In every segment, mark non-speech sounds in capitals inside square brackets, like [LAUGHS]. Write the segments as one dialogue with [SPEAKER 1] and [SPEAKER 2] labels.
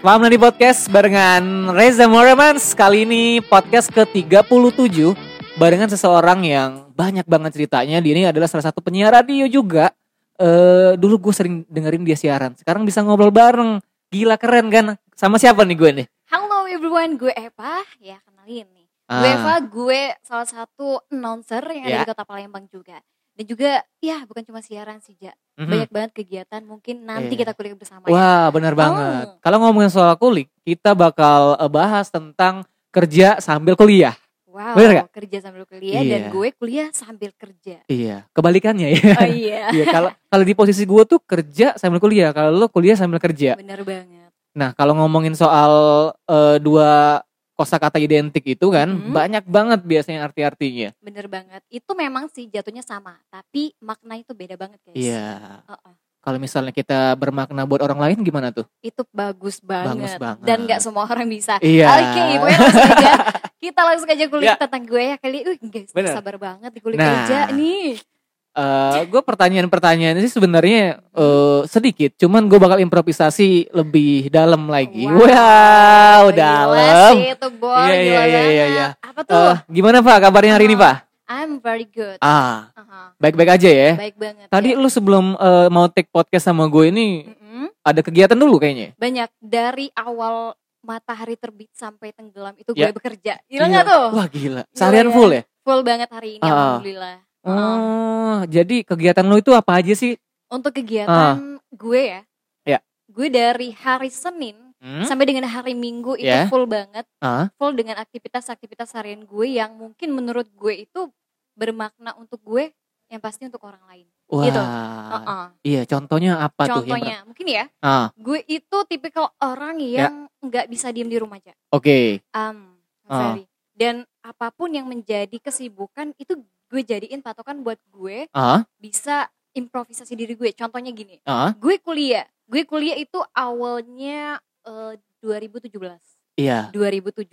[SPEAKER 1] Selamat di podcast barengan Reza Moremans Kali ini podcast ke-37 Barengan seseorang yang banyak banget ceritanya Dia ini adalah salah satu penyiar radio juga eh Dulu gue sering dengerin dia siaran Sekarang bisa ngobrol bareng Gila keren kan Sama siapa nih gue nih?
[SPEAKER 2] Halo everyone, gue Eva. Ya kenalin nih.
[SPEAKER 1] Ah.
[SPEAKER 2] Gue Eva, gue salah satu announcer yang
[SPEAKER 1] Ya.
[SPEAKER 2] ada di kota Palembang juga. Dan juga ya bukan cuma siaran sih, Ja.
[SPEAKER 1] Mhm.
[SPEAKER 2] Banyak banget kegiatan mungkin nanti
[SPEAKER 1] Iya.
[SPEAKER 2] kita kuliah bersama ya.
[SPEAKER 1] Wah bener banget
[SPEAKER 2] Oh.
[SPEAKER 1] Kalau ngomongin soal kulik Kita bakal eh, bahas tentang kerja sambil kuliah
[SPEAKER 2] Wow,
[SPEAKER 1] Bener gak?
[SPEAKER 2] kerja sambil kuliah dan
[SPEAKER 1] Iya.
[SPEAKER 2] gue kuliah sambil kerja.
[SPEAKER 1] Iya kebalikannya ya
[SPEAKER 2] Oh iya, [LAUGHS]
[SPEAKER 1] Iya kalau kalau di posisi gue tuh kerja sambil kuliah Kalau lo kuliah sambil kerja
[SPEAKER 2] bener banget.
[SPEAKER 1] Nah, kalau ngomongin soal eh, dua kosakata identik itu kan
[SPEAKER 2] Mhm.
[SPEAKER 1] banyak banget biasanya arti-artinya.
[SPEAKER 2] Bener banget. Itu memang sih jatuhnya sama, tapi makna itu beda banget, guys.
[SPEAKER 1] Iya.
[SPEAKER 2] Heeh.
[SPEAKER 1] Kalau misalnya kita bermakna buat orang lain gimana tuh?
[SPEAKER 2] Itu bagus banget.
[SPEAKER 1] banget.
[SPEAKER 2] Dan nggak semua orang bisa.
[SPEAKER 1] Iya.
[SPEAKER 2] Oke, pokoknya langsung aja. Kita langsung aja kulik
[SPEAKER 1] Ya.
[SPEAKER 2] tentang gue ya kali. Uh, guys,
[SPEAKER 1] Bener.
[SPEAKER 2] sabar banget di kulik
[SPEAKER 1] Nah.
[SPEAKER 2] aja nih.
[SPEAKER 1] Eh, gue pertanyaan-pertanyaan sih sebenarnya eh, sedikit, cuman gue bakal improvisasi lebih dalam lagi. Wow,
[SPEAKER 2] gila
[SPEAKER 1] dalam. Iya, iya, iya, iya, iya.
[SPEAKER 2] Apa tuh?
[SPEAKER 1] Eh, gimana Pak kabarnya hari ini
[SPEAKER 2] Oh.
[SPEAKER 1] Pak?
[SPEAKER 2] I'm very good.
[SPEAKER 1] Ah,
[SPEAKER 2] Aha,
[SPEAKER 1] baik-baik aja ya.
[SPEAKER 2] Baik banget.
[SPEAKER 1] Tadi
[SPEAKER 2] ya.
[SPEAKER 1] lu sebelum eh, mau take podcast sama gue ini
[SPEAKER 2] Mm-mm.
[SPEAKER 1] ada kegiatan dulu kayaknya.
[SPEAKER 2] banyak dari awal matahari terbit sampai tenggelam itu
[SPEAKER 1] Ya.
[SPEAKER 2] gue bekerja. Gila nggak tuh?
[SPEAKER 1] Wah gila. Seharian
[SPEAKER 2] ya.
[SPEAKER 1] full ya?
[SPEAKER 2] Full banget hari ini,
[SPEAKER 1] Ah.
[SPEAKER 2] alhamdulillah.
[SPEAKER 1] Oh, jadi kegiatan lo itu apa aja sih?
[SPEAKER 2] Untuk kegiatan gue ya,
[SPEAKER 1] Ya.
[SPEAKER 2] gue dari hari Senin
[SPEAKER 1] Hmm?
[SPEAKER 2] sampai dengan hari Minggu itu
[SPEAKER 1] Ya.
[SPEAKER 2] full banget.
[SPEAKER 1] Ah,
[SPEAKER 2] full dengan aktivitas-aktivitas harian gue yang mungkin menurut gue itu bermakna untuk gue yang pasti untuk orang lain.
[SPEAKER 1] wah.
[SPEAKER 2] Gitu. Heeh.
[SPEAKER 1] Iya, contohnya apa tuh yang
[SPEAKER 2] Contohnya mungkin ya,
[SPEAKER 1] Ah,
[SPEAKER 2] gue itu tipikal orang
[SPEAKER 1] Ya.
[SPEAKER 2] yang nggak bisa diem di rumah aja.
[SPEAKER 1] oke.
[SPEAKER 2] Um,
[SPEAKER 1] Ah.
[SPEAKER 2] very. Dan apa pun yang menjadi kesibukan itu gue jadiin patokan buat gue
[SPEAKER 1] Ah,
[SPEAKER 2] bisa improvisasi diri gue. Contohnya gini,
[SPEAKER 1] ah,
[SPEAKER 2] gue kuliah. Gue kuliah itu awalnya eh, 2017.
[SPEAKER 1] iya.
[SPEAKER 2] 2017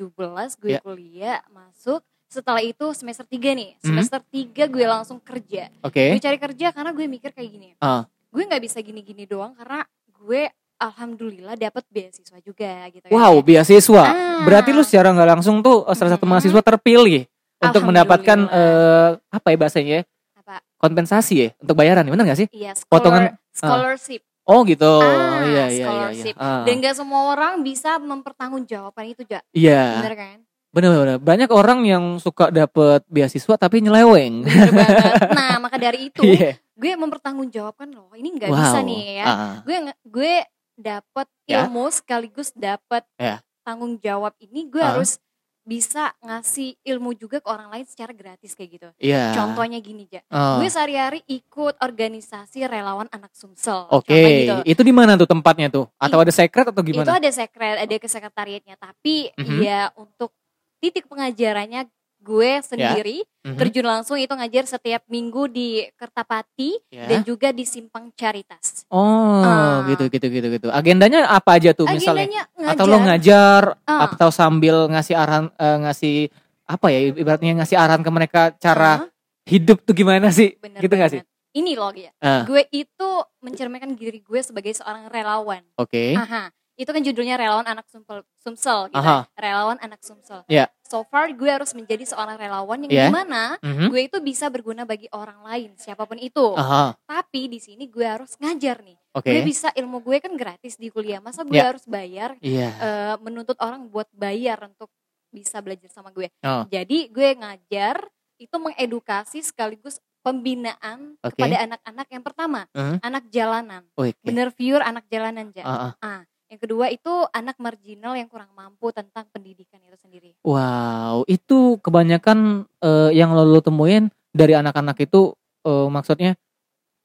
[SPEAKER 2] gue
[SPEAKER 1] Ya.
[SPEAKER 2] kuliah masuk setelah itu semester 3 nih
[SPEAKER 1] Mhm.
[SPEAKER 2] semester 3 gue langsung kerja
[SPEAKER 1] Oke.
[SPEAKER 2] gue cari kerja karena gue mikir kayak gini
[SPEAKER 1] Ah.
[SPEAKER 2] gue nggak bisa gini-gini doang karena gue alhamdulillah dapat beasiswa juga gitu kan
[SPEAKER 1] Wow,
[SPEAKER 2] ya.
[SPEAKER 1] beasiswa.
[SPEAKER 2] Ah.
[SPEAKER 1] Berarti lu secara nggak langsung tuh eh, salah satu
[SPEAKER 2] Mhm.
[SPEAKER 1] mahasiswa terpilih untuk mendapatkan eh, apa ya bahasanya? ya?
[SPEAKER 2] apa
[SPEAKER 1] Kompensasi ya untuk bayaran, benar nggak sih?
[SPEAKER 2] iya
[SPEAKER 1] Potongan-
[SPEAKER 2] scholar, scholarship
[SPEAKER 1] Oh gitu.
[SPEAKER 2] Ah,
[SPEAKER 1] iya iya iya. iya.
[SPEAKER 2] scholarship.
[SPEAKER 1] Ah.
[SPEAKER 2] dan gak semua orang bisa mempertanggungjawabkan itu ja
[SPEAKER 1] Iya.
[SPEAKER 2] bener kan
[SPEAKER 1] Bener-bener. Banyak orang yang suka dapet beasiswa tapi nyeleweng.
[SPEAKER 2] bener [LAUGHS] nah maka dari itu
[SPEAKER 1] Iya.
[SPEAKER 2] gue mempertanggungjawabkan loh ini nggak
[SPEAKER 1] Wow.
[SPEAKER 2] bisa nih ya
[SPEAKER 1] Ah.
[SPEAKER 2] gue gue dapat
[SPEAKER 1] Ya.
[SPEAKER 2] ilmu sekaligus dapat
[SPEAKER 1] Ya.
[SPEAKER 2] tanggung jawab ini gue
[SPEAKER 1] Ah.
[SPEAKER 2] harus bisa ngasih ilmu juga ke orang lain secara gratis kayak gitu.
[SPEAKER 1] Iya.
[SPEAKER 2] Contohnya gini ja,
[SPEAKER 1] Oh.
[SPEAKER 2] gue sehari-hari ikut organisasi relawan anak Sumsel.
[SPEAKER 1] Oke,
[SPEAKER 2] Contohnya gitu.
[SPEAKER 1] itu di mana tuh tempatnya tuh? Atau ada secret atau
[SPEAKER 2] Itu
[SPEAKER 1] gimana?
[SPEAKER 2] ada sekret, ada ke sekretariatnya, tapi
[SPEAKER 1] Mhm.
[SPEAKER 2] ya untuk titik pengajarannya gue sendiri
[SPEAKER 1] Mhm.
[SPEAKER 2] terjun langsung itu ngajar setiap minggu di Kertapati
[SPEAKER 1] Ya.
[SPEAKER 2] dan juga di Simpang Caritas.
[SPEAKER 1] Oh,
[SPEAKER 2] Ah.
[SPEAKER 1] gitu gitu gitu gitu. Agendanya apa aja tuh misalnya?
[SPEAKER 2] Agendanya ngajar.
[SPEAKER 1] Atau lo ngajar
[SPEAKER 2] Ah.
[SPEAKER 1] atau sambil ngasih arahan eh, ngasih apa ya ibaratnya ngasih arahan ke mereka cara
[SPEAKER 2] Ah.
[SPEAKER 1] hidup tuh gimana sih?
[SPEAKER 2] Bener
[SPEAKER 1] gitu gak sih?
[SPEAKER 2] banget. Ini loh ya.
[SPEAKER 1] Ah.
[SPEAKER 2] Gue itu mencerminkan diri gue sebagai seorang relawan.
[SPEAKER 1] Oke.
[SPEAKER 2] Aha. Itu kan judulnya relawan anak Sumsel, Sumsel gitu.
[SPEAKER 1] Aha.
[SPEAKER 2] Relawan anak Sumsel.
[SPEAKER 1] Ya.
[SPEAKER 2] So far gue harus menjadi seorang relawan yang
[SPEAKER 1] Ya.
[SPEAKER 2] di mana
[SPEAKER 1] Mhm.
[SPEAKER 2] gue itu bisa berguna bagi orang lain siapa pun itu.
[SPEAKER 1] Aha.
[SPEAKER 2] Tapi di sini gue harus ngajar nih.
[SPEAKER 1] Oke.
[SPEAKER 2] Gue bisa ilmu gue kan gratis di kuliah. Masa gue
[SPEAKER 1] Ya.
[SPEAKER 2] harus bayar
[SPEAKER 1] Iya.
[SPEAKER 2] eh, menuntut orang buat bayar untuk bisa belajar sama gue.
[SPEAKER 1] Oh.
[SPEAKER 2] Jadi gue ngajar itu mengedukasi sekaligus pembinaan
[SPEAKER 1] Oke.
[SPEAKER 2] kepada anak-anak yang pertama,
[SPEAKER 1] Mhm.
[SPEAKER 2] anak jalanan.
[SPEAKER 1] Oke.
[SPEAKER 2] Bener pure anak jalanan ja.
[SPEAKER 1] Ah, ah.
[SPEAKER 2] Yang kedua itu anak marginal yang kurang mampu tentang pendidikan itu sendiri.
[SPEAKER 1] Wow, itu kebanyakan eh, yang lo, lo temuin dari anak-anak itu eh, maksudnya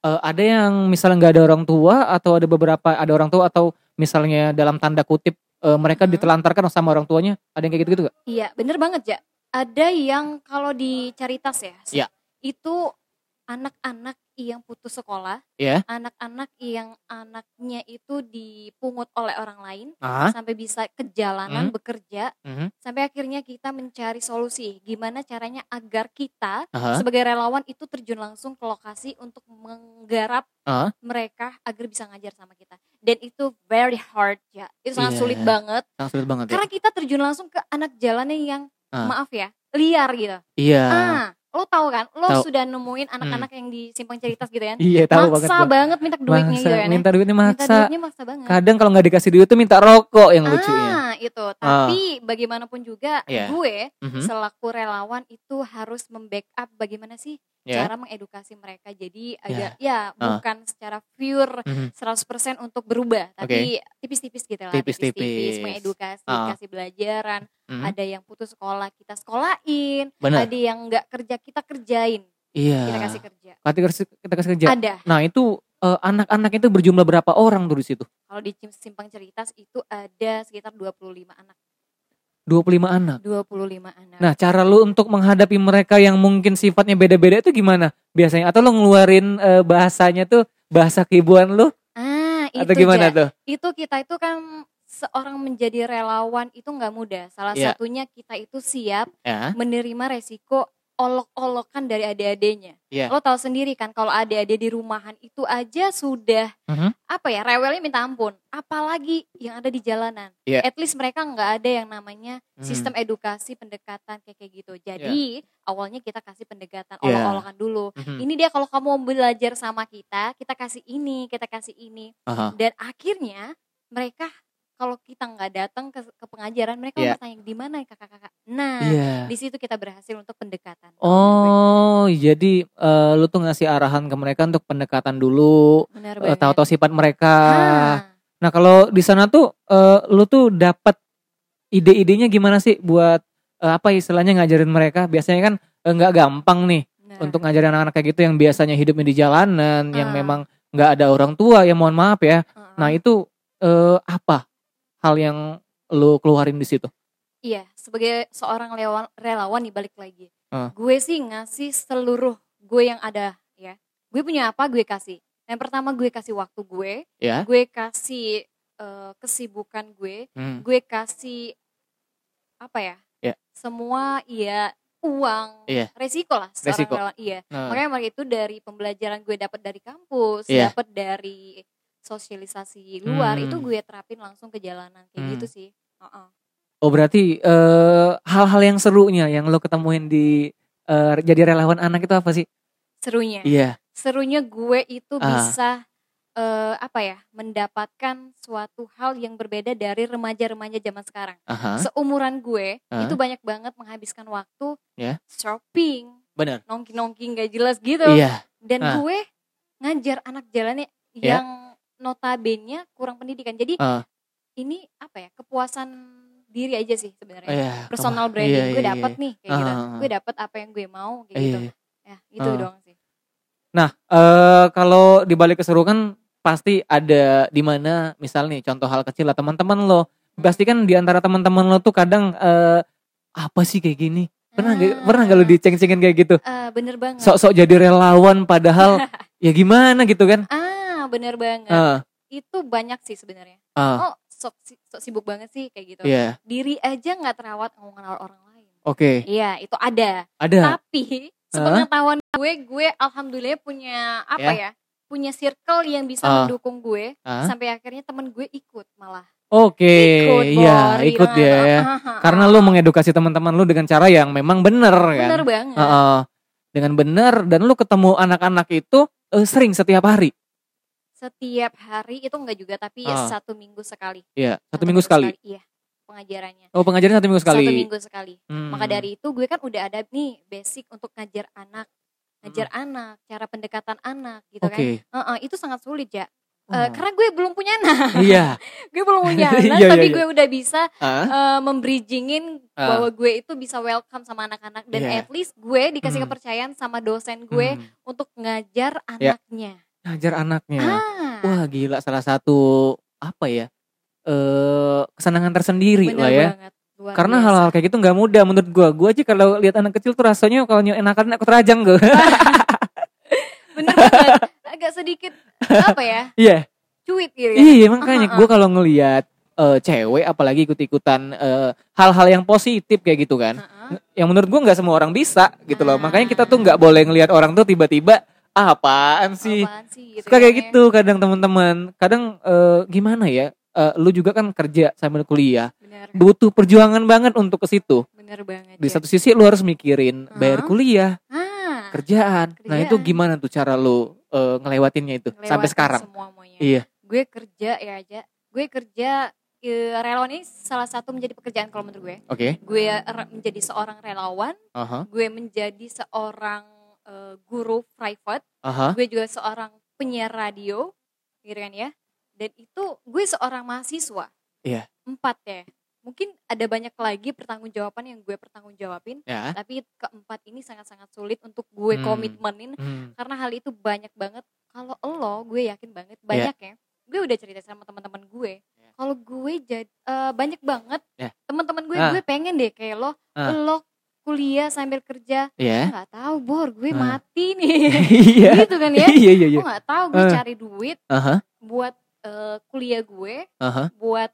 [SPEAKER 1] eh, ada yang misalnya nggak ada orang tua atau ada beberapa ada orang tua atau misalnya dalam tanda kutip eh, mereka
[SPEAKER 2] Mhm.
[SPEAKER 1] ditelantarkan sama orang tuanya, ada yang kayak gitu-gitu gak?
[SPEAKER 2] Iya, bener banget ja. Ada yang kalau di Caritas ya,
[SPEAKER 1] Iya.
[SPEAKER 2] itu anak-anak yang putus sekolah,
[SPEAKER 1] Ya.
[SPEAKER 2] anak-anak yang anaknya itu dipungut oleh orang lain
[SPEAKER 1] Ah,
[SPEAKER 2] sampai bisa ke jalanan
[SPEAKER 1] Hmm.
[SPEAKER 2] bekerja,
[SPEAKER 1] mhm.
[SPEAKER 2] sampai akhirnya kita mencari solusi gimana caranya agar kita
[SPEAKER 1] Aha.
[SPEAKER 2] sebagai relawan itu terjun langsung ke lokasi untuk menggarap
[SPEAKER 1] Ah.
[SPEAKER 2] mereka agar bisa ngajar sama kita. dan itu very hard ya itu sangat
[SPEAKER 1] Iya.
[SPEAKER 2] sulit banget
[SPEAKER 1] Sangat sulit banget ya.
[SPEAKER 2] karena kita terjun langsung ke anak jalannya yang
[SPEAKER 1] Ah.
[SPEAKER 2] maaf ya liar gitu
[SPEAKER 1] Iya.
[SPEAKER 2] ah lo tahu kan lo
[SPEAKER 1] Tahu.
[SPEAKER 2] sudah nemuin anak-anak yang di simpang ceritas gitu kan
[SPEAKER 1] Iya, tahu banget.
[SPEAKER 2] maksa
[SPEAKER 1] gua.
[SPEAKER 2] banget minta duitnya
[SPEAKER 1] Maksa,
[SPEAKER 2] gitu kan ya.
[SPEAKER 1] minta duitnya
[SPEAKER 2] minta
[SPEAKER 1] maksa.
[SPEAKER 2] duitnya maksa banget
[SPEAKER 1] Kadang kalau nggak dikasih duit tuh minta rokok yang lucunya.
[SPEAKER 2] ah itu tapi bagaimanapun juga
[SPEAKER 1] Iya.
[SPEAKER 2] gue
[SPEAKER 1] Mhm.
[SPEAKER 2] selaku relawan itu harus membackup bagaimana sih
[SPEAKER 1] Ya.
[SPEAKER 2] cara mengedukasi mereka jadi agak ya,
[SPEAKER 1] Ah.
[SPEAKER 2] bukan secara pure
[SPEAKER 1] Mhm.
[SPEAKER 2] 100% untuk berubah tapi tipis-tipis gitu lah
[SPEAKER 1] Tipis-tipis.
[SPEAKER 2] mengedukasi
[SPEAKER 1] Ah.
[SPEAKER 2] kasih belajaran
[SPEAKER 1] Mhm.
[SPEAKER 2] ada yang putus sekolah kita sekolahin
[SPEAKER 1] Benar.
[SPEAKER 2] ada yang nggak kerja kita kerjain
[SPEAKER 1] Iya.
[SPEAKER 2] kita kasih kerja
[SPEAKER 1] Kita kasih, kita kasih kerja.
[SPEAKER 2] ada
[SPEAKER 1] Nah itu eh, anak-anak itu berjumlah berapa orang tuh di situ?
[SPEAKER 2] kalau di simpang ceritas itu ada sekitar 25 anak
[SPEAKER 1] 25 anak.
[SPEAKER 2] 25 anak
[SPEAKER 1] Nah cara lu untuk menghadapi mereka yang mungkin sifatnya beda-beda itu gimana biasanya? Atau lu ngeluarin eh, bahasanya tuh bahasa kibuan lu?
[SPEAKER 2] ah itu
[SPEAKER 1] Atau gimana
[SPEAKER 2] Ja.
[SPEAKER 1] tuh?
[SPEAKER 2] itu kita itu kan seorang menjadi relawan itu nggak mudah salah
[SPEAKER 1] Iya.
[SPEAKER 2] satunya kita itu siap
[SPEAKER 1] Ya.
[SPEAKER 2] menerima resiko olok-olokan dari adik-adiknya.
[SPEAKER 1] Iya.
[SPEAKER 2] Lo tahu sendiri kan kalau adik-adik di rumahan itu aja sudah
[SPEAKER 1] Mhm.
[SPEAKER 2] apa ya rewelnya minta ampun. Apalagi yang ada di jalanan.
[SPEAKER 1] Iya.
[SPEAKER 2] At least mereka nggak ada yang namanya
[SPEAKER 1] Hmm.
[SPEAKER 2] sistem edukasi pendekatan kayak kayak gitu. Jadi awalnya kita kasih pendekatan
[SPEAKER 1] Iya.
[SPEAKER 2] olok-olokan dulu.
[SPEAKER 1] Mhm.
[SPEAKER 2] Ini dia kalau kamu mau belajar sama kita, kita kasih ini, kita kasih ini.
[SPEAKER 1] Aha.
[SPEAKER 2] Dan akhirnya mereka kalau kita nggak datang ke, ke pengajaran, mereka
[SPEAKER 1] Iya.
[SPEAKER 2] bertanya di mana kakak-kakak. Nah,
[SPEAKER 1] Iya.
[SPEAKER 2] di situ kita berhasil untuk pendekatan.
[SPEAKER 1] Oh, jadi eh, lu tuh ngasih arahan ke mereka untuk pendekatan dulu,
[SPEAKER 2] banget.
[SPEAKER 1] tahu-tahu sifat mereka.
[SPEAKER 2] Ah,
[SPEAKER 1] Nah, kalau di sana tuh eh, lu tuh dapat ide-idenya gimana sih buat eh, apa istilahnya ngajarin mereka? Biasanya kan nggak gampang nih
[SPEAKER 2] benar.
[SPEAKER 1] untuk ngajarin anak-anak kayak gitu yang biasanya hidupnya di jalanan, yang
[SPEAKER 2] Ah.
[SPEAKER 1] memang nggak ada orang tua, ya mohon maaf ya.
[SPEAKER 2] Heeh.
[SPEAKER 1] Nah, itu eh, apa hal yang lu keluarin di situ?
[SPEAKER 2] Iya, sebagai seorang relawan, relawan nih balik lagi.
[SPEAKER 1] Ah.
[SPEAKER 2] Gue sih ngasih seluruh gue yang ada ya. Gue punya apa gue kasih. Yang pertama gue kasih waktu gue,
[SPEAKER 1] Ya.
[SPEAKER 2] gue kasih eh, kesibukan gue,
[SPEAKER 1] Hmm.
[SPEAKER 2] gue kasih apa ya?
[SPEAKER 1] Ya.
[SPEAKER 2] Semua iya uang,
[SPEAKER 1] Iya.
[SPEAKER 2] resiko lah seorang
[SPEAKER 1] Resiko.
[SPEAKER 2] relawan. Iya.
[SPEAKER 1] Nah,
[SPEAKER 2] Makanya mereka itu dari pembelajaran gue dapat dari kampus,
[SPEAKER 1] Iya.
[SPEAKER 2] dapat dari sosialisasi luar,
[SPEAKER 1] Hmm.
[SPEAKER 2] itu gue terapin langsung ke jalanan kayak
[SPEAKER 1] Hmm.
[SPEAKER 2] gitu sih. Heeh.
[SPEAKER 1] Oh berarti eh, hal-hal yang serunya yang lo ketemuin di eh, jadi relawan anak itu apa sih?
[SPEAKER 2] Serunya.
[SPEAKER 1] Iya.
[SPEAKER 2] serunya gue itu
[SPEAKER 1] Ah.
[SPEAKER 2] bisa eh, apa ya mendapatkan suatu hal yang berbeda dari remaja-remaja zaman sekarang.
[SPEAKER 1] Aha.
[SPEAKER 2] Seumuran gue
[SPEAKER 1] Ah.
[SPEAKER 2] itu banyak banget menghabiskan waktu
[SPEAKER 1] Ya.
[SPEAKER 2] shopping,
[SPEAKER 1] Benar.
[SPEAKER 2] nongki-nongki nggak jelas gitu.
[SPEAKER 1] Iya.
[SPEAKER 2] Dan
[SPEAKER 1] Ah.
[SPEAKER 2] gue ngajar anak jalannya
[SPEAKER 1] Ya.
[SPEAKER 2] yang notabene kurang pendidikan. Jadi
[SPEAKER 1] Ah.
[SPEAKER 2] ini apa ya kepuasan diri aja sih sebenarnya.
[SPEAKER 1] Iya.
[SPEAKER 2] Personal
[SPEAKER 1] kema-
[SPEAKER 2] branding
[SPEAKER 1] iya,
[SPEAKER 2] gue
[SPEAKER 1] iya,
[SPEAKER 2] dapet
[SPEAKER 1] iya.
[SPEAKER 2] nih kayak gitu.
[SPEAKER 1] Ah.
[SPEAKER 2] Gue dapet apa yang gue mau kayak gitu. Ya, itu
[SPEAKER 1] Ah.
[SPEAKER 2] doang sih.
[SPEAKER 1] Nah, eh kalau di balik keseruan pasti ada di mana misal nih contoh hal kecil lah teman-teman lo. Pasti kan di antara teman-teman lo tuh kadang eh apa sih kayak gini? Pernah
[SPEAKER 2] Ah.
[SPEAKER 1] pernah nggak lo diceng-cengin kayak gitu?
[SPEAKER 2] Eh, bener banget.
[SPEAKER 1] Sok-sok jadi relawan padahal [LAUGHS] ya gimana gitu kan?
[SPEAKER 2] Ah, bener banget.
[SPEAKER 1] Ah,
[SPEAKER 2] Itu banyak sih sebenarnya.
[SPEAKER 1] ah,
[SPEAKER 2] Oh, sok, sok sibuk banget sih kayak gitu.
[SPEAKER 1] iya.
[SPEAKER 2] Diri aja nggak terawat kenal orang lain.
[SPEAKER 1] Oke,
[SPEAKER 2] Iya, itu ada.
[SPEAKER 1] ada.
[SPEAKER 2] Tapi sepengetahuan gue, gue alhamdulillah punya apa ya? Punya circle yang bisa
[SPEAKER 1] Ah.
[SPEAKER 2] mendukung gue
[SPEAKER 1] Ah.
[SPEAKER 2] sampai akhirnya temen gue ikut malah.
[SPEAKER 1] Oke,
[SPEAKER 2] ikut,
[SPEAKER 1] iya,
[SPEAKER 2] Bor,
[SPEAKER 1] ikut ya. ya. Karena lu mengedukasi teman-teman lu dengan cara yang memang bener kan.
[SPEAKER 2] bener banget.
[SPEAKER 1] Heeh. dengan bener dan lu ketemu anak-anak itu eh, sering setiap hari.
[SPEAKER 2] Setiap hari itu enggak juga tapi
[SPEAKER 1] Ah.
[SPEAKER 2] satu minggu sekali.
[SPEAKER 1] Iya, satu, minggu sekali.
[SPEAKER 2] Iya, pengajarannya.
[SPEAKER 1] Oh, pengajaran satu minggu sekali.
[SPEAKER 2] Satu minggu sekali.
[SPEAKER 1] Hmm.
[SPEAKER 2] Maka dari itu gue kan udah ada nih basic untuk ngajar anak, ngajar anak, cara pendekatan anak gitu
[SPEAKER 1] Hmm. Oke.
[SPEAKER 2] kan. Heeh, itu sangat sulit ya.
[SPEAKER 1] Oh.
[SPEAKER 2] Eh, karena gue belum punya anak,
[SPEAKER 1] Iya. [LAUGHS]
[SPEAKER 2] gue belum punya [LAUGHS] anak,
[SPEAKER 1] Iya,
[SPEAKER 2] tapi
[SPEAKER 1] iya,
[SPEAKER 2] gue udah bisa
[SPEAKER 1] Ah,
[SPEAKER 2] eh, membridgingin
[SPEAKER 1] Ah.
[SPEAKER 2] bahwa gue itu bisa welcome sama anak-anak dan
[SPEAKER 1] Iya.
[SPEAKER 2] at least gue dikasih
[SPEAKER 1] Hmm.
[SPEAKER 2] kepercayaan sama dosen gue
[SPEAKER 1] hmm.
[SPEAKER 2] untuk ngajar
[SPEAKER 1] Ya.
[SPEAKER 2] anaknya.
[SPEAKER 1] Ngajar anaknya.
[SPEAKER 2] Ah,
[SPEAKER 1] Wah, gila salah satu apa ya? Eh kesenangan tersendiri
[SPEAKER 2] bener
[SPEAKER 1] lah ya.
[SPEAKER 2] banget. luar
[SPEAKER 1] Karena hal-hal kayak gitu nggak mudah menurut gua. Gua aja kalau lihat anak kecil tuh rasanya kalau enakan aku terajang gue. [LAUGHS]
[SPEAKER 2] bener banget. Agak sedikit apa ya?
[SPEAKER 1] Iya.
[SPEAKER 2] Cuit gitu. ya.
[SPEAKER 1] Iya makanya
[SPEAKER 2] Ah, ah,
[SPEAKER 1] gue kalau ngelihat eh, cewek apalagi ikut-ikutan eh, hal-hal yang positif kayak gitu kan.
[SPEAKER 2] Heeh.
[SPEAKER 1] Yang menurut gue nggak semua orang bisa gitu loh.
[SPEAKER 2] Ah.
[SPEAKER 1] Makanya kita tuh nggak boleh ngelihat orang tuh tiba-tiba ah, apaan sih?
[SPEAKER 2] Apaan sih gitu
[SPEAKER 1] suka kayak
[SPEAKER 2] ya.
[SPEAKER 1] gitu kadang teman-teman. Kadang eh, gimana ya? Eh, lu juga kan kerja sambil kuliah.
[SPEAKER 2] Bener.
[SPEAKER 1] Butuh perjuangan banget untuk ke situ.
[SPEAKER 2] Bener banget
[SPEAKER 1] di
[SPEAKER 2] ya.
[SPEAKER 1] satu sisi lu harus mikirin bayar
[SPEAKER 2] Hah?
[SPEAKER 1] kuliah
[SPEAKER 2] ah,
[SPEAKER 1] kerjaan. Nah itu
[SPEAKER 2] Kerjaan.
[SPEAKER 1] gimana tuh cara lu eh, ngelewatinnya itu sampai
[SPEAKER 2] ngelewatin
[SPEAKER 1] sekarang?
[SPEAKER 2] semua semuanya.
[SPEAKER 1] iya.
[SPEAKER 2] Gue kerja ya aja. Gue kerja eh, relawan ini salah satu menjadi pekerjaan kalau menurut gue.
[SPEAKER 1] Oke.
[SPEAKER 2] Gue re- menjadi seorang relawan.
[SPEAKER 1] Aha.
[SPEAKER 2] Gue menjadi seorang eh, guru private
[SPEAKER 1] aha
[SPEAKER 2] gue juga seorang penyiar radio gitu kan ya dan itu gue seorang mahasiswa
[SPEAKER 1] Iya.
[SPEAKER 2] empat ya mungkin ada banyak lagi pertanggungjawaban yang gue pertanggungjawabin
[SPEAKER 1] ya
[SPEAKER 2] tapi keempat ini sangat-sangat sulit untuk gue
[SPEAKER 1] Hmm.
[SPEAKER 2] komitmenin
[SPEAKER 1] Hmm.
[SPEAKER 2] karena hal itu banyak banget kalau lo gue yakin banget banyak ya gue udah cerita sama teman-teman gue
[SPEAKER 1] Iya.
[SPEAKER 2] kalau gue jadi banyak banget
[SPEAKER 1] Ya.
[SPEAKER 2] teman-teman gue
[SPEAKER 1] Ah.
[SPEAKER 2] gue pengen deh kayak lo
[SPEAKER 1] Ah.
[SPEAKER 2] lo kuliah sambil kerja
[SPEAKER 1] ya
[SPEAKER 2] nggak tahu bor gue
[SPEAKER 1] Ah.
[SPEAKER 2] mati nih [LAUGHS]
[SPEAKER 1] iya
[SPEAKER 2] gitu kan ya
[SPEAKER 1] iya iya iya
[SPEAKER 2] gue nggak tahu gue
[SPEAKER 1] Ah.
[SPEAKER 2] cari duit
[SPEAKER 1] aha
[SPEAKER 2] buat eh, kuliah gue
[SPEAKER 1] aha
[SPEAKER 2] buat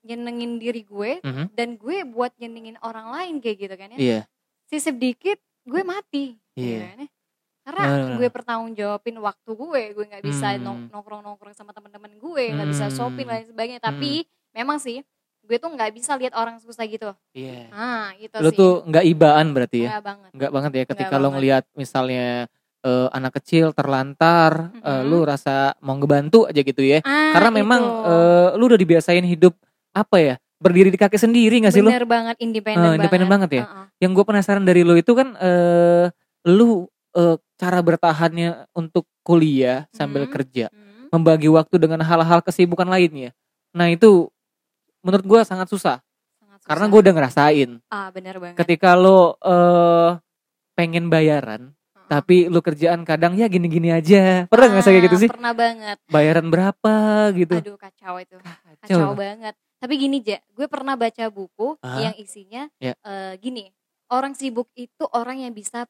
[SPEAKER 2] nyenengin diri gue
[SPEAKER 1] Mhm.
[SPEAKER 2] dan gue buat nyenengin orang lain kayak gitu kan ya
[SPEAKER 1] iya
[SPEAKER 2] sisip dikit gue mati gitu
[SPEAKER 1] Iya.
[SPEAKER 2] kan ya. karena gue pertanggung jawabin waktu gue gue nggak bisa
[SPEAKER 1] Hmm.
[SPEAKER 2] nong- nongkrong-nongkrong sama teman-teman gue nggak bisa shopping
[SPEAKER 1] Hmm.
[SPEAKER 2] dan lain sebagainya tapi memang sih gue tuh nggak bisa lihat orang susah gitu.
[SPEAKER 1] Iya.
[SPEAKER 2] Ah itu
[SPEAKER 1] lu
[SPEAKER 2] sih.
[SPEAKER 1] tuh nggak ibaan berarti ya?
[SPEAKER 2] Nggak banget.
[SPEAKER 1] Nggak banget ya ketika
[SPEAKER 2] Nggak
[SPEAKER 1] lo ngelihat misalnya eh, anak kecil terlantar eh,
[SPEAKER 2] Mhm.
[SPEAKER 1] lu rasa mau ngebantu aja gitu ya?
[SPEAKER 2] Ah,
[SPEAKER 1] karena memang
[SPEAKER 2] itu.
[SPEAKER 1] eh, lu udah dibiasain hidup apa ya berdiri di kaki sendiri gak sih lu?
[SPEAKER 2] Bener banget independen banget
[SPEAKER 1] independen banget. ya?
[SPEAKER 2] Uh-uh.
[SPEAKER 1] yang gue penasaran dari lu itu kan eh lu eh, cara bertahannya untuk kuliah sambil
[SPEAKER 2] Mhm.
[SPEAKER 1] kerja
[SPEAKER 2] Hmm,
[SPEAKER 1] membagi waktu dengan hal-hal kesibukan lainnya. Nah itu menurut gue sangat susah
[SPEAKER 2] sangat
[SPEAKER 1] karena
[SPEAKER 2] susah.
[SPEAKER 1] gue udah ngerasain
[SPEAKER 2] ah bener banget
[SPEAKER 1] ketika lo eh pengen bayaran tapi lu kerjaan kadang ya gini-gini aja pernah nggak sih kayak gitu
[SPEAKER 2] Ah,
[SPEAKER 1] sih
[SPEAKER 2] pernah banget
[SPEAKER 1] bayaran berapa gitu
[SPEAKER 2] aduh kacau itu
[SPEAKER 1] Kacau.
[SPEAKER 2] kacau banget tapi gini ja gue pernah baca buku
[SPEAKER 1] Ah.
[SPEAKER 2] yang isinya
[SPEAKER 1] Ya.
[SPEAKER 2] eh, gini orang sibuk itu orang yang bisa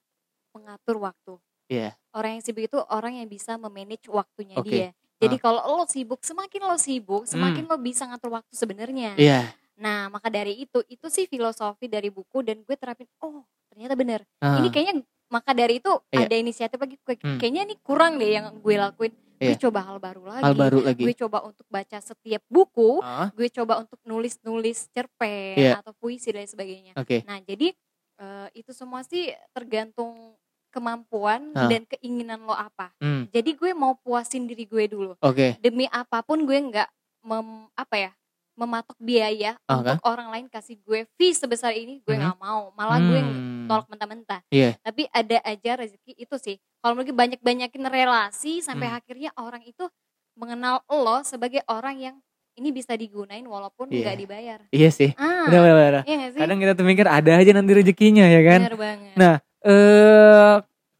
[SPEAKER 2] mengatur waktu
[SPEAKER 1] Iya.
[SPEAKER 2] orang yang sibuk itu orang yang bisa memanage waktunya
[SPEAKER 1] Oke.
[SPEAKER 2] dia jadi kalau lo sibuk semakin lo sibuk
[SPEAKER 1] Hmm.
[SPEAKER 2] semakin lo bisa ngatur waktu sebenarnya
[SPEAKER 1] iya
[SPEAKER 2] nah maka dari itu itu sih filosofi dari buku dan gue terapin oh ternyata bener
[SPEAKER 1] Ah,
[SPEAKER 2] ini kayaknya maka dari itu
[SPEAKER 1] Iya.
[SPEAKER 2] ada inisiatif lagi
[SPEAKER 1] Hmm.
[SPEAKER 2] kayaknya ini kurang deh yang gue lakuin gue
[SPEAKER 1] Iya.
[SPEAKER 2] coba hal baru lagi
[SPEAKER 1] hal baru lagi
[SPEAKER 2] gue coba untuk baca setiap buku
[SPEAKER 1] Ah,
[SPEAKER 2] gue coba untuk nulis-nulis cerpen
[SPEAKER 1] Iya.
[SPEAKER 2] atau puisi dan sebagainya.
[SPEAKER 1] oke
[SPEAKER 2] Nah, jadi eh, itu semua sih tergantung kemampuan
[SPEAKER 1] Ah.
[SPEAKER 2] dan keinginan lo apa.
[SPEAKER 1] Hmm,
[SPEAKER 2] Jadi gue mau puasin diri gue dulu.
[SPEAKER 1] oke
[SPEAKER 2] Demi apa pun gue nggak mem, apa ya? mematok biaya
[SPEAKER 1] Oke.
[SPEAKER 2] untuk orang lain kasih gue fee sebesar ini gue
[SPEAKER 1] Mhm.
[SPEAKER 2] nggak mau malah gue
[SPEAKER 1] Hmm,
[SPEAKER 2] tolak mentah-mentah
[SPEAKER 1] Iya.
[SPEAKER 2] tapi ada aja rezeki itu sih kalau lagi banyak-banyakin relasi sampai
[SPEAKER 1] Hmm.
[SPEAKER 2] akhirnya orang itu mengenal lo sebagai orang yang ini bisa digunain walaupun
[SPEAKER 1] Iya.
[SPEAKER 2] nggak dibayar
[SPEAKER 1] iya sih
[SPEAKER 2] ah
[SPEAKER 1] benar benar, benar.
[SPEAKER 2] iya gak sih
[SPEAKER 1] kadang kita tuh mikir ada aja nanti rezekinya ya kan
[SPEAKER 2] bener banget
[SPEAKER 1] Nah, eh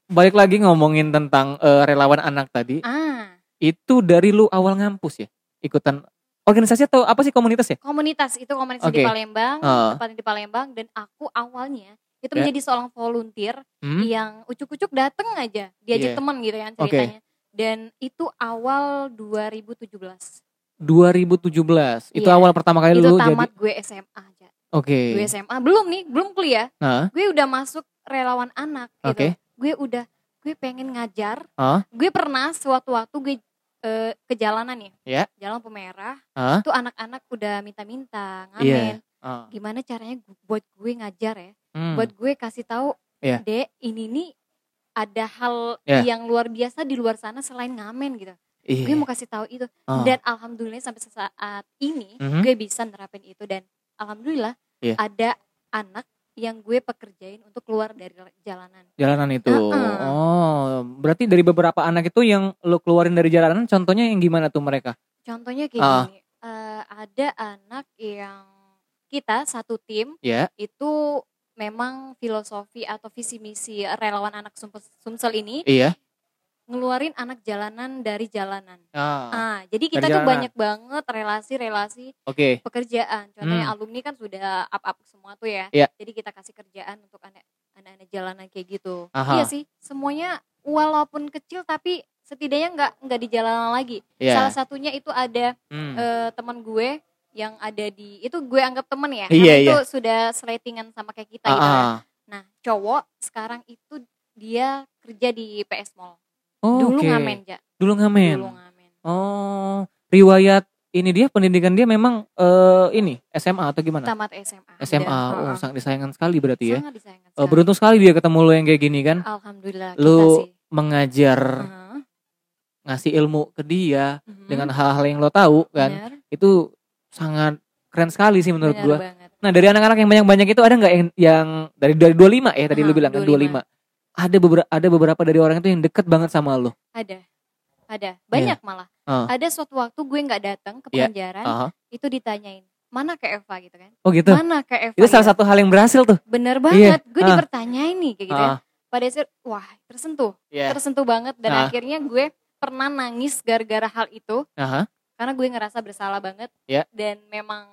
[SPEAKER 1] balik lagi ngomongin tentang eh, relawan anak tadi.
[SPEAKER 2] Ah.
[SPEAKER 1] Itu dari lu awal ngampus ya? Ikutan organisasi atau apa sih komunitas ya?
[SPEAKER 2] Komunitas. Itu komunitas
[SPEAKER 1] Oke.
[SPEAKER 2] di Palembang.
[SPEAKER 1] Ah.
[SPEAKER 2] tepatnya di Palembang. Dan aku awalnya itu
[SPEAKER 1] Ya.
[SPEAKER 2] menjadi seorang volunteer
[SPEAKER 1] Hmm?
[SPEAKER 2] yang ucuk-ucuk dateng aja. Diajak
[SPEAKER 1] Iya.
[SPEAKER 2] teman gitu kan
[SPEAKER 1] Oke.
[SPEAKER 2] ceritanya. Dan itu awal 2017
[SPEAKER 1] 2017 itu
[SPEAKER 2] Iya.
[SPEAKER 1] awal pertama kali
[SPEAKER 2] itu
[SPEAKER 1] lu jadi?
[SPEAKER 2] tamat gue SMA aja.
[SPEAKER 1] Oke.
[SPEAKER 2] Gue SMA belum nih belum kuliah.
[SPEAKER 1] Nah,
[SPEAKER 2] gue udah masuk relawan anak gitu
[SPEAKER 1] Oke.
[SPEAKER 2] gue udah gue pengen ngajar
[SPEAKER 1] Ah.
[SPEAKER 2] gue pernah suatu waktu gue eh, ke jalanan ya
[SPEAKER 1] Ya.
[SPEAKER 2] jalan pemerah
[SPEAKER 1] Ah.
[SPEAKER 2] itu anak-anak udah minta-minta ngamen
[SPEAKER 1] ah,
[SPEAKER 2] gimana caranya buat gue ngajar ya
[SPEAKER 1] hmm,
[SPEAKER 2] buat gue kasih tahu
[SPEAKER 1] Iya.
[SPEAKER 2] dek ini nih ada hal
[SPEAKER 1] Iya.
[SPEAKER 2] yang luar biasa di luar sana selain ngamen gitu
[SPEAKER 1] iya.
[SPEAKER 2] gue mau kasih tahu itu
[SPEAKER 1] Ah.
[SPEAKER 2] dan alhamdulillah sampai saat ini
[SPEAKER 1] Mhm.
[SPEAKER 2] gue bisa nerapin itu dan alhamdulillah
[SPEAKER 1] Iya.
[SPEAKER 2] ada anak yang gue pekerjain untuk keluar dari jalanan.
[SPEAKER 1] Jalanan itu.
[SPEAKER 2] Heeh.
[SPEAKER 1] oh berarti dari beberapa anak itu yang lu keluarin dari jalanan contohnya yang gimana tuh mereka?
[SPEAKER 2] Contohnya kayak
[SPEAKER 1] Ah.
[SPEAKER 2] gini eh, ada anak yang kita satu tim
[SPEAKER 1] ya.
[SPEAKER 2] itu memang filosofi atau visi misi relawan anak Sumsel, Sumsel ini
[SPEAKER 1] iya
[SPEAKER 2] ngeluarin anak jalanan dari jalanan.
[SPEAKER 1] ah,
[SPEAKER 2] Ah, jadi kita tuh banyak banget relasi-relasi
[SPEAKER 1] oke
[SPEAKER 2] pekerjaan. Contohnya
[SPEAKER 1] Hmm.
[SPEAKER 2] alumni kan sudah up-up semua tuh ya.
[SPEAKER 1] Iya.
[SPEAKER 2] Jadi kita kasih kerjaan untuk anak anak-anak jalanan kayak gitu.
[SPEAKER 1] Aha.
[SPEAKER 2] Iya sih, semuanya walaupun kecil tapi setidaknya nggak nggak di jalanan lagi.
[SPEAKER 1] Iya.
[SPEAKER 2] Salah satunya itu ada
[SPEAKER 1] Hmm.
[SPEAKER 2] eh, teman gue yang ada di itu gue anggap temen ya. [LAUGHS]
[SPEAKER 1] Iya,
[SPEAKER 2] karena itu sudah seletingan sama kayak kita
[SPEAKER 1] Ah,
[SPEAKER 2] gitu.
[SPEAKER 1] ah.
[SPEAKER 2] Nah, cowok sekarang itu dia kerja di PS Mall.
[SPEAKER 1] Oh,
[SPEAKER 2] Dulu
[SPEAKER 1] oke.
[SPEAKER 2] ngamen, Ja.
[SPEAKER 1] Dulu ngamen.
[SPEAKER 2] Dulu ngamen.
[SPEAKER 1] Oh, riwayat ini dia pendidikan dia memang eh, ini SMA atau gimana?
[SPEAKER 2] Tamat SMA.
[SPEAKER 1] SMA.
[SPEAKER 2] Udah,
[SPEAKER 1] Oh, sangat disayangkan sekali berarti ya.
[SPEAKER 2] Sangat disayangkan
[SPEAKER 1] Eh,
[SPEAKER 2] sekali.
[SPEAKER 1] beruntung sekali dia ketemu lo yang kayak gini kan.
[SPEAKER 2] Alhamdulillah sih.
[SPEAKER 1] mengajar,
[SPEAKER 2] Heeh.
[SPEAKER 1] ngasih ilmu ke dia
[SPEAKER 2] Mhm.
[SPEAKER 1] dengan hal-hal yang lo tahu kan.
[SPEAKER 2] Bener,
[SPEAKER 1] Itu sangat keren sekali sih menurut
[SPEAKER 2] bener
[SPEAKER 1] gua.
[SPEAKER 2] banget.
[SPEAKER 1] Nah, dari anak-anak yang banyak-banyak itu ada nggak yang, yang dari dari 25 ya tadi lu
[SPEAKER 2] Aha,
[SPEAKER 1] bilang kan 25.
[SPEAKER 2] 25.
[SPEAKER 1] Ada beberapa ada beberapa dari orang itu yang deket banget sama lo.
[SPEAKER 2] Ada. Ada. Banyak malah.
[SPEAKER 1] Ah.
[SPEAKER 2] Ada suatu waktu gue nggak datang ke
[SPEAKER 1] Iya.
[SPEAKER 2] pengajaran,
[SPEAKER 1] Aha.
[SPEAKER 2] itu ditanyain, "Mana ke Eva?" gitu kan.
[SPEAKER 1] Oh gitu.
[SPEAKER 2] Mana ke Eva?
[SPEAKER 1] Itu salah
[SPEAKER 2] gitu.
[SPEAKER 1] satu hal yang berhasil tuh.
[SPEAKER 2] Bener banget. Gue
[SPEAKER 1] Ah.
[SPEAKER 2] dipertanyain nih kayak gitu ya.
[SPEAKER 1] Ah,
[SPEAKER 2] Pada saat wah, tersentuh.
[SPEAKER 1] Iya.
[SPEAKER 2] Tersentuh banget dan
[SPEAKER 1] Ah.
[SPEAKER 2] akhirnya gue pernah nangis gara-gara hal itu
[SPEAKER 1] Aha.
[SPEAKER 2] karena gue ngerasa bersalah banget
[SPEAKER 1] Iya.
[SPEAKER 2] dan memang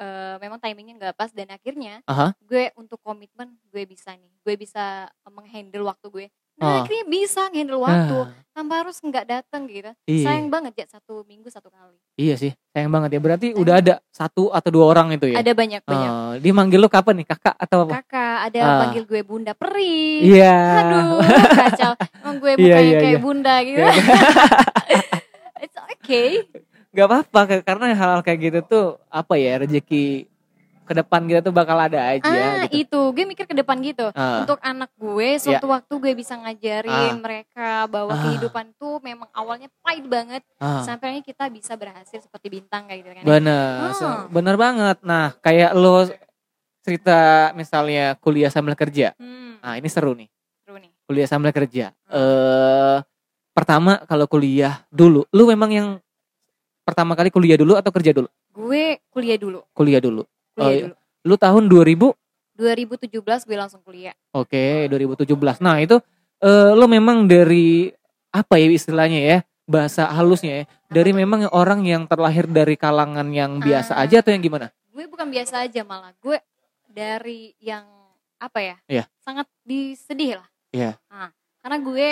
[SPEAKER 2] eh, memang timingnya nggak pas dan akhirnya
[SPEAKER 1] Aha.
[SPEAKER 2] gue untuk komitmen gue bisa nih gue bisa menghandle waktu gue
[SPEAKER 1] Oh.
[SPEAKER 2] nah akhirnya bisa handle waktu
[SPEAKER 1] Ah,
[SPEAKER 2] tanpa harus nggak datang gitu
[SPEAKER 1] iya.
[SPEAKER 2] sayang banget ya satu minggu satu kali
[SPEAKER 1] Iya sih, sayang banget ya. Berarti
[SPEAKER 2] Sayang
[SPEAKER 1] udah ada satu atau dua orang itu ya.
[SPEAKER 2] ada banyak banyak
[SPEAKER 1] Oh, dia manggil lu kapan nih? Kakak atau apa?
[SPEAKER 2] kakak ada
[SPEAKER 1] Ah.
[SPEAKER 2] panggil gue bunda peri
[SPEAKER 1] Iya.
[SPEAKER 2] aduh kacau emang gue
[SPEAKER 1] Iya,
[SPEAKER 2] mukanya
[SPEAKER 1] iya,
[SPEAKER 2] kayak
[SPEAKER 1] iya.
[SPEAKER 2] bunda gitu
[SPEAKER 1] Iya. [LAUGHS]
[SPEAKER 2] it's okay
[SPEAKER 1] Gak apa-apa karena hal-hal kayak gitu tuh apa ya rezeki ke depan kita tuh bakal ada aja
[SPEAKER 2] ah
[SPEAKER 1] gitu.
[SPEAKER 2] itu gue mikir ke depan gitu
[SPEAKER 1] Ah,
[SPEAKER 2] untuk anak gue suatu waktu gue bisa ngajarin
[SPEAKER 1] Ah.
[SPEAKER 2] mereka bahwa
[SPEAKER 1] Ah.
[SPEAKER 2] kehidupan tuh memang awalnya pahit banget
[SPEAKER 1] ah.
[SPEAKER 2] sampai akhirnya kita bisa berhasil seperti bintang kayak gitu kan ya.
[SPEAKER 1] Bener,
[SPEAKER 2] Ah.
[SPEAKER 1] bener banget. Nah, kayak lo cerita misalnya kuliah sambil kerja.
[SPEAKER 2] hmm,
[SPEAKER 1] Nah, ini seru nih.
[SPEAKER 2] seru nih
[SPEAKER 1] Kuliah sambil kerja.
[SPEAKER 2] Hmm.
[SPEAKER 1] Eh pertama kalau kuliah dulu, lu memang yang pertama kali kuliah dulu atau kerja dulu?
[SPEAKER 2] gue kuliah dulu
[SPEAKER 1] Kuliah dulu.
[SPEAKER 2] kuliah
[SPEAKER 1] Oh, iya.
[SPEAKER 2] dulu
[SPEAKER 1] Lu tahun 2000
[SPEAKER 2] 2017 gue langsung kuliah
[SPEAKER 1] Oke, 2017. Nah, itu eh, lo memang dari apa ya istilahnya ya? Bahasa halusnya ya. Dari memang orang yang terlahir dari kalangan yang biasa
[SPEAKER 2] Ah.
[SPEAKER 1] aja atau yang gimana?
[SPEAKER 2] gue bukan biasa aja malah gue dari yang apa ya
[SPEAKER 1] Iya.
[SPEAKER 2] sangat disedih lah
[SPEAKER 1] Iya.
[SPEAKER 2] Nah, karena gue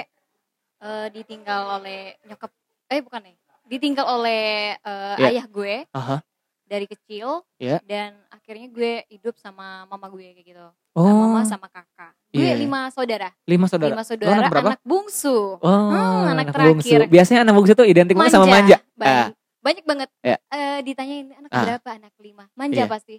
[SPEAKER 2] eh, ditinggal oleh nyokap eh bukan nih ditinggal oleh eh,
[SPEAKER 1] Iya.
[SPEAKER 2] ayah gue
[SPEAKER 1] Aha.
[SPEAKER 2] dari kecil
[SPEAKER 1] Iya.
[SPEAKER 2] dan akhirnya gue hidup sama mama gue kayak gitu
[SPEAKER 1] Oh,
[SPEAKER 2] sama mama sama kakak gue
[SPEAKER 1] Iya.
[SPEAKER 2] lima saudara
[SPEAKER 1] lima saudara.
[SPEAKER 2] lima
[SPEAKER 1] Lo
[SPEAKER 2] saudara
[SPEAKER 1] anak berapa?
[SPEAKER 2] anak bungsu
[SPEAKER 1] Oh,
[SPEAKER 2] Hmm, anak
[SPEAKER 1] bungsu.
[SPEAKER 2] terakhir.
[SPEAKER 1] Biasanya anak bungsu tuh identik banget sama manja.
[SPEAKER 2] banyak,
[SPEAKER 1] Ah.
[SPEAKER 2] banyak banget
[SPEAKER 1] Ya.
[SPEAKER 2] Eh, ditanyain anak
[SPEAKER 1] Ah.
[SPEAKER 2] berapa anak lima manja
[SPEAKER 1] Iya.
[SPEAKER 2] pasti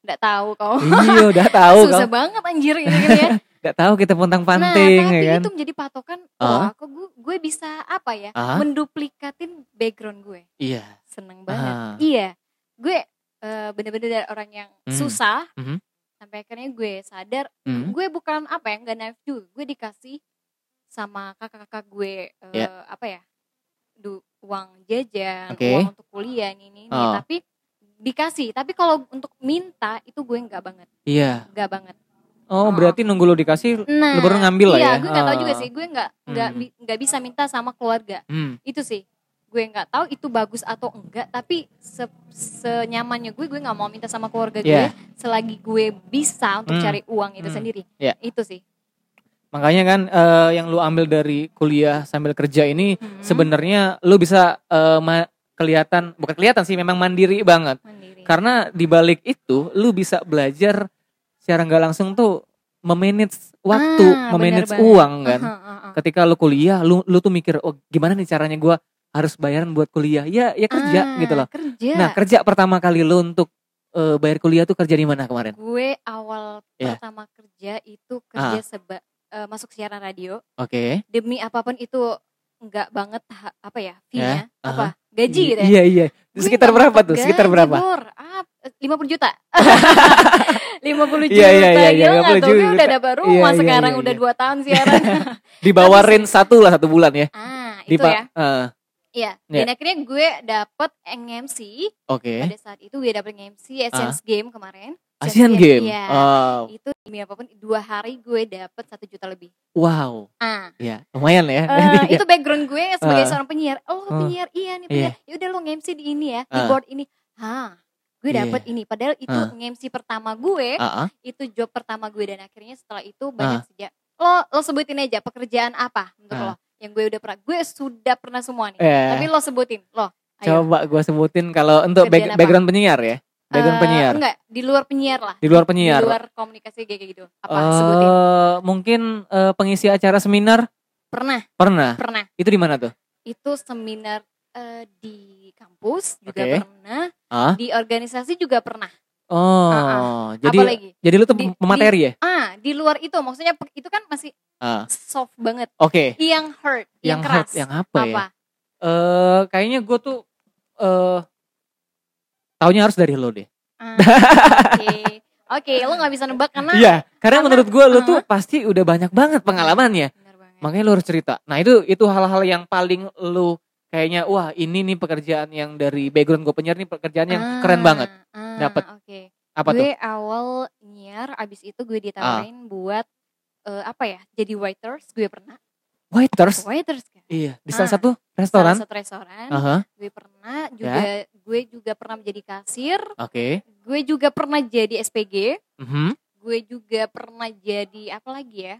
[SPEAKER 2] nggak tahu kau
[SPEAKER 1] iya, udah tahu [LAUGHS]
[SPEAKER 2] susah
[SPEAKER 1] kau.
[SPEAKER 2] banget anjir gitu, gitu ya [LAUGHS]
[SPEAKER 1] Udah tahu kita pontang
[SPEAKER 2] nah
[SPEAKER 1] panting
[SPEAKER 2] tapi
[SPEAKER 1] ya kan.
[SPEAKER 2] itu menjadi patokan wah kok gue, gue bisa apa ya
[SPEAKER 1] Ah.
[SPEAKER 2] menduplikasiin background gue
[SPEAKER 1] Iya.
[SPEAKER 2] seneng banget
[SPEAKER 1] Ah.
[SPEAKER 2] iya gue eh, bener-bener dari orang yang
[SPEAKER 1] Mhm.
[SPEAKER 2] susah
[SPEAKER 1] Mhm.
[SPEAKER 2] sampai akhirnya gue sadar
[SPEAKER 1] Mhm.
[SPEAKER 2] gue bukan apa ya nggak naif juga gue dikasih sama kakak-kakak gue eh,
[SPEAKER 1] Ya.
[SPEAKER 2] apa ya du, uang jajan
[SPEAKER 1] Oke.
[SPEAKER 2] uang untuk kuliah ini ini ini.
[SPEAKER 1] Oh.
[SPEAKER 2] tapi dikasih tapi kalau untuk minta itu gue nggak banget
[SPEAKER 1] Iya.
[SPEAKER 2] nggak banget
[SPEAKER 1] Oh,
[SPEAKER 2] Oh.
[SPEAKER 1] berarti nunggu lu dikasih
[SPEAKER 2] nah
[SPEAKER 1] lu baru ngambil lah
[SPEAKER 2] iya
[SPEAKER 1] ya.
[SPEAKER 2] gue nggak tahu
[SPEAKER 1] Ah.
[SPEAKER 2] juga sih gue nggak nggak
[SPEAKER 1] Hmm.
[SPEAKER 2] nggak bisa minta sama keluarga
[SPEAKER 1] Hmm.
[SPEAKER 2] itu sih gue nggak tahu itu bagus atau enggak tapi se senyamannya gue gue nggak mau minta sama keluarga gue
[SPEAKER 1] Iya.
[SPEAKER 2] selagi gue bisa untuk
[SPEAKER 1] Hmm.
[SPEAKER 2] cari uang itu
[SPEAKER 1] Hmm.
[SPEAKER 2] sendiri
[SPEAKER 1] Iya.
[SPEAKER 2] itu sih
[SPEAKER 1] Makanya kan eh, yang lu ambil dari kuliah sambil kerja ini
[SPEAKER 2] Hmm.
[SPEAKER 1] sebenarnya lu bisa ma- kelihatan bukan kelihatan sih memang mandiri banget.
[SPEAKER 2] mandiri
[SPEAKER 1] Karena di balik itu lu bisa belajar secara nggak langsung tuh memanage waktu,
[SPEAKER 2] Ah,
[SPEAKER 1] memanage uang kan.
[SPEAKER 2] Aha, aha.
[SPEAKER 1] Ketika lu kuliah, lu lu tuh mikir, "Oh, gimana nih caranya gua harus bayaran buat kuliah?" Ya, ya kerja
[SPEAKER 2] Ah,
[SPEAKER 1] gitu loh.
[SPEAKER 2] kerja
[SPEAKER 1] Nah, kerja pertama kali lu untuk eh, bayar kuliah tuh kerja di mana kemarin?
[SPEAKER 2] gue awal
[SPEAKER 1] Iya.
[SPEAKER 2] pertama kerja itu kerja
[SPEAKER 1] Ah.
[SPEAKER 2] seba eh, masuk siaran radio
[SPEAKER 1] Oke.
[SPEAKER 2] demi apa pun itu enggak banget apa ya fee-nya
[SPEAKER 1] Ya,
[SPEAKER 2] apa gaji gitu ya
[SPEAKER 1] Iya, iya.
[SPEAKER 2] Gue
[SPEAKER 1] Sekitar
[SPEAKER 2] nggak
[SPEAKER 1] berapa tuh? Sekitar berapa?
[SPEAKER 2] Bor. Ah, 50 juta. [LAUGHS] 50 juta.
[SPEAKER 1] Iya, iya, iya,
[SPEAKER 2] Gila
[SPEAKER 1] iya,
[SPEAKER 2] nggak
[SPEAKER 1] 50
[SPEAKER 2] tuh? Gue
[SPEAKER 1] juta.
[SPEAKER 2] udah dapat rumah
[SPEAKER 1] Iya, iya,
[SPEAKER 2] sekarang
[SPEAKER 1] iya,
[SPEAKER 2] udah
[SPEAKER 1] iya.
[SPEAKER 2] 2 tahun siaran. [LAUGHS]
[SPEAKER 1] Dibawarin satu lah satu bulan ya.
[SPEAKER 2] ah,
[SPEAKER 1] Di
[SPEAKER 2] itu ya.
[SPEAKER 1] eh,
[SPEAKER 2] Iya.
[SPEAKER 1] Iya.
[SPEAKER 2] Dan akhirnya gue dapet MC
[SPEAKER 1] Oke.
[SPEAKER 2] pada saat itu gue dapet MC Asian Game kemarin.
[SPEAKER 1] Ah. Asian Game.
[SPEAKER 2] Iya.
[SPEAKER 1] Oh,
[SPEAKER 2] Itu demi apa pun dua hari gue dapet satu juta lebih.
[SPEAKER 1] wow.
[SPEAKER 2] Ah,
[SPEAKER 1] Ya, lumayan ya.
[SPEAKER 2] Eh, [LAUGHS] itu background gue sebagai
[SPEAKER 1] Ah.
[SPEAKER 2] seorang penyiar. Oh,
[SPEAKER 1] Ah.
[SPEAKER 2] penyiar, iya nih penyiar. Ya udah lo MC di ini ya, di
[SPEAKER 1] Ah.
[SPEAKER 2] board ini. Hah, gue
[SPEAKER 1] Iya.
[SPEAKER 2] dapet ini. Padahal itu
[SPEAKER 1] Ah.
[SPEAKER 2] MC pertama gue,
[SPEAKER 1] Ah, ah.
[SPEAKER 2] itu job pertama gue dan akhirnya setelah itu banyak sejak lo lo sebutin aja pekerjaan apa untuk
[SPEAKER 1] Ah.
[SPEAKER 2] lo yang gue udah pernah. Gue sudah pernah semua nih.
[SPEAKER 1] Eh,
[SPEAKER 2] Tapi lo sebutin, lo. Ayo.
[SPEAKER 1] coba gue sebutin kalau untuk back-
[SPEAKER 2] apa?
[SPEAKER 1] background penyiar ya. Background
[SPEAKER 2] Eh,
[SPEAKER 1] penyiar.
[SPEAKER 2] Enggak, di luar penyiar lah.
[SPEAKER 1] Di luar penyiar.
[SPEAKER 2] Di luar komunikasi kayak gitu. Apa
[SPEAKER 1] Eh,
[SPEAKER 2] sebutin?
[SPEAKER 1] mungkin eh, pengisi acara seminar
[SPEAKER 2] Pernah,
[SPEAKER 1] pernah.
[SPEAKER 2] pernah.
[SPEAKER 1] Itu di mana tuh?
[SPEAKER 2] Itu seminar eh, di kampus juga
[SPEAKER 1] Oke.
[SPEAKER 2] pernah,
[SPEAKER 1] Ah?
[SPEAKER 2] di organisasi juga pernah.
[SPEAKER 1] Oh, jadi
[SPEAKER 2] Apalagi?
[SPEAKER 1] jadi lu tuh
[SPEAKER 2] Di-
[SPEAKER 1] pemateri ya?
[SPEAKER 2] Ah, di luar itu maksudnya itu kan masih
[SPEAKER 1] Ah.
[SPEAKER 2] soft banget.
[SPEAKER 1] Oke.
[SPEAKER 2] Yang hurt, yang,
[SPEAKER 1] Yang
[SPEAKER 2] keras.
[SPEAKER 1] hard, yang apa, ya?
[SPEAKER 2] Apa?
[SPEAKER 1] Eh, kayaknya gue tuh eh taunya harus dari lo deh.
[SPEAKER 2] Oke. Oke, lo nggak bisa nebak karena
[SPEAKER 1] Iya, karena
[SPEAKER 2] karena-
[SPEAKER 1] menurut gue lo
[SPEAKER 2] uh-huh.
[SPEAKER 1] tuh pasti udah banyak banget pengalamannya.
[SPEAKER 2] Banget.
[SPEAKER 1] Makanya lo harus cerita. Nah itu itu hal-hal yang paling lo kayaknya wah ini nih pekerjaan yang dari background gue penyiar nih pekerjaan yang
[SPEAKER 2] Ah,
[SPEAKER 1] keren banget.
[SPEAKER 2] ah,
[SPEAKER 1] Dapet.
[SPEAKER 2] Oke.
[SPEAKER 1] Apa tuh? Ah.
[SPEAKER 2] gue awal nyiar, abis itu gue ditawarin buat eh, apa ya? Jadi waiters, gue pernah.
[SPEAKER 1] Waiters.
[SPEAKER 2] Waiters kan?
[SPEAKER 1] Iya, di
[SPEAKER 2] Ah,
[SPEAKER 1] salah satu
[SPEAKER 2] Salah
[SPEAKER 1] restoran.
[SPEAKER 2] satu restoran.
[SPEAKER 1] Aha,
[SPEAKER 2] Gue pernah juga, gue juga pernah menjadi kasir.
[SPEAKER 1] Oke.
[SPEAKER 2] Gue juga pernah jadi SPG.
[SPEAKER 1] Mhm.
[SPEAKER 2] Gue juga pernah jadi apa lagi ya?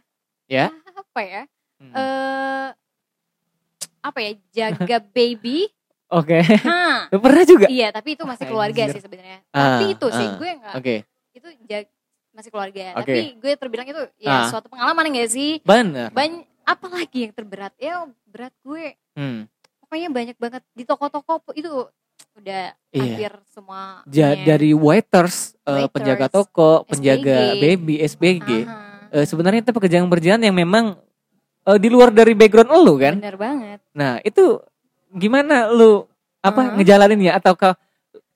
[SPEAKER 1] Ya.
[SPEAKER 2] Ah, Apa ya?
[SPEAKER 1] Hmm.
[SPEAKER 2] Eh apa ya? Jaga baby. [LAUGHS]
[SPEAKER 1] Oke.
[SPEAKER 2] Hah.
[SPEAKER 1] Lo pernah juga?
[SPEAKER 2] Iya, tapi itu masih keluarga
[SPEAKER 1] Anjir.
[SPEAKER 2] sih sebenarnya.
[SPEAKER 1] Ah,
[SPEAKER 2] Tapi itu sih
[SPEAKER 1] ah.
[SPEAKER 2] gue nggak
[SPEAKER 1] Oke.
[SPEAKER 2] itu jag- masih keluarga.
[SPEAKER 1] Oke.
[SPEAKER 2] Tapi gue terbilang itu ya
[SPEAKER 1] Ah.
[SPEAKER 2] suatu pengalaman enggak sih?
[SPEAKER 1] Bener.
[SPEAKER 2] Banyak apalagi yang terberat? Ya berat gue
[SPEAKER 1] Hmm.
[SPEAKER 2] pokoknya banyak banget di toko-toko itu udah
[SPEAKER 1] Iya.
[SPEAKER 2] hampir semua.
[SPEAKER 1] Ja- dari waiters, eh,
[SPEAKER 2] Waiters,
[SPEAKER 1] penjaga toko, penjaga
[SPEAKER 2] SPG.
[SPEAKER 1] baby, SPG.
[SPEAKER 2] Aha,
[SPEAKER 1] Eh, sebenarnya itu pekerjaan-pekerjaan yang memang eh, di luar dari background lu kan.
[SPEAKER 2] Bener banget.
[SPEAKER 1] Nah, itu gimana lu apa
[SPEAKER 2] Ah.
[SPEAKER 1] ngejalaninnya ataukah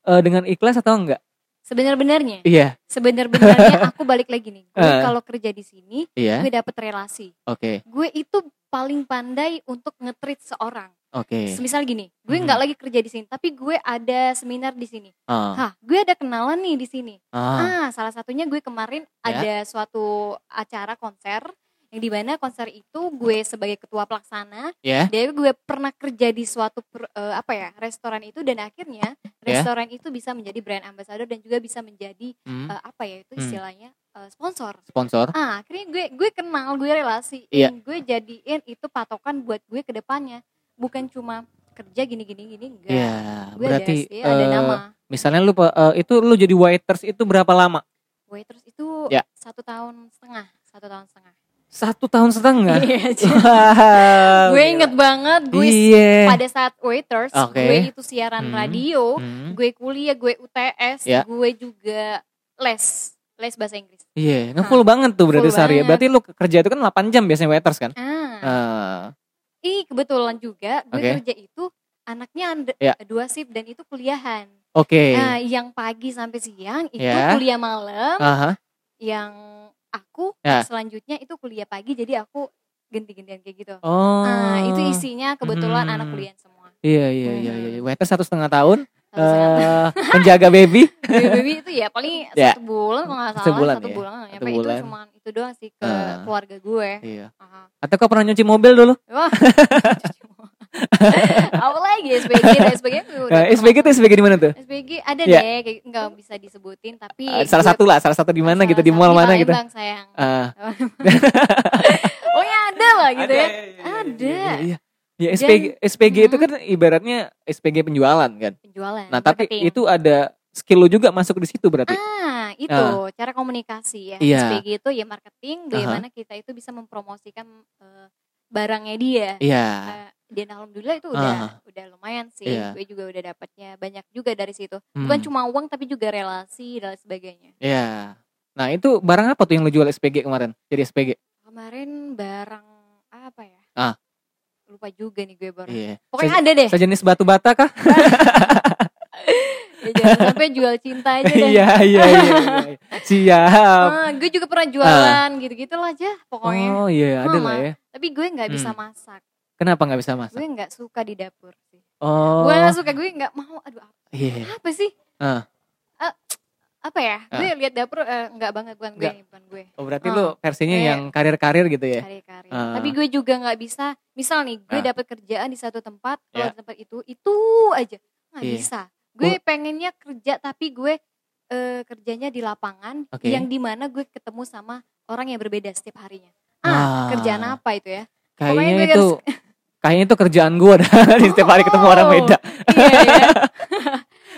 [SPEAKER 1] eh, dengan ikhlas atau enggak?
[SPEAKER 2] Sebenar-benarnya,
[SPEAKER 1] Iya,
[SPEAKER 2] sebenar-benarnya [LAUGHS] aku balik lagi nih. Gue
[SPEAKER 1] Ah.
[SPEAKER 2] kalau kerja di sini,
[SPEAKER 1] iya.
[SPEAKER 2] gue dapet relasi.
[SPEAKER 1] Oke,
[SPEAKER 2] Gue itu paling pandai untuk nge-treat seorang.
[SPEAKER 1] oke.
[SPEAKER 2] Semisal gini, gue
[SPEAKER 1] Hmm.
[SPEAKER 2] nggak lagi kerja di sini, tapi gue ada seminar di sini.
[SPEAKER 1] Ah,
[SPEAKER 2] Hah, gue ada kenalan nih di sini.
[SPEAKER 1] ah,
[SPEAKER 2] Ah, salah satunya gue kemarin
[SPEAKER 1] Ya.
[SPEAKER 2] ada suatu acara konser yang di mana konser itu gue sebagai ketua pelaksana,
[SPEAKER 1] ya,
[SPEAKER 2] jadi gue pernah kerja di suatu per- eh, apa ya restoran itu dan akhirnya
[SPEAKER 1] Ya.
[SPEAKER 2] restoran itu bisa menjadi brand ambassador dan juga bisa menjadi
[SPEAKER 1] Hmm,
[SPEAKER 2] eh, apa ya itu
[SPEAKER 1] Hmm.
[SPEAKER 2] istilahnya eh, sponsor.
[SPEAKER 1] sponsor.
[SPEAKER 2] Ah, akhirnya gue gue kenal, gue relasi,
[SPEAKER 1] Iya.
[SPEAKER 2] gue jadiin itu patokan buat gue ke depannya, bukan cuma kerja gini-gini gini enggak.
[SPEAKER 1] Iya,
[SPEAKER 2] Gue
[SPEAKER 1] berarti
[SPEAKER 2] ada, sih, ada
[SPEAKER 1] eh,
[SPEAKER 2] nama.
[SPEAKER 1] misalnya lu eh, itu lu jadi waiters itu berapa lama?
[SPEAKER 2] Waiters itu
[SPEAKER 1] Ya.
[SPEAKER 2] satu tahun setengah, satu tahun setengah.
[SPEAKER 1] Satu tahun setengah.
[SPEAKER 2] Iya. [LAUGHS]
[SPEAKER 1] Wow,
[SPEAKER 2] gue inget banget gue
[SPEAKER 1] Iya.
[SPEAKER 2] pada saat waiters,
[SPEAKER 1] Oke.
[SPEAKER 2] gue itu siaran
[SPEAKER 1] Hmm.
[SPEAKER 2] radio,
[SPEAKER 1] Hmm,
[SPEAKER 2] gue kuliah, gue UTS,
[SPEAKER 1] Ya.
[SPEAKER 2] gue juga les, les bahasa Inggris.
[SPEAKER 1] Iya, ngefull banget tuh berarti sehari. Berarti lu kerja itu kan 8 jam biasanya waiters kan?
[SPEAKER 2] Ah,
[SPEAKER 1] Ah,
[SPEAKER 2] ih kebetulan juga gue
[SPEAKER 1] Oke.
[SPEAKER 2] kerja itu anaknya ada
[SPEAKER 1] Ya.
[SPEAKER 2] dua shift dan itu kuliahan.
[SPEAKER 1] Oke.
[SPEAKER 2] Nah, yang pagi sampai siang itu
[SPEAKER 1] Ya.
[SPEAKER 2] kuliah malam,
[SPEAKER 1] Aha.
[SPEAKER 2] yang aku
[SPEAKER 1] Ya.
[SPEAKER 2] selanjutnya itu kuliah pagi, jadi aku ganti-gantian kayak gitu.
[SPEAKER 1] Oh.
[SPEAKER 2] Nah, itu isinya kebetulan
[SPEAKER 1] Hmm.
[SPEAKER 2] anak kuliah semua.
[SPEAKER 1] Iya iya iya
[SPEAKER 2] Hmm.
[SPEAKER 1] iya. Waiters satu setengah tahun.
[SPEAKER 2] Satu setengah
[SPEAKER 1] eh [LAUGHS] penjaga baby.
[SPEAKER 2] baby baby itu ya paling
[SPEAKER 1] Ya.
[SPEAKER 2] satu bulan kalau nggak salah
[SPEAKER 1] Sebulan
[SPEAKER 2] satu
[SPEAKER 1] ya,
[SPEAKER 2] bulan
[SPEAKER 1] satu bulan.
[SPEAKER 2] itu cuma itu doang sih ke
[SPEAKER 1] Ah.
[SPEAKER 2] keluarga gue
[SPEAKER 1] Iya.
[SPEAKER 2] Aha.
[SPEAKER 1] Atau kau pernah nyuci mobil dulu?
[SPEAKER 2] wah [LAUGHS] [LAUGHS] apa lagi SPG dan SPG
[SPEAKER 1] Nah, SPG tuh SPG di mana tuh?
[SPEAKER 2] SPG ada
[SPEAKER 1] Ya.
[SPEAKER 2] deh kayak nggak bisa disebutin tapi
[SPEAKER 1] Ah, salah
[SPEAKER 2] gue-
[SPEAKER 1] satu lah, salah satu di mana gitu di mall mana gitu.
[SPEAKER 2] Palembang, sayang
[SPEAKER 1] Ah. [LAUGHS]
[SPEAKER 2] oh ya ada lah gitu ya Ada.
[SPEAKER 1] Iya, iya. Ya SPG SPG itu
[SPEAKER 2] Hmm.
[SPEAKER 1] kan ibaratnya SPG penjualan kan.
[SPEAKER 2] penjualan
[SPEAKER 1] Nah, tapi
[SPEAKER 2] marketing.
[SPEAKER 1] itu ada skill lu juga masuk di situ berarti.
[SPEAKER 2] ah itu
[SPEAKER 1] Ah.
[SPEAKER 2] cara komunikasi ya
[SPEAKER 1] Iya.
[SPEAKER 2] SPG itu ya marketing bagaimana kita itu bisa mempromosikan eh, barangnya dia
[SPEAKER 1] Iya.
[SPEAKER 2] Eh, dan alhamdulillah itu udah
[SPEAKER 1] Ah.
[SPEAKER 2] udah lumayan sih
[SPEAKER 1] Iya.
[SPEAKER 2] gue juga udah dapatnya banyak juga dari situ bukan
[SPEAKER 1] Hmm.
[SPEAKER 2] cuma uang tapi juga relasi dan sebagainya
[SPEAKER 1] Iya. Nah, itu barang apa tuh yang lu jual SPG kemarin? Jadi SPG.
[SPEAKER 2] kemarin barang apa ya
[SPEAKER 1] Ah.
[SPEAKER 2] lupa juga nih gue barang
[SPEAKER 1] Iya.
[SPEAKER 2] pokoknya
[SPEAKER 1] Se-
[SPEAKER 2] ada deh
[SPEAKER 1] Sejenis batu bata kah? [LAUGHS]
[SPEAKER 2] ya, jangan sampai jual cinta aja deh
[SPEAKER 1] Iya, iya, iya. iya. [LAUGHS] Siap.
[SPEAKER 2] Ah, gue juga pernah jualan gitu-gitu lah aja pokoknya
[SPEAKER 1] Oh, iya, ada
[SPEAKER 2] Mama.
[SPEAKER 1] lah ya.
[SPEAKER 2] tapi gue nggak bisa
[SPEAKER 1] Hmm.
[SPEAKER 2] masak
[SPEAKER 1] Kenapa nggak bisa masak?
[SPEAKER 2] gue nggak suka di dapur sih
[SPEAKER 1] Oh.
[SPEAKER 2] gue nggak suka gue nggak mau aduh apa,
[SPEAKER 1] Iya.
[SPEAKER 2] apa sih
[SPEAKER 1] Ah.
[SPEAKER 2] Eh, apa ya
[SPEAKER 1] Ah.
[SPEAKER 2] gue lihat dapur eh, nggak banget bukan gue bukan gue
[SPEAKER 1] Oh, berarti
[SPEAKER 2] Ah.
[SPEAKER 1] lu versinya
[SPEAKER 2] Kayak-
[SPEAKER 1] yang karir-karir gitu ya?
[SPEAKER 2] karir-karir.
[SPEAKER 1] Ah.
[SPEAKER 2] Tapi gue juga nggak bisa. Misal nih, gue
[SPEAKER 1] Ah.
[SPEAKER 2] dapat kerjaan di satu tempat, kalau
[SPEAKER 1] Ya.
[SPEAKER 2] di tempat itu itu aja nggak
[SPEAKER 1] Iya.
[SPEAKER 2] bisa. Gue pengennya kerja tapi gue eh, kerjanya di lapangan,
[SPEAKER 1] Oke.
[SPEAKER 2] yang di mana gue ketemu sama orang yang berbeda setiap harinya.
[SPEAKER 1] Ah.
[SPEAKER 2] Ah, kerjaan apa itu ya?
[SPEAKER 1] Kayaknya
[SPEAKER 2] gue
[SPEAKER 1] itu [LAUGHS] kayaknya itu kerjaan gua dah [LAUGHS] di setiap hari ketemu
[SPEAKER 2] Oh.
[SPEAKER 1] orang beda.
[SPEAKER 2] iya, iya. [LAUGHS]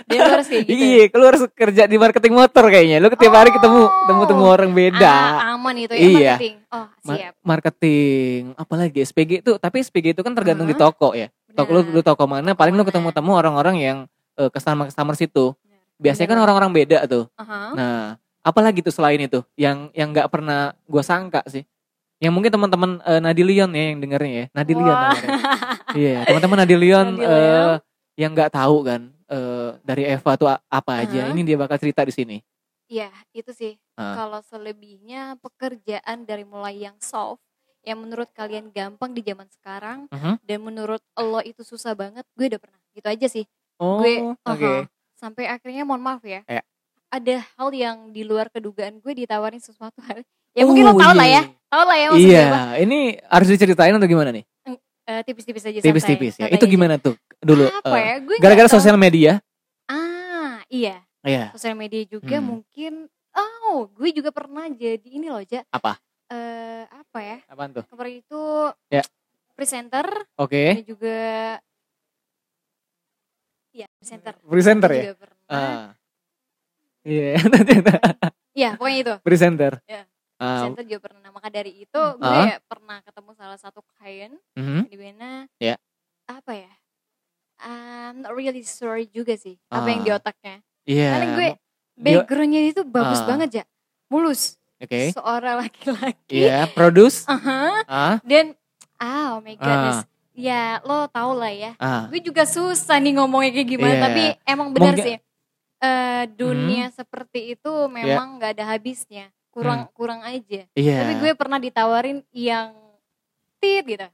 [SPEAKER 2] Dia harus kayak gitu.
[SPEAKER 1] Iya, lu harus kerja di marketing motor kayaknya. Lu tiap hari ketemu
[SPEAKER 2] Oh.
[SPEAKER 1] temu temu orang beda.
[SPEAKER 2] Ah, aman itu ya
[SPEAKER 1] Iya.
[SPEAKER 2] marketing. Oh,
[SPEAKER 1] Ma-
[SPEAKER 2] siap.
[SPEAKER 1] marketing apalagi SPG itu tapi SPG itu kan tergantung di
[SPEAKER 2] Heeh.
[SPEAKER 1] toko ya. Toko lu, lu toko mana paling lu ketemu temu orang-orang yang eh, customer customer situ. Biasanya kan orang-orang beda tuh.
[SPEAKER 2] Aha.
[SPEAKER 1] Nah, apalagi tuh selain itu yang yang nggak pernah gua sangka sih. Yang mungkin teman-teman eh, Nadilion ya yang dengernya ya. Nadilion. Iya, teman-teman Nadilion
[SPEAKER 2] Nadilion.
[SPEAKER 1] eh, yang nggak tahu kan eh, dari Eva tuh apa aja.
[SPEAKER 2] Aha.
[SPEAKER 1] Ini dia bakal cerita di sini.
[SPEAKER 2] Iya, itu sih.
[SPEAKER 1] Ah.
[SPEAKER 2] Kalau selebihnya pekerjaan dari mulai yang soft yang menurut kalian gampang di zaman sekarang
[SPEAKER 1] Mhm.
[SPEAKER 2] dan menurut lo itu susah banget, gue udah pernah. Gitu aja sih.
[SPEAKER 1] Oh,
[SPEAKER 2] gue
[SPEAKER 1] oke.
[SPEAKER 2] aha. sampai akhirnya mohon maaf ya.
[SPEAKER 1] Ya.
[SPEAKER 2] Ada hal yang di luar kedugaan gue ditawarin sesuatu hal. Ya mungkin lo
[SPEAKER 1] Oh,
[SPEAKER 2] tau lah ya.
[SPEAKER 1] Iya.
[SPEAKER 2] Tau lah ya maksudnya
[SPEAKER 1] Iya,
[SPEAKER 2] apa.
[SPEAKER 1] ini harus diceritain atau gimana nih?
[SPEAKER 2] Eh, tipis-tipis aja
[SPEAKER 1] Tipis-tipis ya. Itu
[SPEAKER 2] santai
[SPEAKER 1] gimana tuh dulu?
[SPEAKER 2] aja. Apa
[SPEAKER 1] eh,
[SPEAKER 2] ya? Gue
[SPEAKER 1] Gara-gara sosial media?
[SPEAKER 2] Ah, iya.
[SPEAKER 1] Iya.
[SPEAKER 2] Sosial media juga
[SPEAKER 1] Hmm.
[SPEAKER 2] mungkin oh, gue juga pernah jadi ini loh, Ja.
[SPEAKER 1] Apa?
[SPEAKER 2] Eh, apa ya?
[SPEAKER 1] Apaan tuh?
[SPEAKER 2] Kemarin itu
[SPEAKER 1] Ya.
[SPEAKER 2] presenter
[SPEAKER 1] Oke.
[SPEAKER 2] dan juga ya presenter.
[SPEAKER 1] Presenter ya? Ah. Iya, [LAUGHS]
[SPEAKER 2] Iya, pokoknya itu.
[SPEAKER 1] presenter.
[SPEAKER 2] Ya.
[SPEAKER 1] Ah,
[SPEAKER 2] Presenter juga pernah. Maka dari itu gue
[SPEAKER 1] Ah.
[SPEAKER 2] pernah ketemu salah satu klien
[SPEAKER 1] mhm.
[SPEAKER 2] di mana
[SPEAKER 1] Ya.
[SPEAKER 2] apa ya? I'm not really sure juga sih apa yang
[SPEAKER 1] Ah.
[SPEAKER 2] di otaknya.
[SPEAKER 1] Iya.
[SPEAKER 2] Karena gue backgroundnya itu bagus
[SPEAKER 1] Ah.
[SPEAKER 2] banget ya, mulus.
[SPEAKER 1] Oke.
[SPEAKER 2] Seorang laki-laki.
[SPEAKER 1] Iya, produce.
[SPEAKER 2] Aha.
[SPEAKER 1] Ah,
[SPEAKER 2] Dan ah, oh my goodness.
[SPEAKER 1] Ah.
[SPEAKER 2] Ya lo tau lah ya.
[SPEAKER 1] ah.
[SPEAKER 2] Gue juga susah nih ngomongnya kayak gimana.
[SPEAKER 1] Iya.
[SPEAKER 2] Tapi emang benar
[SPEAKER 1] Mungkin-
[SPEAKER 2] sih. eh dunia seperti itu memang nggak ada habisnya. Kurang kurang aja.
[SPEAKER 1] Hmm. Iya.
[SPEAKER 2] Tapi gue pernah ditawarin yang tit gitu.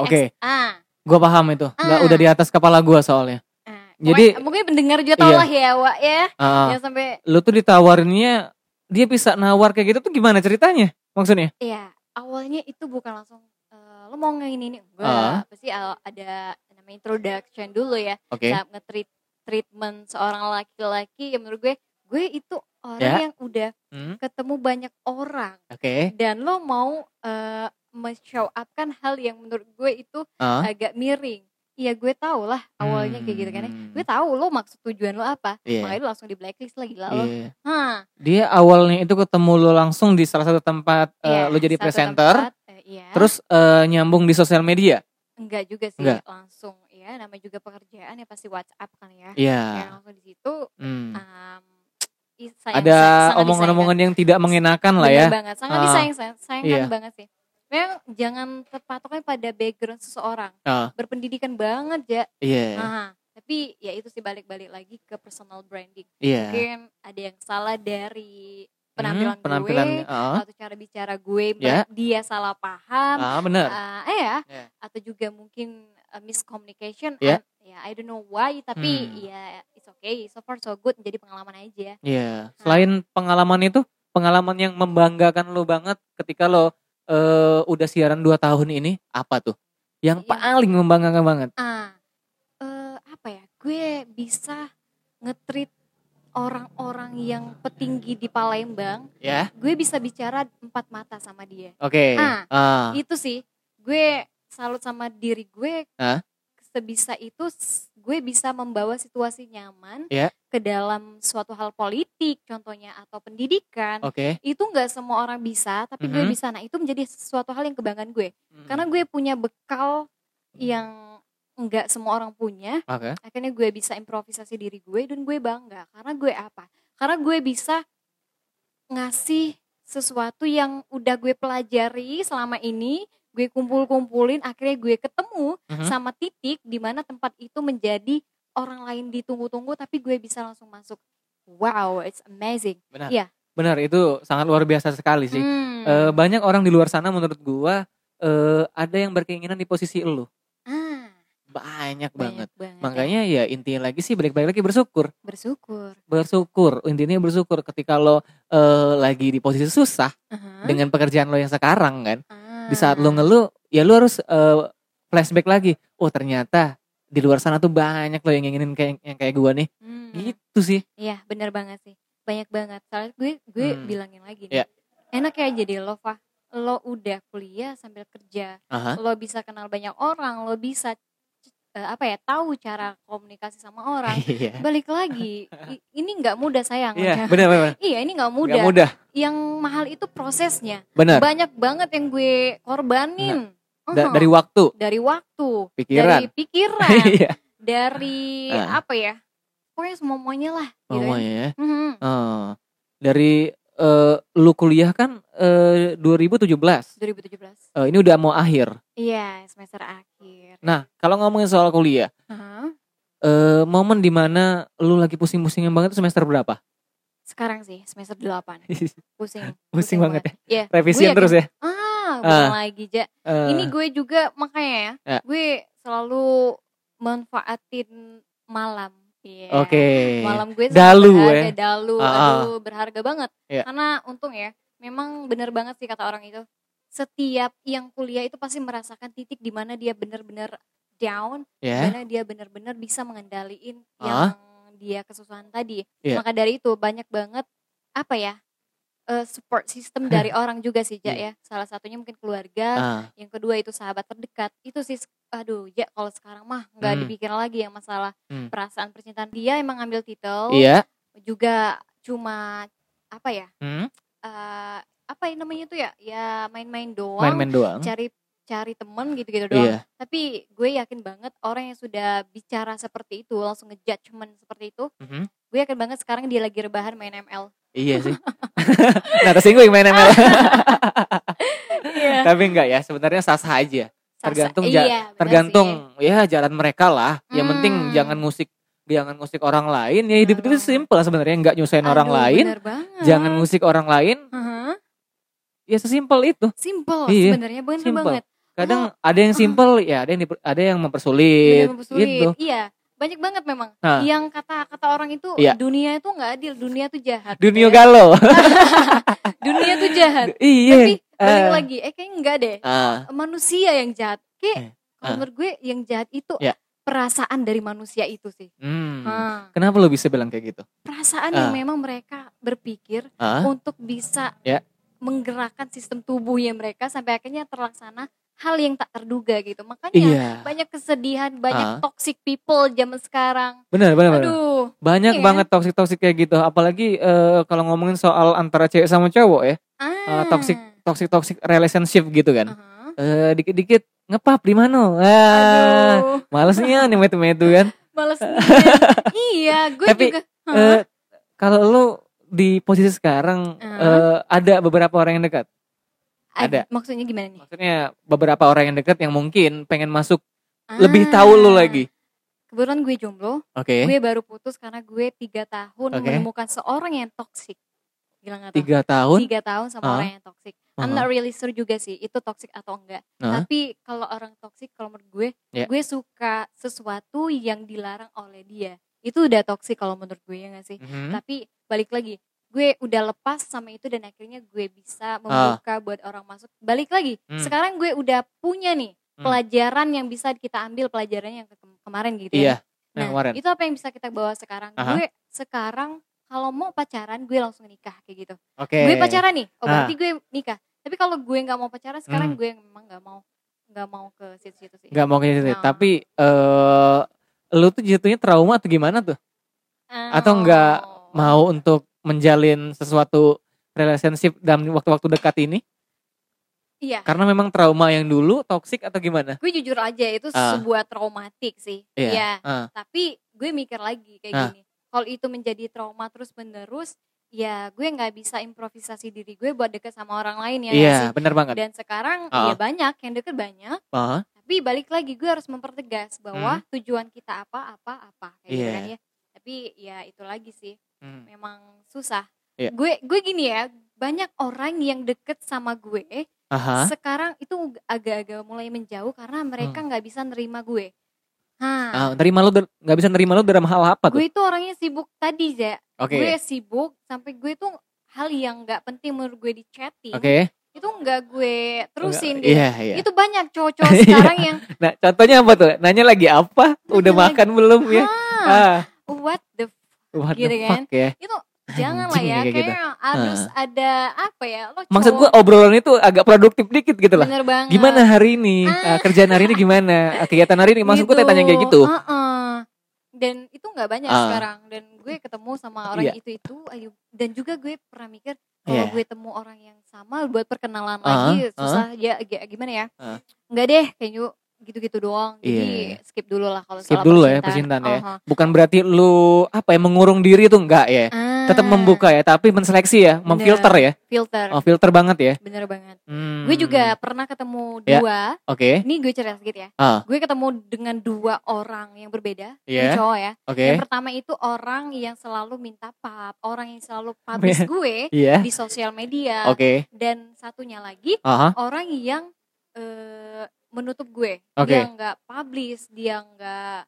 [SPEAKER 1] Oke.
[SPEAKER 2] X- Ah.
[SPEAKER 1] Gua paham itu. Nggak
[SPEAKER 2] Ah.
[SPEAKER 1] udah di atas kepala gua soalnya.
[SPEAKER 2] ah.
[SPEAKER 1] Jadi-
[SPEAKER 2] mungkin pendengar juga tau
[SPEAKER 1] Iya.
[SPEAKER 2] lah ya, Wak ya.
[SPEAKER 1] Ah,
[SPEAKER 2] Ya sampai
[SPEAKER 1] lu tuh ditawarinnya dia bisa nawar kayak gitu tuh gimana ceritanya? Maksudnya?
[SPEAKER 2] Iya, awalnya itu bukan langsung eh, lo mau ngini ini enggak,
[SPEAKER 1] Ah.
[SPEAKER 2] pasti ada namanya introduction dulu ya, saat nge-treat treatment seorang laki-laki ya menurut gue, gue itu orang
[SPEAKER 1] Ya.
[SPEAKER 2] yang udah
[SPEAKER 1] Hmm,
[SPEAKER 2] ketemu banyak orang
[SPEAKER 1] Oke.
[SPEAKER 2] dan lo mau eh, men-show up kan hal yang menurut gue itu
[SPEAKER 1] Ah.
[SPEAKER 2] agak miring. Iya gue tau lah awalnya kayak gitu kan ya.
[SPEAKER 1] Hmm.
[SPEAKER 2] Gue tahu lo maksud tujuan lo apa.
[SPEAKER 1] Iya.
[SPEAKER 2] Makanya lo langsung di blacklist lagi lah lo.
[SPEAKER 1] Iya.
[SPEAKER 2] Hah,
[SPEAKER 1] Dia awalnya itu ketemu lu langsung di salah satu tempat eh,
[SPEAKER 2] iya,
[SPEAKER 1] lu jadi presenter,
[SPEAKER 2] tempat, eh, iya.
[SPEAKER 1] terus eh, nyambung di sosial media.
[SPEAKER 2] Enggak juga sih
[SPEAKER 1] Enggak.
[SPEAKER 2] langsung ya namanya juga pekerjaan ya pasti WhatsApp kan ya.
[SPEAKER 1] Iya.
[SPEAKER 2] Ya langsung di situ
[SPEAKER 1] Hmm.
[SPEAKER 2] um, sayang-
[SPEAKER 1] Ada omongan-omongan yang tidak mengenakan lah ya.
[SPEAKER 2] Banget, sangat
[SPEAKER 1] Ah.
[SPEAKER 2] disayang sayang,
[SPEAKER 1] Iya.
[SPEAKER 2] banget sih. Memang jangan terpatokan pada background seseorang.
[SPEAKER 1] Ah.
[SPEAKER 2] Berpendidikan banget ya.
[SPEAKER 1] Iya.
[SPEAKER 2] Nah, tapi ya itu sih balik-balik lagi ke personal branding.
[SPEAKER 1] Iya.
[SPEAKER 2] Mungkin ada yang salah dari
[SPEAKER 1] Hmm,
[SPEAKER 2] penampilan,
[SPEAKER 1] penampilan
[SPEAKER 2] gue
[SPEAKER 1] ah.
[SPEAKER 2] atau cara bicara gue,
[SPEAKER 1] Ya.
[SPEAKER 2] dia salah paham.
[SPEAKER 1] Ah, benar.
[SPEAKER 2] Ah, eh ya,
[SPEAKER 1] Ya.
[SPEAKER 2] atau juga mungkin uh, miscommunication.
[SPEAKER 1] Ya.
[SPEAKER 2] ya, I don't know why, tapi
[SPEAKER 1] Hmm.
[SPEAKER 2] ya it's okay, so far so good, jadi pengalaman aja.
[SPEAKER 1] Iya. Selain pengalaman itu, pengalaman yang membanggakan lo banget ketika lo eh, udah siaran 2 tahun ini apa tuh? Yang
[SPEAKER 2] Iya.
[SPEAKER 1] paling membanggakan banget.
[SPEAKER 2] Ah, eh, apa ya? Gue bisa nge-treat orang-orang yang petinggi di Palembang.
[SPEAKER 1] Ya.
[SPEAKER 2] Gue bisa bicara empat mata sama dia.
[SPEAKER 1] Oke.
[SPEAKER 2] Ah.
[SPEAKER 1] Ah.
[SPEAKER 2] Itu sih, gue salut sama diri gue.
[SPEAKER 1] Hah?
[SPEAKER 2] Sebisa itu gue bisa membawa situasi nyaman
[SPEAKER 1] Ya.
[SPEAKER 2] ke dalam suatu hal politik, contohnya atau pendidikan.
[SPEAKER 1] Oke.
[SPEAKER 2] itu nggak semua orang bisa tapi gue
[SPEAKER 1] Mhm.
[SPEAKER 2] bisa nah itu menjadi sesuatu hal yang kebanggaan gue
[SPEAKER 1] Hmm.
[SPEAKER 2] karena gue punya bekal yang nggak semua orang punya
[SPEAKER 1] Oke.
[SPEAKER 2] akhirnya gue bisa improvisasi diri gue dan gue bangga karena gue apa karena gue bisa ngasih sesuatu yang udah gue pelajari selama ini gue kumpul-kumpulin akhirnya gue ketemu
[SPEAKER 1] Mhm.
[SPEAKER 2] sama titik di mana tempat itu menjadi orang lain ditunggu-tunggu tapi gue bisa langsung masuk wow it's amazing
[SPEAKER 1] Benar.
[SPEAKER 2] Iya.
[SPEAKER 1] Benar, itu sangat luar biasa sekali sih.
[SPEAKER 2] Hmm.
[SPEAKER 1] Eh, banyak orang di luar sana menurut gua eh, ada yang berkeinginan di posisi lo.
[SPEAKER 2] ah
[SPEAKER 1] Banyak, banget.
[SPEAKER 2] banyak banget ya.
[SPEAKER 1] Makanya ya intinya lagi sih balik-balik lagi bersyukur.
[SPEAKER 2] bersyukur
[SPEAKER 1] Bersyukur, intinya bersyukur ketika lo eh, lagi di posisi susah
[SPEAKER 2] Aha.
[SPEAKER 1] dengan pekerjaan lo yang sekarang kan.
[SPEAKER 2] Ah.
[SPEAKER 1] Di saat lo ngeluh, ya lo harus eh, flashback lagi. Oh, ternyata di luar sana tuh banyak lo yang inginin kayak yang kayak gua nih.
[SPEAKER 2] Hmm.
[SPEAKER 1] Gitu sih.
[SPEAKER 2] Iya bener banget sih banyak banget soalnya gue gue
[SPEAKER 1] Hmm.
[SPEAKER 2] bilangin lagi
[SPEAKER 1] Iya.
[SPEAKER 2] nih enak ya jadi lo Fah lo udah kuliah sambil kerja
[SPEAKER 1] Aha.
[SPEAKER 2] lo bisa kenal banyak orang lo bisa eh, apa ya tahu cara komunikasi sama orang [LAUGHS]
[SPEAKER 1] Iya.
[SPEAKER 2] balik lagi i- ini nggak mudah sayang
[SPEAKER 1] Iya, [LAUGHS] benar benar.
[SPEAKER 2] iya ini nggak mudah.
[SPEAKER 1] Mudah.
[SPEAKER 2] yang mahal itu prosesnya
[SPEAKER 1] Benar.
[SPEAKER 2] banyak banget yang gue korbanin
[SPEAKER 1] Da-
[SPEAKER 2] Uhum.
[SPEAKER 1] dari waktu,
[SPEAKER 2] dari waktu
[SPEAKER 1] pikiran.
[SPEAKER 2] dari pikiran [LAUGHS]
[SPEAKER 1] Iya.
[SPEAKER 2] dari
[SPEAKER 1] Ah.
[SPEAKER 2] apa ya pokoknya semuanya lah gitu.
[SPEAKER 1] Semuanya ya.
[SPEAKER 2] Mhm.
[SPEAKER 1] Oh. Dari eh, lu kuliah kan eh, 2017.
[SPEAKER 2] 2017
[SPEAKER 1] Eh, ini udah mau akhir.
[SPEAKER 2] iya semester akhir
[SPEAKER 1] Nah, kalau ngomongin soal kuliah,
[SPEAKER 2] Aha.
[SPEAKER 1] eh, momen di mana lu lagi pusing-pusingnya banget itu semester berapa?
[SPEAKER 2] sekarang sih semester 8 [LAUGHS] pusing
[SPEAKER 1] Pusing banget ya.
[SPEAKER 2] Iya.
[SPEAKER 1] Revisian
[SPEAKER 2] Gue
[SPEAKER 1] terus ya.
[SPEAKER 2] ah bukan lagi ja
[SPEAKER 1] Eh,
[SPEAKER 2] ini gue juga makanya ya,
[SPEAKER 1] Ya.
[SPEAKER 2] gue selalu manfaatin malam Iya.
[SPEAKER 1] Oke.
[SPEAKER 2] malam gue
[SPEAKER 1] Dalu, ya.
[SPEAKER 2] dalu
[SPEAKER 1] Ah, ah.
[SPEAKER 2] aduh berharga banget
[SPEAKER 1] Iya.
[SPEAKER 2] karena untung ya memang bener banget sih kata orang itu setiap yang kuliah itu pasti merasakan titik di mana dia benar-benar down
[SPEAKER 1] Ya.
[SPEAKER 2] di mana dia benar-benar bisa mengendaliin
[SPEAKER 1] Ah.
[SPEAKER 2] yang dia kesusahan tadi
[SPEAKER 1] Iya.
[SPEAKER 2] maka dari itu banyak banget apa ya eh, support system dari [LAUGHS] orang juga sih Ja
[SPEAKER 1] Iya.
[SPEAKER 2] ya salah satunya mungkin keluarga
[SPEAKER 1] Ah,
[SPEAKER 2] yang kedua itu sahabat terdekat itu sih aduh ya kalau sekarang mah nggak
[SPEAKER 1] Hmm.
[SPEAKER 2] dipikir lagi yang masalah
[SPEAKER 1] Hmm.
[SPEAKER 2] perasaan percintaan dia emang ambil titel
[SPEAKER 1] Iya.
[SPEAKER 2] juga cuma apa ya
[SPEAKER 1] Hmm,
[SPEAKER 2] eh, apa ya namanya tuh ya ya main-main doang
[SPEAKER 1] Main-main doang.
[SPEAKER 2] cari cari temen gitu-gitu doang
[SPEAKER 1] Iya.
[SPEAKER 2] tapi gue yakin banget orang yang sudah bicara seperti itu langsung ngejudgement seperti itu
[SPEAKER 1] Mhm.
[SPEAKER 2] gue yakin banget sekarang dia lagi rebahan main ML
[SPEAKER 1] Iya sih. [LAUGHS] nah, tersinggung main ML. [LAUGHS]
[SPEAKER 2] Iya.
[SPEAKER 1] Tapi enggak ya, sebenarnya sah-sah aja. Tergantung
[SPEAKER 2] iya,
[SPEAKER 1] Tergantung
[SPEAKER 2] sih.
[SPEAKER 1] ya jalan mereka lah. Yang penting
[SPEAKER 2] Hmm.
[SPEAKER 1] jangan musik jangan musik orang lain. Ya hidup itu simpel sebenarnya, enggak nyusahin orang lain. Jangan musik orang lain.
[SPEAKER 2] Heeh.
[SPEAKER 1] Ya sesimpel itu.
[SPEAKER 2] simple
[SPEAKER 1] Iya,
[SPEAKER 2] sebenarnya bener
[SPEAKER 1] simple.
[SPEAKER 2] banget
[SPEAKER 1] Kadang
[SPEAKER 2] Oh.
[SPEAKER 1] ada yang simpel ya, ada yang ada yang mempersulit
[SPEAKER 2] mempersulit.
[SPEAKER 1] gitu.
[SPEAKER 2] iya banyak banget memang
[SPEAKER 1] Nah.
[SPEAKER 2] yang kata-kata orang itu
[SPEAKER 1] Iya.
[SPEAKER 2] dunia itu nggak adil dunia tuh jahat
[SPEAKER 1] Dunia
[SPEAKER 2] Ya.
[SPEAKER 1] galau. [LAUGHS]
[SPEAKER 2] dunia tuh jahat [LAUGHS]
[SPEAKER 1] iya.
[SPEAKER 2] tapi balik
[SPEAKER 1] eh.
[SPEAKER 2] lagi eh kayaknya enggak deh
[SPEAKER 1] Ah,
[SPEAKER 2] manusia yang jahat kayak
[SPEAKER 1] Eh,
[SPEAKER 2] kalau
[SPEAKER 1] ah.
[SPEAKER 2] menurut gue yang jahat itu
[SPEAKER 1] Ya.
[SPEAKER 2] perasaan dari manusia itu sih
[SPEAKER 1] hmm.
[SPEAKER 2] Ah,
[SPEAKER 1] Kenapa lo bisa bilang kayak gitu?
[SPEAKER 2] perasaan
[SPEAKER 1] Ah.
[SPEAKER 2] yang memang mereka berpikir
[SPEAKER 1] Ah,
[SPEAKER 2] untuk bisa
[SPEAKER 1] Ya.
[SPEAKER 2] menggerakkan sistem tubuhnya mereka sampai akhirnya terlaksana hal yang tak terduga gitu makanya
[SPEAKER 1] iya.
[SPEAKER 2] banyak kesedihan banyak
[SPEAKER 1] Ah.
[SPEAKER 2] toxic people zaman sekarang
[SPEAKER 1] Benar, benar,
[SPEAKER 2] aduh
[SPEAKER 1] Banyak
[SPEAKER 2] Iya.
[SPEAKER 1] banget toxic-toxic kayak gitu. Apalagi eh, kalau ngomongin soal antara cewek sama cowok ya.
[SPEAKER 2] ah.
[SPEAKER 1] toxic toxic-toxic relationship gitu kan.
[SPEAKER 2] Aha.
[SPEAKER 1] Eh, dikit-dikit ngepap di mana? Ah, malesnya nih metu-metu kan. [LAUGHS]
[SPEAKER 2] males [LAUGHS] iya, gue
[SPEAKER 1] Tapi,
[SPEAKER 2] juga.
[SPEAKER 1] Eh, kalau lo di posisi sekarang
[SPEAKER 2] Ah.
[SPEAKER 1] eh, ada beberapa orang yang dekat. Ada.
[SPEAKER 2] Maksudnya gimana nih?
[SPEAKER 1] Maksudnya beberapa orang yang dekat yang mungkin pengen masuk lebih tahu
[SPEAKER 2] Ah.
[SPEAKER 1] lagi.
[SPEAKER 2] Kebetulan gue jomblo,
[SPEAKER 1] Oke.
[SPEAKER 2] gue baru putus karena gue tiga tahun
[SPEAKER 1] Oke.
[SPEAKER 2] menemukan seorang yang toxic. Gila gak tuh?
[SPEAKER 1] Tiga tahun.
[SPEAKER 2] Tiga tahun sama
[SPEAKER 1] Ah.
[SPEAKER 2] orang yang toxic. I'm not really sure juga sih itu toxic atau enggak.
[SPEAKER 1] Ah.
[SPEAKER 2] Tapi kalau orang toxic kalau menurut gue,
[SPEAKER 1] Ya.
[SPEAKER 2] gue suka sesuatu yang dilarang oleh dia. Itu udah toxic kalau menurut gue ya gak sih?
[SPEAKER 1] Mhm.
[SPEAKER 2] Tapi balik lagi, gue udah lepas sama itu dan akhirnya gue bisa membuka buat orang masuk. Balik lagi,
[SPEAKER 1] Ah. Hmm.
[SPEAKER 2] sekarang gue udah punya nih
[SPEAKER 1] Hmm.
[SPEAKER 2] pelajaran yang bisa kita ambil pelajaran yang ke- kemarin gitu
[SPEAKER 1] Iya.
[SPEAKER 2] ya.
[SPEAKER 1] Yang
[SPEAKER 2] Nah,
[SPEAKER 1] kemarin.
[SPEAKER 2] itu apa yang bisa kita bawa sekarang?
[SPEAKER 1] Aha.
[SPEAKER 2] Gue sekarang kalau mau pacaran gue langsung nikah kayak gitu.
[SPEAKER 1] Oke.
[SPEAKER 2] Gue pacaran nih, oh
[SPEAKER 1] Ah.
[SPEAKER 2] berarti gue nikah. Tapi kalau gue nggak mau pacaran
[SPEAKER 1] Hmm.
[SPEAKER 2] sekarang gue memang nggak mau nggak mau ke situ-situ sih.
[SPEAKER 1] Gak mau kayak gitu.
[SPEAKER 2] Nah.
[SPEAKER 1] Tapi eh lu tuh jatuhnya trauma atau gimana tuh? Atau nggak
[SPEAKER 2] Oh.
[SPEAKER 1] Mau untuk menjalin sesuatu relationship dalam waktu-waktu dekat ini?
[SPEAKER 2] Iya.
[SPEAKER 1] Karena memang trauma yang dulu toxic atau gimana?
[SPEAKER 2] Gue jujur aja itu
[SPEAKER 1] Ah.
[SPEAKER 2] sebuah traumatik sih.
[SPEAKER 1] Iya.
[SPEAKER 2] Iya.
[SPEAKER 1] Ah.
[SPEAKER 2] Tapi gue mikir lagi kayak
[SPEAKER 1] Ah.
[SPEAKER 2] gini. Kalau itu menjadi trauma terus menerus, ya gue nggak bisa improvisasi diri gue buat deket sama orang lain ya
[SPEAKER 1] Iya,
[SPEAKER 2] sih.
[SPEAKER 1] benar banget.
[SPEAKER 2] Dan sekarang
[SPEAKER 1] Ah.
[SPEAKER 2] ya banyak yang deket banyak.
[SPEAKER 1] Ah,
[SPEAKER 2] Tapi balik lagi gue harus mempertegas bahwa tujuan kita apa apa apa kayak gitu
[SPEAKER 1] Hmm. Iya.
[SPEAKER 2] kan ya. Tapi ya itu lagi sih
[SPEAKER 1] hmm.
[SPEAKER 2] memang susah.
[SPEAKER 1] Iya.
[SPEAKER 2] Gue gue gini ya banyak orang yang deket sama gue
[SPEAKER 1] Aha.
[SPEAKER 2] sekarang itu agak-agak mulai menjauh karena mereka nggak bisa nerima gue. Nah,
[SPEAKER 1] Ah, nerima der- nggak bisa nerima lu dalam hal apa tuh?
[SPEAKER 2] gue itu orangnya sibuk tadi ya.
[SPEAKER 1] Oke.
[SPEAKER 2] Gue sibuk sampai gue tuh hal yang nggak penting menurut gue di chatting
[SPEAKER 1] Oke.
[SPEAKER 2] itu nggak gue terusin
[SPEAKER 1] Enggak-
[SPEAKER 2] gitu.
[SPEAKER 1] Iya, iya.
[SPEAKER 2] Itu banyak cowok-cowok [LAUGHS] sekarang yang
[SPEAKER 1] Nah, contohnya apa tuh? Nanya lagi apa? Udah
[SPEAKER 2] Nanya lagi,
[SPEAKER 1] makan belum ya?
[SPEAKER 2] ah,
[SPEAKER 1] Ah,
[SPEAKER 2] what the f-"
[SPEAKER 1] what
[SPEAKER 2] Gitu
[SPEAKER 1] the
[SPEAKER 2] kan.
[SPEAKER 1] ya?
[SPEAKER 2] itu jangan lah ya
[SPEAKER 1] kayak gitu.
[SPEAKER 2] kayaknya harus ada apa ya lo
[SPEAKER 1] Maksud gue obrolan itu agak produktif dikit gitu lah.
[SPEAKER 2] bener banget
[SPEAKER 1] Gimana hari ini?
[SPEAKER 2] Ah.
[SPEAKER 1] Eh, kerjaan hari ini gimana? Eh, Kegiatan hari ini? Maksud gue tanya kayak gitu.
[SPEAKER 2] Heeh. dan itu nggak banyak
[SPEAKER 1] Ah.
[SPEAKER 2] sekarang dan gue ketemu sama orang
[SPEAKER 1] Iya.
[SPEAKER 2] itu itu ayo dan juga gue pernah mikir kalau
[SPEAKER 1] Iya.
[SPEAKER 2] gue temu orang yang sama buat perkenalan
[SPEAKER 1] Ah,
[SPEAKER 2] lagi
[SPEAKER 1] ah.
[SPEAKER 2] susah ya gi- gimana ya
[SPEAKER 1] Ah.
[SPEAKER 2] nggak deh kayaknya gitu-gitu doang jadi
[SPEAKER 1] Iya.
[SPEAKER 2] skip dulu lah kalau
[SPEAKER 1] Skip dulu ya percintaan ya.
[SPEAKER 2] Aha.
[SPEAKER 1] Bukan berarti lu apa ya mengurung diri tuh enggak ya.
[SPEAKER 2] Ah,
[SPEAKER 1] Tetap membuka ya, tapi menseleksi ya, memfilter ya.
[SPEAKER 2] filter
[SPEAKER 1] Oh, filter banget ya.
[SPEAKER 2] bener banget
[SPEAKER 1] Hmm.
[SPEAKER 2] gue juga pernah ketemu
[SPEAKER 1] Ya.
[SPEAKER 2] dua
[SPEAKER 1] Oke.
[SPEAKER 2] ini gue cerita sedikit ya
[SPEAKER 1] Ah.
[SPEAKER 2] gue ketemu dengan dua orang yang berbeda
[SPEAKER 1] Iya.
[SPEAKER 2] ini cowok ya
[SPEAKER 1] Oke.
[SPEAKER 2] Yang pertama itu orang yang selalu minta pap, orang yang selalu publish [LAUGHS] gue
[SPEAKER 1] Iya.
[SPEAKER 2] di sosial media.
[SPEAKER 1] Oke.
[SPEAKER 2] Dan satunya lagi
[SPEAKER 1] Aha.
[SPEAKER 2] orang yang eh, menutup gue.
[SPEAKER 1] Oke.
[SPEAKER 2] Dia nggak publish, dia nggak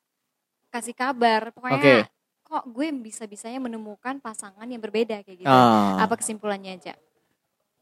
[SPEAKER 2] kasih kabar. Pokoknya
[SPEAKER 1] Oke.
[SPEAKER 2] kok gue bisa-bisanya menemukan pasangan yang berbeda kayak gitu.
[SPEAKER 1] Ah.
[SPEAKER 2] Apa kesimpulannya aja?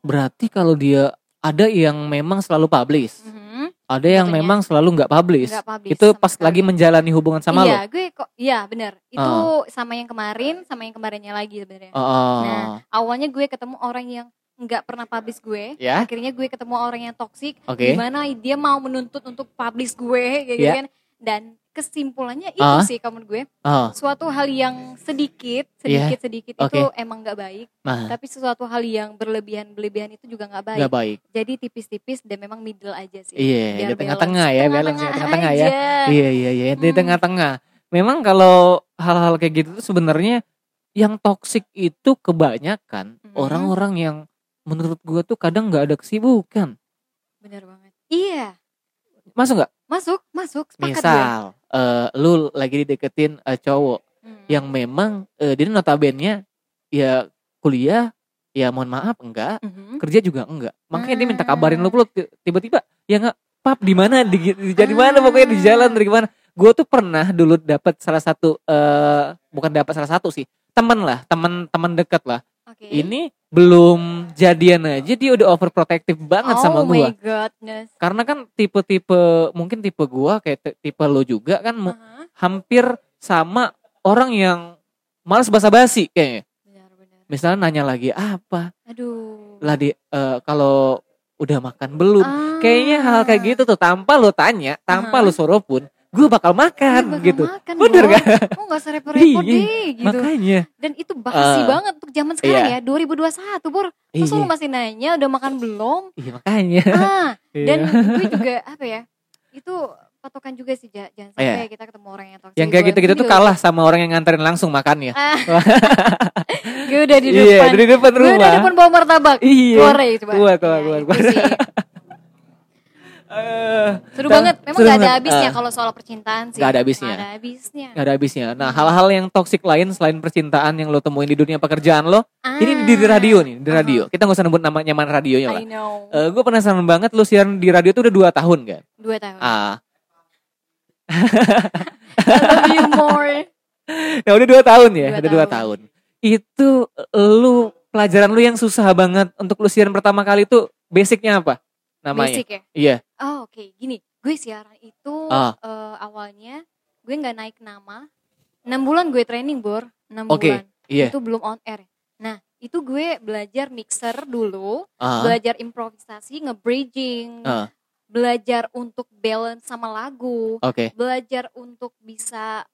[SPEAKER 1] Berarti kalau dia ada yang memang selalu publish,
[SPEAKER 2] Mhm.
[SPEAKER 1] ada yang memang selalu nggak publish.
[SPEAKER 2] Publish
[SPEAKER 1] Itu pas
[SPEAKER 2] sekali.
[SPEAKER 1] lagi menjalani hubungan sama
[SPEAKER 2] iya,
[SPEAKER 1] lo.
[SPEAKER 2] gue kok iya benar. Itu
[SPEAKER 1] Ah.
[SPEAKER 2] sama yang kemarin, sama yang kemarinnya lagi sebenarnya.
[SPEAKER 1] Oh.
[SPEAKER 2] Nah, awalnya gue ketemu orang yang nggak pernah publish gue.
[SPEAKER 1] Ya.
[SPEAKER 2] Akhirnya gue ketemu orang yang toksik.
[SPEAKER 1] Oke.
[SPEAKER 2] Gimana dia mau menuntut untuk publish gue gitu
[SPEAKER 1] Ya.
[SPEAKER 2] kan. Dan kesimpulannya itu
[SPEAKER 1] Ah.
[SPEAKER 2] sih kamu gue.
[SPEAKER 1] Oh,
[SPEAKER 2] Suatu hal yang sedikit,
[SPEAKER 1] Iya.
[SPEAKER 2] sedikit sedikit
[SPEAKER 1] Oke.
[SPEAKER 2] itu emang nggak baik.
[SPEAKER 1] nah,
[SPEAKER 2] Tapi sesuatu hal yang berlebihan berlebihan itu juga nggak baik.
[SPEAKER 1] nggak baik.
[SPEAKER 2] Jadi tipis-tipis dan memang middle aja sih.
[SPEAKER 1] Iya,
[SPEAKER 2] Biar
[SPEAKER 1] di tengah-tengah ya, balance ya, tengah-tengah ya. Iya, iya, iya, di
[SPEAKER 2] Hmm.
[SPEAKER 1] tengah-tengah. Memang kalau hal-hal kayak gitu tuh sebenarnya yang toksik itu kebanyakan
[SPEAKER 2] Mhm.
[SPEAKER 1] orang-orang yang menurut gua tuh kadang nggak ada kesibukan.
[SPEAKER 2] Bener banget. Iya.
[SPEAKER 1] Masuk nggak?
[SPEAKER 2] Masuk, masuk. Gue.
[SPEAKER 1] Misal, eh, lu lagi dideketin eh, cowok
[SPEAKER 2] Hmm.
[SPEAKER 1] yang memang eh, dia notabene ya kuliah, ya mohon maaf enggak,
[SPEAKER 2] Mhm.
[SPEAKER 1] kerja juga enggak. Makanya dia minta kabarin lu
[SPEAKER 2] Ah.
[SPEAKER 1] lu tiba-tiba ya enggak pap di mana di, di jadi mana pokoknya di
[SPEAKER 2] Ah.
[SPEAKER 1] jalan dari mana. Gue tuh pernah dulu dapat salah satu eh bukan dapat salah satu sih temen lah teman teman dekat lah
[SPEAKER 2] Oke.
[SPEAKER 1] ini belum jadian aja dia udah overprotective banget sama
[SPEAKER 2] oh
[SPEAKER 1] gua
[SPEAKER 2] my godness.
[SPEAKER 1] karena kan tipe-tipe mungkin tipe gua kayak ti- tipe lo juga kan mu-
[SPEAKER 2] Aha.
[SPEAKER 1] hampir sama orang yang malas basa-basi kayaknya misalnya nanya lagi apa
[SPEAKER 2] Aduh.
[SPEAKER 1] lah di eh, kalau udah makan belum
[SPEAKER 2] Ah.
[SPEAKER 1] kayaknya hal kayak gitu tuh tanpa lo tanya tanpa
[SPEAKER 2] Aha.
[SPEAKER 1] lo suruh pun gue bakal makan
[SPEAKER 2] Gue bakal
[SPEAKER 1] gitu
[SPEAKER 2] Makan
[SPEAKER 1] Bener kan?
[SPEAKER 2] Oh gak usah repot-repot
[SPEAKER 1] Iya,
[SPEAKER 2] deh gitu.
[SPEAKER 1] makanya
[SPEAKER 2] Dan itu basi
[SPEAKER 1] Eh,
[SPEAKER 2] banget untuk zaman sekarang
[SPEAKER 1] iya.
[SPEAKER 2] ya. 2021 Bur. Masa
[SPEAKER 1] iya
[SPEAKER 2] lu masih nanya udah makan belum?
[SPEAKER 1] iya makanya
[SPEAKER 2] Ah, [LAUGHS] dan
[SPEAKER 1] Iya.
[SPEAKER 2] gue juga apa ya? Itu patokan juga sih Ja- jangan
[SPEAKER 1] Iya.
[SPEAKER 2] sampai kita ketemu orang yang toksik.
[SPEAKER 1] yang kayak gitu-gitu tuh kalah sama orang yang nganterin langsung makannya
[SPEAKER 2] Ah. [LAUGHS] gue udah di depan.
[SPEAKER 1] iya di depan
[SPEAKER 2] gue udah di
[SPEAKER 1] rumah
[SPEAKER 2] depan bawa martabak.
[SPEAKER 1] iya
[SPEAKER 2] Keluar ya coba.
[SPEAKER 1] Keluar, keluar,
[SPEAKER 2] Ya,
[SPEAKER 1] keluar, Eh,
[SPEAKER 2] Seru banget. Memang
[SPEAKER 1] seru
[SPEAKER 2] gak ada
[SPEAKER 1] banget.
[SPEAKER 2] habisnya
[SPEAKER 1] Eh,
[SPEAKER 2] kalau soal percintaan sih.
[SPEAKER 1] Nggak ada habisnya.
[SPEAKER 2] Nggak ada habisnya.
[SPEAKER 1] nggak ada habisnya nah hal-hal yang toksik lain selain percintaan yang lo temuin di dunia pekerjaan lo ini di, di radio nih di radio kita nggak usah nebut namanya mana radionya lah
[SPEAKER 2] I know.
[SPEAKER 1] Eh, gue penasaran banget lo siaran di radio tuh udah dua tahun kan
[SPEAKER 2] Dua tahun.
[SPEAKER 1] ah
[SPEAKER 2] I love you more. [LAUGHS]
[SPEAKER 1] Nah udah dua tahun ya,
[SPEAKER 2] Dua
[SPEAKER 1] udah dua
[SPEAKER 2] tahun.
[SPEAKER 1] tahun. Itu lu pelajaran lu yang susah banget untuk lu siaran pertama kali itu basicnya apa? Namanya?
[SPEAKER 2] Basic ya.
[SPEAKER 1] Iya.
[SPEAKER 2] Oh, oke. Gini, gue siaran itu
[SPEAKER 1] Ah.
[SPEAKER 2] eh, awalnya gue nggak naik nama. 6 bulan gue training, Bor. 6
[SPEAKER 1] Oke,
[SPEAKER 2] bulan.
[SPEAKER 1] iya.
[SPEAKER 2] Itu belum on air. Nah, itu gue belajar mixer dulu,
[SPEAKER 1] Ah,
[SPEAKER 2] belajar improvisasi, nge-bridging,
[SPEAKER 1] ah,
[SPEAKER 2] belajar untuk balance sama lagu,
[SPEAKER 1] Oke.
[SPEAKER 2] belajar untuk bisa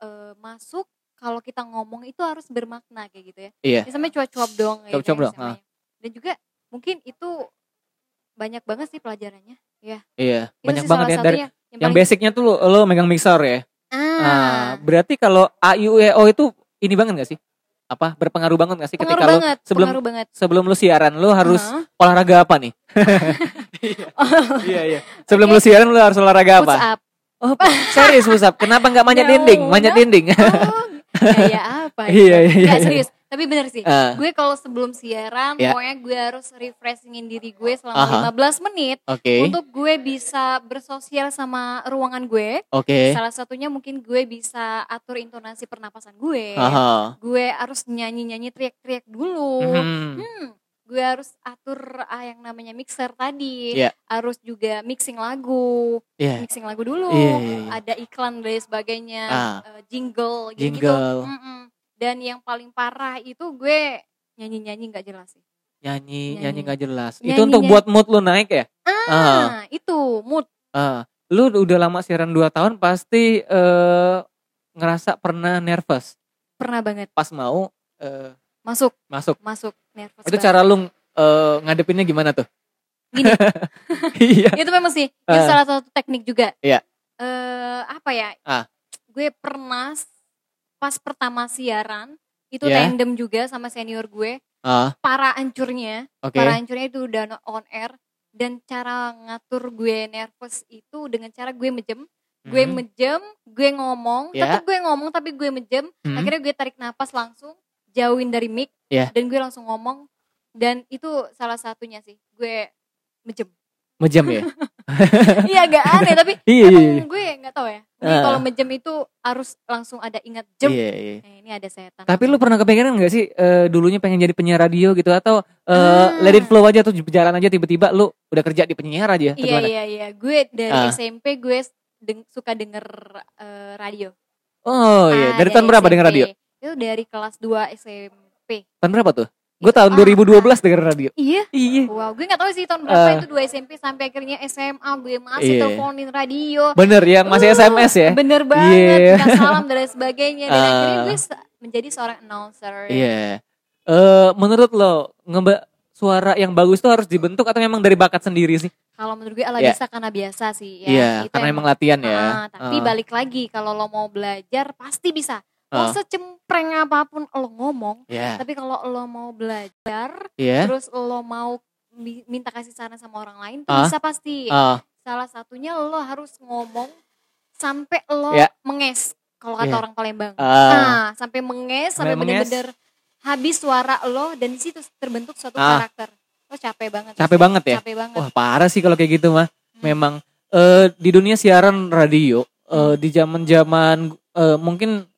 [SPEAKER 2] eh, masuk kalau kita ngomong itu harus bermakna kayak gitu ya.
[SPEAKER 1] Iya.
[SPEAKER 2] Sampai cuap-cuap dong kayak
[SPEAKER 1] Cuap-cuap
[SPEAKER 2] gitu ya
[SPEAKER 1] dong,
[SPEAKER 2] namanya. Dan juga mungkin itu banyak banget sih pelajarannya. Ya.
[SPEAKER 1] Iya.
[SPEAKER 2] Itu
[SPEAKER 1] Banyak banget ya dari yang
[SPEAKER 2] paling-
[SPEAKER 1] basicnya tuh lu, lu megang mixer ya.
[SPEAKER 2] Ah,
[SPEAKER 1] Nah, berarti kalau A I U E O itu ini banget gak sih? Apa berpengaruh banget gak sih
[SPEAKER 2] pengaruh
[SPEAKER 1] ketika lu
[SPEAKER 2] banget,
[SPEAKER 1] sebelum
[SPEAKER 2] pengaruh banget.
[SPEAKER 1] sebelum lu siaran lu harus
[SPEAKER 2] Aha.
[SPEAKER 1] olahraga apa nih? [LAUGHS] Iya iya. Sebelum lu siaran lu harus olahraga
[SPEAKER 2] Push
[SPEAKER 1] apa?
[SPEAKER 2] up.
[SPEAKER 1] Oh, serius push up. Kenapa nggak manjat
[SPEAKER 2] No, [LAUGHS]
[SPEAKER 1] dinding? Manjat
[SPEAKER 2] no.
[SPEAKER 1] dinding.
[SPEAKER 2] Oh, kayak apa? [LAUGHS]
[SPEAKER 1] Iya, iya, iya.
[SPEAKER 2] Nggak, serius. Tapi bener sih.
[SPEAKER 1] Ah,
[SPEAKER 2] Gue kalau sebelum siaran,
[SPEAKER 1] Ya.
[SPEAKER 2] pokoknya gue harus refreshingin diri gue selama 15 menit
[SPEAKER 1] Oke.
[SPEAKER 2] untuk gue bisa bersosial sama ruangan gue.
[SPEAKER 1] Oke.
[SPEAKER 2] Salah satunya mungkin gue bisa atur intonasi pernapasan gue.
[SPEAKER 1] Aha.
[SPEAKER 2] Gue harus nyanyi-nyanyi teriak-teriak dulu.
[SPEAKER 1] Mhm.
[SPEAKER 2] Hmm, gue harus atur ah, yang namanya mixer tadi.
[SPEAKER 1] Iya.
[SPEAKER 2] Harus juga mixing lagu,
[SPEAKER 1] Iya.
[SPEAKER 2] mixing lagu dulu.
[SPEAKER 1] Iya, iya, iya.
[SPEAKER 2] Ada iklan dan sebagainya,
[SPEAKER 1] Ah.
[SPEAKER 2] eh, jingle, gitu-gitu.
[SPEAKER 1] Jingle.
[SPEAKER 2] Mm-mm. Dan yang paling parah itu gue nyanyi nyanyi nggak jelas sih
[SPEAKER 1] Nyanyi,
[SPEAKER 2] Nyanyi.
[SPEAKER 1] nggak jelas.
[SPEAKER 2] Nyanyi,
[SPEAKER 1] itu untuk
[SPEAKER 2] nyanyi.
[SPEAKER 1] buat mood lu naik ya?
[SPEAKER 2] ah itu mood
[SPEAKER 1] Ah, lu udah lama siaran 2 tahun pasti eh ngerasa pernah nervous
[SPEAKER 2] pernah banget
[SPEAKER 1] pas mau eh,
[SPEAKER 2] masuk
[SPEAKER 1] masuk.
[SPEAKER 2] masuk nervous
[SPEAKER 1] Itu
[SPEAKER 2] banget.
[SPEAKER 1] cara lu eh, ngadepinnya gimana tuh?
[SPEAKER 2] gini [LAUGHS]
[SPEAKER 1] Iya. [LAUGHS]
[SPEAKER 2] itu memang sih itu
[SPEAKER 1] Ah.
[SPEAKER 2] salah satu teknik juga
[SPEAKER 1] Iya.
[SPEAKER 2] eh apa ya
[SPEAKER 1] Ah.
[SPEAKER 2] gue pernah pas pertama siaran itu
[SPEAKER 1] Iya.
[SPEAKER 2] tandem juga sama senior gue
[SPEAKER 1] Ah,
[SPEAKER 2] para hancurnya
[SPEAKER 1] oke.
[SPEAKER 2] para hancurnya itu udah on air dan cara ngatur gue nervous itu dengan cara gue mejem gue
[SPEAKER 1] Hmm.
[SPEAKER 2] mejem gue ngomong
[SPEAKER 1] Ya.
[SPEAKER 2] tetap gue ngomong tapi gue mejem
[SPEAKER 1] Hmm.
[SPEAKER 2] akhirnya gue tarik napas langsung jauhin dari mic
[SPEAKER 1] Ya.
[SPEAKER 2] dan gue langsung ngomong dan itu salah satunya sih gue mejem
[SPEAKER 1] Mejam ya? [LAUGHS]
[SPEAKER 2] iya agak aneh tapi
[SPEAKER 1] Iya, [LAUGHS] iya, iya.
[SPEAKER 2] emang gue nggak tahu ya Jadi
[SPEAKER 1] Ah.
[SPEAKER 2] kalau mejem itu harus langsung ada ingat jem
[SPEAKER 1] Iya, iya.
[SPEAKER 2] Eh, ini ada setan
[SPEAKER 1] Tapi lu pernah kepikiran gak sih eh, dulunya pengen jadi penyiar radio gitu atau eh,
[SPEAKER 2] Ah.
[SPEAKER 1] let it flow aja tuh jalan aja tiba-tiba lu udah kerja di penyiar aja atau
[SPEAKER 2] iya iya iya gue dari
[SPEAKER 1] Ah.
[SPEAKER 2] SMP gue deng- suka denger eh, radio
[SPEAKER 1] Oh iya,
[SPEAKER 2] Ah,
[SPEAKER 1] dari tahun berapa denger radio?
[SPEAKER 2] itu dari kelas 2 SMP
[SPEAKER 1] Tahun berapa tuh? Gue tahun
[SPEAKER 2] Ah.
[SPEAKER 1] 2012 denger radio.
[SPEAKER 2] iya
[SPEAKER 1] Iya.
[SPEAKER 2] wow gue nggak tahu sih tahun berapa
[SPEAKER 1] Ah.
[SPEAKER 2] itu 2 SMP sampai akhirnya SMA gue masih
[SPEAKER 1] Iya.
[SPEAKER 2] teleponin radio
[SPEAKER 1] Bener yang masih
[SPEAKER 2] Uh,
[SPEAKER 1] SMS ya?
[SPEAKER 2] bener banget
[SPEAKER 1] Iya.
[SPEAKER 2] kita salam dan lain sebagainya dan
[SPEAKER 1] Ah.
[SPEAKER 2] akhirnya gue se- menjadi seorang announcer
[SPEAKER 1] Iya. Eh menurut lo ngeba suara yang bagus tuh harus dibentuk atau memang dari bakat sendiri sih?
[SPEAKER 2] kalau menurut gue ala
[SPEAKER 1] Iya.
[SPEAKER 2] bisa karena biasa sih ya
[SPEAKER 1] Iya,
[SPEAKER 2] Itu
[SPEAKER 1] karena
[SPEAKER 2] emang-
[SPEAKER 1] latihan ya.
[SPEAKER 2] Ah, tapi
[SPEAKER 1] Ah.
[SPEAKER 2] balik lagi kalau lo mau belajar pasti bisa Mau secempreng apa pun lo ngomong
[SPEAKER 1] Iya.
[SPEAKER 2] tapi kalau lo mau belajar
[SPEAKER 1] Iya.
[SPEAKER 2] terus lo mau mi- minta kasih saran sama orang lain tuh
[SPEAKER 1] Ah.
[SPEAKER 2] bisa pasti
[SPEAKER 1] Ah,
[SPEAKER 2] salah satunya lo harus ngomong sampai lo
[SPEAKER 1] Ya.
[SPEAKER 2] menges kalau kata
[SPEAKER 1] Iya.
[SPEAKER 2] orang Palembang
[SPEAKER 1] ah.
[SPEAKER 2] nah sampai menges sampai bener-bener habis suara lo dan di situ terbentuk suatu
[SPEAKER 1] Ah.
[SPEAKER 2] karakter lo capek banget
[SPEAKER 1] Capek
[SPEAKER 2] sih.
[SPEAKER 1] banget ya?
[SPEAKER 2] capek banget
[SPEAKER 1] Wah parah sih kalau kayak gitu mah.
[SPEAKER 2] Hmm.
[SPEAKER 1] Memang eh, di dunia siaran radio eh, di zaman zaman mungkin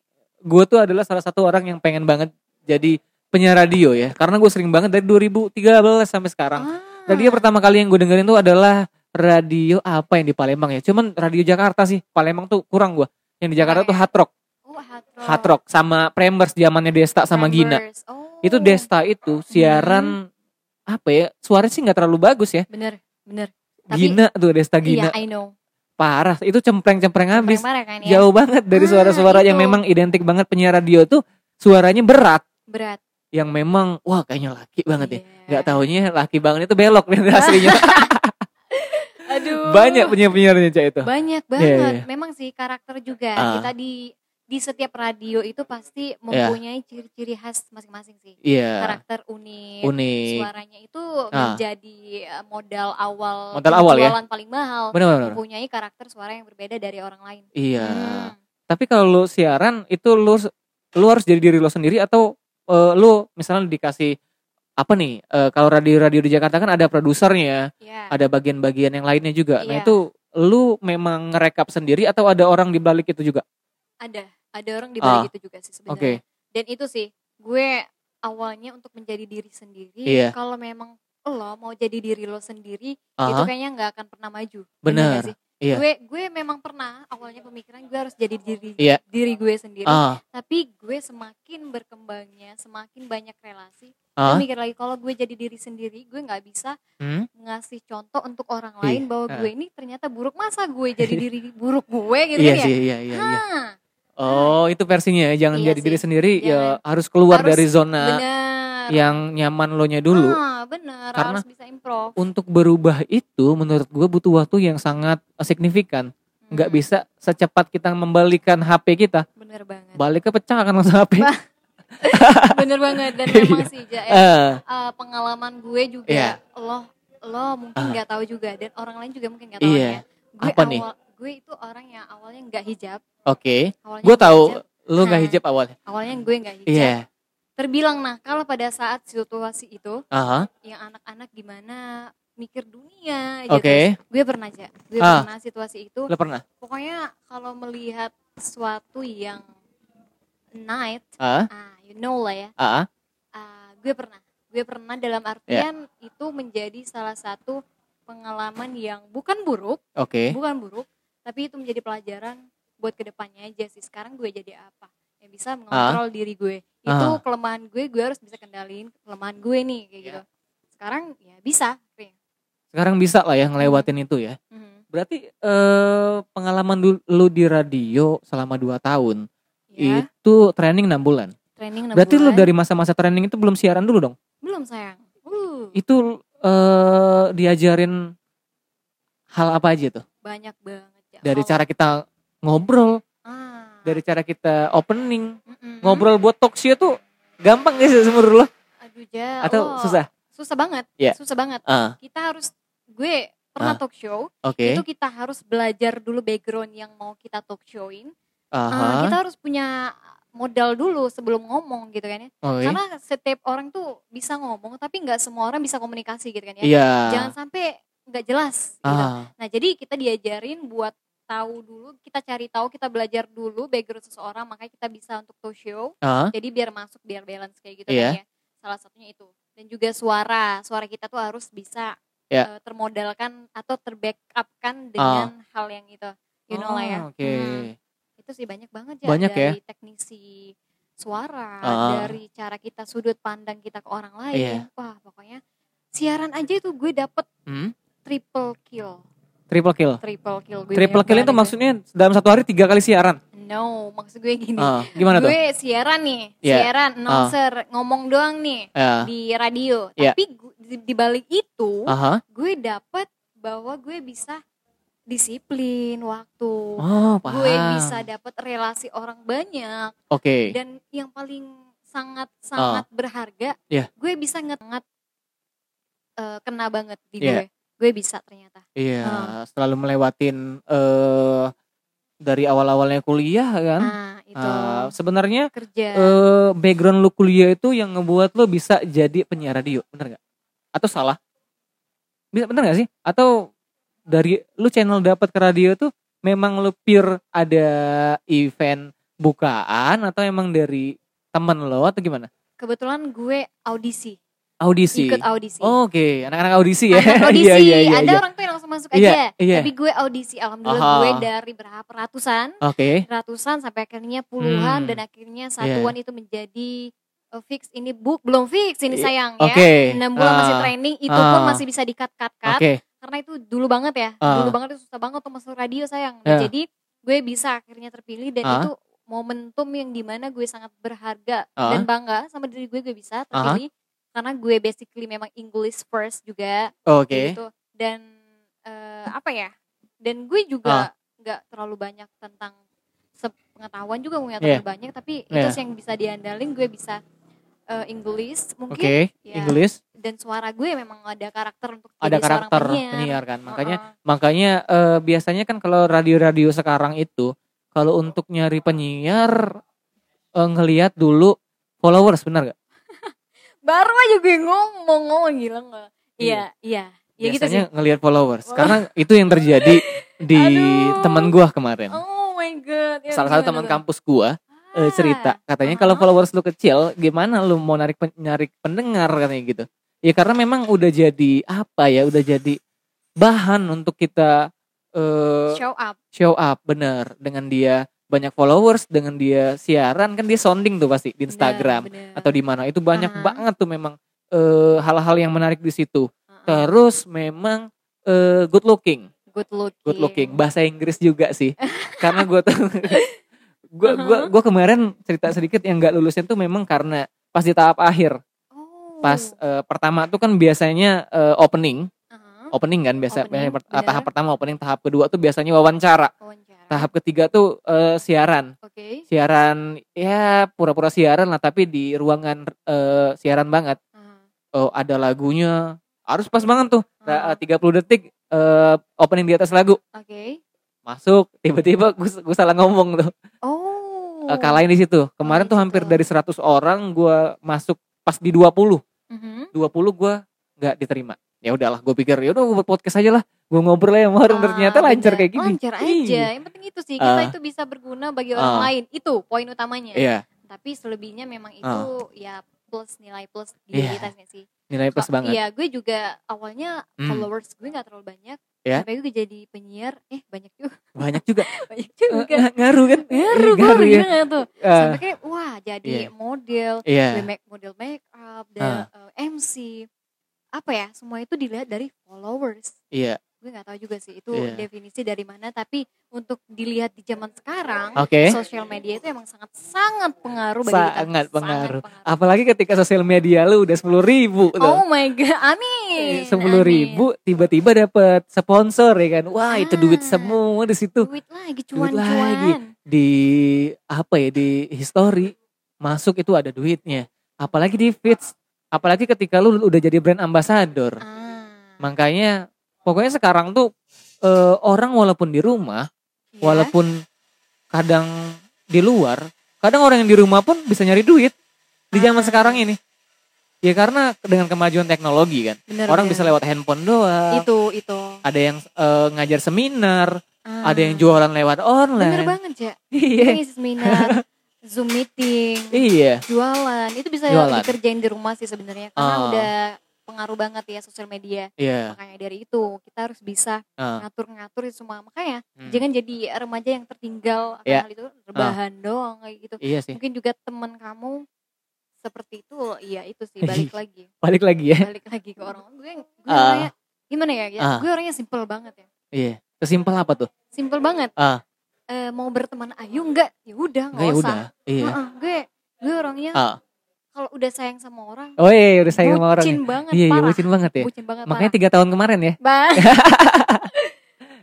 [SPEAKER 1] gue tuh adalah salah satu orang yang pengen banget jadi penyiar radio ya. Karena gue sering banget dari 2013 sampai sekarang.
[SPEAKER 2] Ah.
[SPEAKER 1] Radio pertama kali yang gue dengerin tuh adalah radio apa yang di Palembang ya. Cuman radio Jakarta sih. Palembang tuh kurang gue. Yang di Jakarta
[SPEAKER 2] Oh,
[SPEAKER 1] tuh
[SPEAKER 2] ya.
[SPEAKER 1] hard rock,
[SPEAKER 2] Oh, hard rock.
[SPEAKER 1] hard rock sama Prembers zamannya Desta sama Gina.
[SPEAKER 2] Members. Oh.
[SPEAKER 1] Itu Desta itu siaran apa ya? Suaranya sih nggak terlalu bagus ya.
[SPEAKER 2] Bener, bener. Tapi
[SPEAKER 1] Gina tuh Desta Gina.
[SPEAKER 2] iya, I know.
[SPEAKER 1] Parah. Itu cempreng-cempreng habis.
[SPEAKER 2] Marah kan ya?
[SPEAKER 1] Jauh banget dari
[SPEAKER 2] Ah,
[SPEAKER 1] suara-suara yang
[SPEAKER 2] itu.
[SPEAKER 1] memang identik banget penyiar radio tuh suaranya berat.
[SPEAKER 2] Berat.
[SPEAKER 1] Yang memang wah kayaknya laki banget ya.
[SPEAKER 2] Iya.
[SPEAKER 1] Gak taunya laki banget itu belok nih [LAUGHS] aslinya. [LAUGHS]
[SPEAKER 2] Aduh.
[SPEAKER 1] Banyak penyiar-penyiarnya Cak itu.
[SPEAKER 2] Banyak
[SPEAKER 1] Iya,
[SPEAKER 2] banget.
[SPEAKER 1] iya.
[SPEAKER 2] Memang sih karakter juga.
[SPEAKER 1] Ah.
[SPEAKER 2] Kita di di setiap radio itu pasti mempunyai ciri-ciri khas masing-masing sih.
[SPEAKER 1] Iya.
[SPEAKER 2] Karakter unik.
[SPEAKER 1] Unik.
[SPEAKER 2] Suaranya itu
[SPEAKER 1] Ah.
[SPEAKER 2] menjadi eh, modal awal
[SPEAKER 1] Modal awal ya?
[SPEAKER 2] paling mahal.
[SPEAKER 1] Benar-benar.
[SPEAKER 2] Mempunyai karakter suara yang berbeda dari orang lain.
[SPEAKER 1] Iya.
[SPEAKER 2] Hmm.
[SPEAKER 1] Tapi kalau lu siaran itu lu lu harus jadi diri lo sendiri atau eh, lu misalnya dikasih apa nih? eh, kalau radio-radio di Jakarta kan ada produsernya,
[SPEAKER 2] Ya.
[SPEAKER 1] ada bagian-bagian yang lainnya juga. Nah,
[SPEAKER 2] Iya.
[SPEAKER 1] itu lu memang ngerekap sendiri atau ada orang di balik itu juga?
[SPEAKER 2] ada ada orang di balik
[SPEAKER 1] Ah,
[SPEAKER 2] itu juga sih sebenarnya. Dan itu sih gue awalnya untuk menjadi diri sendiri
[SPEAKER 1] Iya.
[SPEAKER 2] kalau memang lo mau jadi diri lo sendiri itu
[SPEAKER 1] Aha,
[SPEAKER 2] kayaknya nggak akan pernah maju. Nggak sih?
[SPEAKER 1] Iya.
[SPEAKER 2] gue gue memang pernah awalnya pemikiran gue harus jadi diri
[SPEAKER 1] Iya.
[SPEAKER 2] diri gue sendiri.
[SPEAKER 1] Ah,
[SPEAKER 2] tapi gue semakin berkembangnya semakin banyak relasi
[SPEAKER 1] ah,
[SPEAKER 2] gue mikir lagi kalau gue jadi diri sendiri gue nggak bisa
[SPEAKER 1] hmm?
[SPEAKER 2] ngasih contoh untuk orang
[SPEAKER 1] Iya,
[SPEAKER 2] lain bahwa
[SPEAKER 1] ah.
[SPEAKER 2] gue ini ternyata buruk. Masa gue jadi [LAUGHS] diri buruk gue gitu
[SPEAKER 1] iya
[SPEAKER 2] kan ya?
[SPEAKER 1] iya, iya, iya. Oh, itu versinya ya. Jangan
[SPEAKER 2] Iya
[SPEAKER 1] jadi
[SPEAKER 2] sih.
[SPEAKER 1] diri sendiri, ya
[SPEAKER 2] Jangan.
[SPEAKER 1] harus keluar
[SPEAKER 2] Harus
[SPEAKER 1] dari zona
[SPEAKER 2] bener
[SPEAKER 1] yang nyaman lo nya dulu.
[SPEAKER 2] Ah, bener
[SPEAKER 1] Karena-
[SPEAKER 2] harus bisa improv
[SPEAKER 1] Untuk berubah itu, menurut gue butuh waktu yang sangat signifikan. Nggak
[SPEAKER 2] Hmm,
[SPEAKER 1] bisa secepat kita membalikan HP kita,
[SPEAKER 2] bener banget
[SPEAKER 1] balik ke pecah kan langsung HP.
[SPEAKER 2] Bah, [LAUGHS] bener banget dan [LAUGHS]
[SPEAKER 1] Iya.
[SPEAKER 2] memang sih Ja, eh,
[SPEAKER 1] Eh,
[SPEAKER 2] eh, pengalaman gue juga
[SPEAKER 1] Iya.
[SPEAKER 2] lo lo mungkin
[SPEAKER 1] Ah.
[SPEAKER 2] nggak tahu juga dan orang lain juga mungkin nggak tahu
[SPEAKER 1] Iya.
[SPEAKER 2] ya gue
[SPEAKER 1] Apa nih?
[SPEAKER 2] Gue itu orang yang awalnya nggak hijab
[SPEAKER 1] Oke,
[SPEAKER 2] awalnya
[SPEAKER 1] gue tahu
[SPEAKER 2] hijab.
[SPEAKER 1] lu nggak
[SPEAKER 2] Nah.
[SPEAKER 1] hijab awalnya.
[SPEAKER 2] awalnya gue nggak hijab
[SPEAKER 1] Iya,
[SPEAKER 2] terbilang nah kalau pada saat situasi itu
[SPEAKER 1] aha,
[SPEAKER 2] yang anak-anak gimana mikir dunia
[SPEAKER 1] oke.
[SPEAKER 2] gitu gue pernah aja gue
[SPEAKER 1] Ah.
[SPEAKER 2] pernah situasi itu
[SPEAKER 1] Lo pernah?
[SPEAKER 2] pokoknya kalau melihat sesuatu yang night
[SPEAKER 1] Ah,
[SPEAKER 2] ah you know lah ya
[SPEAKER 1] ah,
[SPEAKER 2] ah, gue pernah gue pernah dalam artian itu menjadi salah satu pengalaman yang bukan buruk
[SPEAKER 1] oke.
[SPEAKER 2] bukan buruk tapi itu menjadi pelajaran buat ke depannya aja sih sekarang gue jadi apa yang bisa mengontrol diri gue itu
[SPEAKER 1] Ah.
[SPEAKER 2] kelemahan gue gue harus bisa kendaliin kelemahan gue nih kayak
[SPEAKER 1] Iya.
[SPEAKER 2] gitu sekarang ya bisa.
[SPEAKER 1] Sekarang bisa lah ya ngelewatin itu ya.
[SPEAKER 2] Mhm.
[SPEAKER 1] Berarti eh, pengalaman lu di radio selama 2 tahun
[SPEAKER 2] ya
[SPEAKER 1] itu training 6 bulan.
[SPEAKER 2] training enam
[SPEAKER 1] Berarti lu
[SPEAKER 2] bulan.
[SPEAKER 1] dari masa-masa training itu belum siaran dulu dong?
[SPEAKER 2] belum sayang uh,
[SPEAKER 1] Itu eh, diajarin hal apa aja tuh?
[SPEAKER 2] banyak banget
[SPEAKER 1] Dari cara kita ngobrol,
[SPEAKER 2] ah.
[SPEAKER 1] dari cara kita opening, ngobrol buat talk show tuh gampang gak [LAUGHS] sih menurut lo?
[SPEAKER 2] aduh ja
[SPEAKER 1] Atau
[SPEAKER 2] Allah.
[SPEAKER 1] susah?
[SPEAKER 2] susah banget
[SPEAKER 1] Iya.
[SPEAKER 2] susah banget
[SPEAKER 1] Ah,
[SPEAKER 2] kita harus gue pernah
[SPEAKER 1] Ah.
[SPEAKER 2] talk show itu kita harus belajar dulu background yang mau kita talk showin kita harus punya modal dulu sebelum ngomong gitu kan ya karena setiap orang tuh bisa ngomong tapi nggak semua orang bisa komunikasi gitu kan ya
[SPEAKER 1] Iya.
[SPEAKER 2] jangan sampai nggak jelas gitu.
[SPEAKER 1] Ah,
[SPEAKER 2] nah jadi kita diajarin buat tahu dulu kita cari tahu kita belajar dulu background seseorang makanya kita bisa untuk show
[SPEAKER 1] ah,
[SPEAKER 2] jadi biar masuk biar balance kayak gitu
[SPEAKER 1] Iya.
[SPEAKER 2] kan ya salah satunya itu dan juga suara suara kita tuh harus bisa
[SPEAKER 1] Ya.
[SPEAKER 2] eh, termodalkan atau terbackup-kan dengan hal yang itu you know lah ya
[SPEAKER 1] Oh, Oke.
[SPEAKER 2] Hmm. itu sih banyak banget ya
[SPEAKER 1] Banyak ya?
[SPEAKER 2] dari teknisi suara
[SPEAKER 1] Ah.
[SPEAKER 2] dari cara kita sudut pandang kita ke orang lain
[SPEAKER 1] Iya.
[SPEAKER 2] wah pokoknya siaran aja itu gue dapet
[SPEAKER 1] Hmm?
[SPEAKER 2] triple kill
[SPEAKER 1] Triple kill.
[SPEAKER 2] triple kill gue
[SPEAKER 1] Triple kill itu maksudnya dalam satu hari tiga kali siaran.
[SPEAKER 2] no maksud gue gini
[SPEAKER 1] Ah, gimana tuh?
[SPEAKER 2] gue siaran nih
[SPEAKER 1] Iya.
[SPEAKER 2] siaran announcer ngomong doang nih
[SPEAKER 1] Ya.
[SPEAKER 2] di radio
[SPEAKER 1] Iya.
[SPEAKER 2] tapi gu- di, di balik itu
[SPEAKER 1] Aha.
[SPEAKER 2] gue dapet bahwa gue bisa disiplin waktu
[SPEAKER 1] Oh, paham.
[SPEAKER 2] gue bisa dapet relasi orang banyak
[SPEAKER 1] Oke.
[SPEAKER 2] dan yang paling sangat sangat berharga
[SPEAKER 1] Ah. Iya.
[SPEAKER 2] gue bisa nget eh, kena banget di
[SPEAKER 1] Iya.
[SPEAKER 2] gue gue bisa ternyata
[SPEAKER 1] Iya,
[SPEAKER 2] Ah.
[SPEAKER 1] selalu melewatin eh dari awal-awalnya kuliah kan.
[SPEAKER 2] nah itu
[SPEAKER 1] Ah, sebenarnya
[SPEAKER 2] kerja
[SPEAKER 1] eh background lu kuliah itu yang ngebuat lu bisa jadi penyiar radio, bener nggak? Atau salah? Bisa bener nggak sih? Atau dari lu channel dapat ke radio tuh memang lu pure ada event bukaan atau emang dari temen lo atau gimana?
[SPEAKER 2] kebetulan gue audisi
[SPEAKER 1] Audisi.
[SPEAKER 2] ikut audisi
[SPEAKER 1] Oke, anak-anak audisi ya.
[SPEAKER 2] Anak [LAUGHS] audisi
[SPEAKER 1] Iya, iya, iya,
[SPEAKER 2] ada
[SPEAKER 1] iya.
[SPEAKER 2] orang tuh yang langsung masuk
[SPEAKER 1] Iya,
[SPEAKER 2] aja
[SPEAKER 1] iya.
[SPEAKER 2] tapi gue audisi alhamdulillah
[SPEAKER 1] Aha.
[SPEAKER 2] gue dari berapa ratusan
[SPEAKER 1] Oke.
[SPEAKER 2] ratusan sampai akhirnya puluhan
[SPEAKER 1] Hmm.
[SPEAKER 2] dan akhirnya satuan itu menjadi uh, fix ini bu belum fix ini sayang
[SPEAKER 1] oke.
[SPEAKER 2] ya enam bulan masih
[SPEAKER 1] Ah.
[SPEAKER 2] training itu pun
[SPEAKER 1] Ah.
[SPEAKER 2] masih bisa di cut cut cut
[SPEAKER 1] Oke.
[SPEAKER 2] karena itu dulu banget ya
[SPEAKER 1] Ah.
[SPEAKER 2] dulu banget itu susah banget untuk masuk radio sayang
[SPEAKER 1] Ya.
[SPEAKER 2] jadi gue bisa akhirnya terpilih dan
[SPEAKER 1] Ah.
[SPEAKER 2] itu momentum yang di mana gue sangat berharga
[SPEAKER 1] Ah.
[SPEAKER 2] dan bangga sama diri gue gue bisa terpilih karena gue basically memang English first juga
[SPEAKER 1] Oke.
[SPEAKER 2] kayak gitu dan eh, apa ya dan gue
[SPEAKER 1] Ah.
[SPEAKER 2] juga nggak terlalu banyak tentang pengetahuan juga nggak
[SPEAKER 1] Iya.
[SPEAKER 2] terlalu banyak tapi itu
[SPEAKER 1] Iya.
[SPEAKER 2] sih yang bisa diandalin gue bisa eh, English mungkin
[SPEAKER 1] Oke.
[SPEAKER 2] ya,
[SPEAKER 1] English
[SPEAKER 2] dan suara gue memang ada karakter untuk
[SPEAKER 1] ada
[SPEAKER 2] jadi
[SPEAKER 1] karakter
[SPEAKER 2] penyiar,
[SPEAKER 1] penyiar kan. Makanya
[SPEAKER 2] Heeh.
[SPEAKER 1] makanya eh, biasanya kan kalau radio-radio sekarang itu kalau untuk nyari penyiar eh, ngelihat dulu followers benar gak?
[SPEAKER 2] Baru aja gue ngomong ngomong gila nggak
[SPEAKER 1] Iya.
[SPEAKER 2] iya iya ya gitu sih
[SPEAKER 1] Biasanya ngelihat followers
[SPEAKER 2] Oh.
[SPEAKER 1] karena itu yang terjadi [LAUGHS] di teman gua kemarin.
[SPEAKER 2] oh my god Ya,
[SPEAKER 1] Salah satu teman kampus gua eh,
[SPEAKER 2] Ah.
[SPEAKER 1] cerita katanya
[SPEAKER 2] Ah.
[SPEAKER 1] kalau followers lu kecil gimana lu mau narik pen- narik pendengar katanya gitu. Ya karena memang udah jadi apa ya udah jadi bahan untuk kita eh
[SPEAKER 2] show up
[SPEAKER 1] show up bener dengan dia banyak followers dengan dia siaran kan dia sounding tuh pasti di Instagram
[SPEAKER 2] Bener, bener.
[SPEAKER 1] atau di mana. Itu banyak
[SPEAKER 2] Aha.
[SPEAKER 1] banget tuh memang eh, hal-hal yang menarik di situ.
[SPEAKER 2] Heeh.
[SPEAKER 1] terus memang eh, good looking.
[SPEAKER 2] Good looking.
[SPEAKER 1] Good looking. Bahasa Inggris juga sih. [LAUGHS] Karena gue tuh gue gua
[SPEAKER 2] Aha.
[SPEAKER 1] gua kemarin cerita sedikit yang nggak lulusnya tuh memang karena pas di tahap akhir.
[SPEAKER 2] Oh.
[SPEAKER 1] pas eh, pertama tuh kan biasanya eh, opening. Opening kan biasa
[SPEAKER 2] Opening,
[SPEAKER 1] biasanya per- tahap pertama opening tahap kedua tuh biasanya wawancara.
[SPEAKER 2] Wawancara
[SPEAKER 1] tahap ketiga tuh eh, siaran.
[SPEAKER 2] Oke.
[SPEAKER 1] Siaran ya pura-pura siaran lah tapi di ruangan eh, siaran banget.
[SPEAKER 2] Aha.
[SPEAKER 1] oh ada lagunya. Harus pas banget tuh. Ra- 30 detik eh, opening di atas lagu.
[SPEAKER 2] Oke.
[SPEAKER 1] Masuk tiba-tiba gue gue salah ngomong tuh.
[SPEAKER 2] Oh.
[SPEAKER 1] Kalahin di situ. Kemarin tuh
[SPEAKER 2] gitu.
[SPEAKER 1] hampir dari 100 orang gue masuk pas di 20
[SPEAKER 2] Mhm.
[SPEAKER 1] 20 gue nggak diterima ya udahlah gue pikir ya udah gue buat podcast aja lah gue ngobrol sama orang
[SPEAKER 2] Ah,
[SPEAKER 1] ternyata lancar
[SPEAKER 2] bener.
[SPEAKER 1] kayak gini
[SPEAKER 2] lancar aja
[SPEAKER 1] Iya.
[SPEAKER 2] yang penting itu sih kita
[SPEAKER 1] Ah.
[SPEAKER 2] itu bisa berguna bagi orang
[SPEAKER 1] Ah.
[SPEAKER 2] lain itu poin utamanya
[SPEAKER 1] iya
[SPEAKER 2] tapi selebihnya memang itu
[SPEAKER 1] Ah.
[SPEAKER 2] ya plus nilai plus di
[SPEAKER 1] Iya.
[SPEAKER 2] kita sih
[SPEAKER 1] nilai plus banget
[SPEAKER 2] Iya, gue juga awalnya
[SPEAKER 1] Hmm.
[SPEAKER 2] followers gue nggak terlalu banyak.
[SPEAKER 1] Ya.
[SPEAKER 2] Sampai gue jadi penyiar, eh banyak juga,
[SPEAKER 1] banyak juga [LAUGHS]
[SPEAKER 2] banyak juga.
[SPEAKER 1] nga- ngaruh kan
[SPEAKER 2] Ngaruh
[SPEAKER 1] Ngaruh gitu ya.
[SPEAKER 2] gila nggak tuh
[SPEAKER 1] Eh,
[SPEAKER 2] sampai kayak wah jadi
[SPEAKER 1] Iya.
[SPEAKER 2] model
[SPEAKER 1] Iya.
[SPEAKER 2] gue make model make up dan eh, MC apa ya semua itu dilihat dari followers
[SPEAKER 1] Iya.
[SPEAKER 2] gue nggak tahu juga sih itu
[SPEAKER 1] Iya.
[SPEAKER 2] definisi dari mana tapi untuk dilihat di zaman sekarang
[SPEAKER 1] Oke.
[SPEAKER 2] sosial media itu emang sangat sangat pengaruh bagi kita
[SPEAKER 1] Sangat pengaruh.
[SPEAKER 2] pengaruh.
[SPEAKER 1] Apalagi ketika sosial media lu udah sepuluh ribu tuh.
[SPEAKER 2] oh my god amin
[SPEAKER 1] sepuluh
[SPEAKER 2] amin.
[SPEAKER 1] ribu tiba-tiba dapat sponsor ya kan wah itu duit
[SPEAKER 2] Ah.
[SPEAKER 1] semua di situ
[SPEAKER 2] duit lagi
[SPEAKER 1] Duit lagi. di apa ya di history masuk itu ada duitnya apalagi di feeds apalagi ketika lu udah jadi brand ambassador.
[SPEAKER 2] Ah,
[SPEAKER 1] makanya pokoknya sekarang tuh eh, orang walaupun di rumah
[SPEAKER 2] ya.
[SPEAKER 1] walaupun kadang di luar kadang orang yang di rumah pun bisa nyari duit di zaman
[SPEAKER 2] Ah.
[SPEAKER 1] sekarang ini. Ya karena dengan kemajuan teknologi kan
[SPEAKER 2] Bener,
[SPEAKER 1] orang
[SPEAKER 2] bener.
[SPEAKER 1] bisa lewat handphone doang.
[SPEAKER 2] Itu itu.
[SPEAKER 1] Ada yang eh, ngajar seminar
[SPEAKER 2] Ah.
[SPEAKER 1] ada yang jualan lewat
[SPEAKER 2] bener
[SPEAKER 1] online
[SPEAKER 2] banget ya [LAUGHS]
[SPEAKER 1] iya.
[SPEAKER 2] Ngisi seminar [LAUGHS] zoom meeting
[SPEAKER 1] iya
[SPEAKER 2] jualan itu bisa
[SPEAKER 1] Jualan.
[SPEAKER 2] dikerjain di rumah sih sebenarnya karena
[SPEAKER 1] Ah.
[SPEAKER 2] udah pengaruh banget ya sosial media
[SPEAKER 1] iya
[SPEAKER 2] makanya dari itu kita harus bisa
[SPEAKER 1] Ah.
[SPEAKER 2] ngatur-ngatur itu semua makanya
[SPEAKER 1] Hmm.
[SPEAKER 2] jangan jadi remaja yang tertinggal akan
[SPEAKER 1] Ya.
[SPEAKER 2] hal itu rebahan doang kayak gitu
[SPEAKER 1] iya sih
[SPEAKER 2] mungkin juga teman kamu seperti itu iya itu sih balik [LAUGHS] lagi
[SPEAKER 1] balik lagi ya
[SPEAKER 2] balik lagi ke orang gue gue
[SPEAKER 1] Ah.
[SPEAKER 2] orangnya gimana ya, ya
[SPEAKER 1] Ah.
[SPEAKER 2] gue orangnya simple banget ya
[SPEAKER 1] iya sesimpel apa tuh
[SPEAKER 2] simple banget
[SPEAKER 1] Ah.
[SPEAKER 2] Eh, mau berteman ayo enggak ya udah nggak
[SPEAKER 1] enggak ya
[SPEAKER 2] usah
[SPEAKER 1] udah iya
[SPEAKER 2] gue gue orangnya
[SPEAKER 1] Ah.
[SPEAKER 2] kalau udah sayang sama orang
[SPEAKER 1] oh iya udah sayang sama orang
[SPEAKER 2] bucin
[SPEAKER 1] ya.
[SPEAKER 2] banget
[SPEAKER 1] iya iya
[SPEAKER 2] parah
[SPEAKER 1] bucin banget ya
[SPEAKER 2] bucin banget
[SPEAKER 1] makanya tiga tahun kemarin ya.
[SPEAKER 2] Ba- [LAUGHS]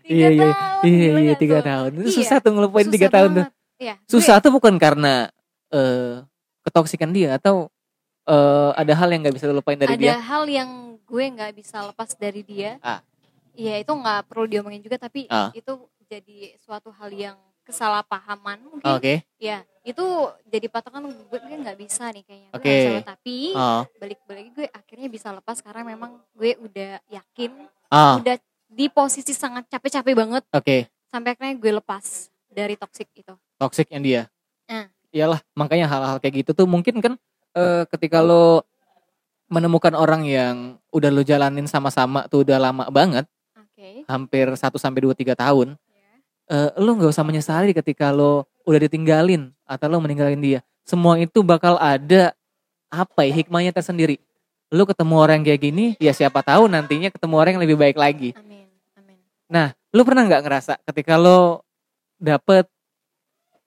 [SPEAKER 2] tiga
[SPEAKER 1] Iya, iya.
[SPEAKER 2] tahun
[SPEAKER 1] iya iya tiga
[SPEAKER 2] tuh?
[SPEAKER 1] tahun itu
[SPEAKER 2] Iya,
[SPEAKER 1] susah tuh ngelupain
[SPEAKER 2] susah
[SPEAKER 1] tiga tahun tuh.
[SPEAKER 2] Iya, gue-
[SPEAKER 1] susah tuh bukan karena eh ketoksikan dia atau eh ada hal yang nggak bisa lu lupain dari
[SPEAKER 2] ada
[SPEAKER 1] dia
[SPEAKER 2] hal yang gue nggak bisa lepas dari dia
[SPEAKER 1] Ah.
[SPEAKER 2] Iya itu nggak perlu diomongin juga tapi
[SPEAKER 1] Ah.
[SPEAKER 2] itu jadi suatu hal yang kesalahpahaman mungkin.
[SPEAKER 1] Oke.
[SPEAKER 2] Ya itu jadi patokan gue nggak bisa nih kayaknya. Gue lepas. tapi
[SPEAKER 1] oh.
[SPEAKER 2] balik-balik gue akhirnya bisa lepas karena memang gue udah yakin
[SPEAKER 1] oh.
[SPEAKER 2] udah di posisi sangat capek-capek banget
[SPEAKER 1] oke.
[SPEAKER 2] sampai akhirnya gue lepas dari toxic itu.
[SPEAKER 1] Toksiknya dia?
[SPEAKER 2] Ah.
[SPEAKER 1] iyalah makanya hal-hal kayak gitu tuh mungkin kan eh, ketika lo menemukan orang yang udah lo jalanin sama-sama tuh udah lama banget
[SPEAKER 2] oke.
[SPEAKER 1] hampir 1 sampai 2 3 tahun eh, lo nggak usah menyesali ketika lo udah ditinggalin atau lo meninggalin dia. Semua itu bakal ada apa ya hikmahnya tersendiri. Lo ketemu orang kayak gini ya siapa tahu nantinya ketemu orang yang lebih baik lagi.
[SPEAKER 2] Amin amin.
[SPEAKER 1] Lo pernah nggak ngerasa ketika lo dapet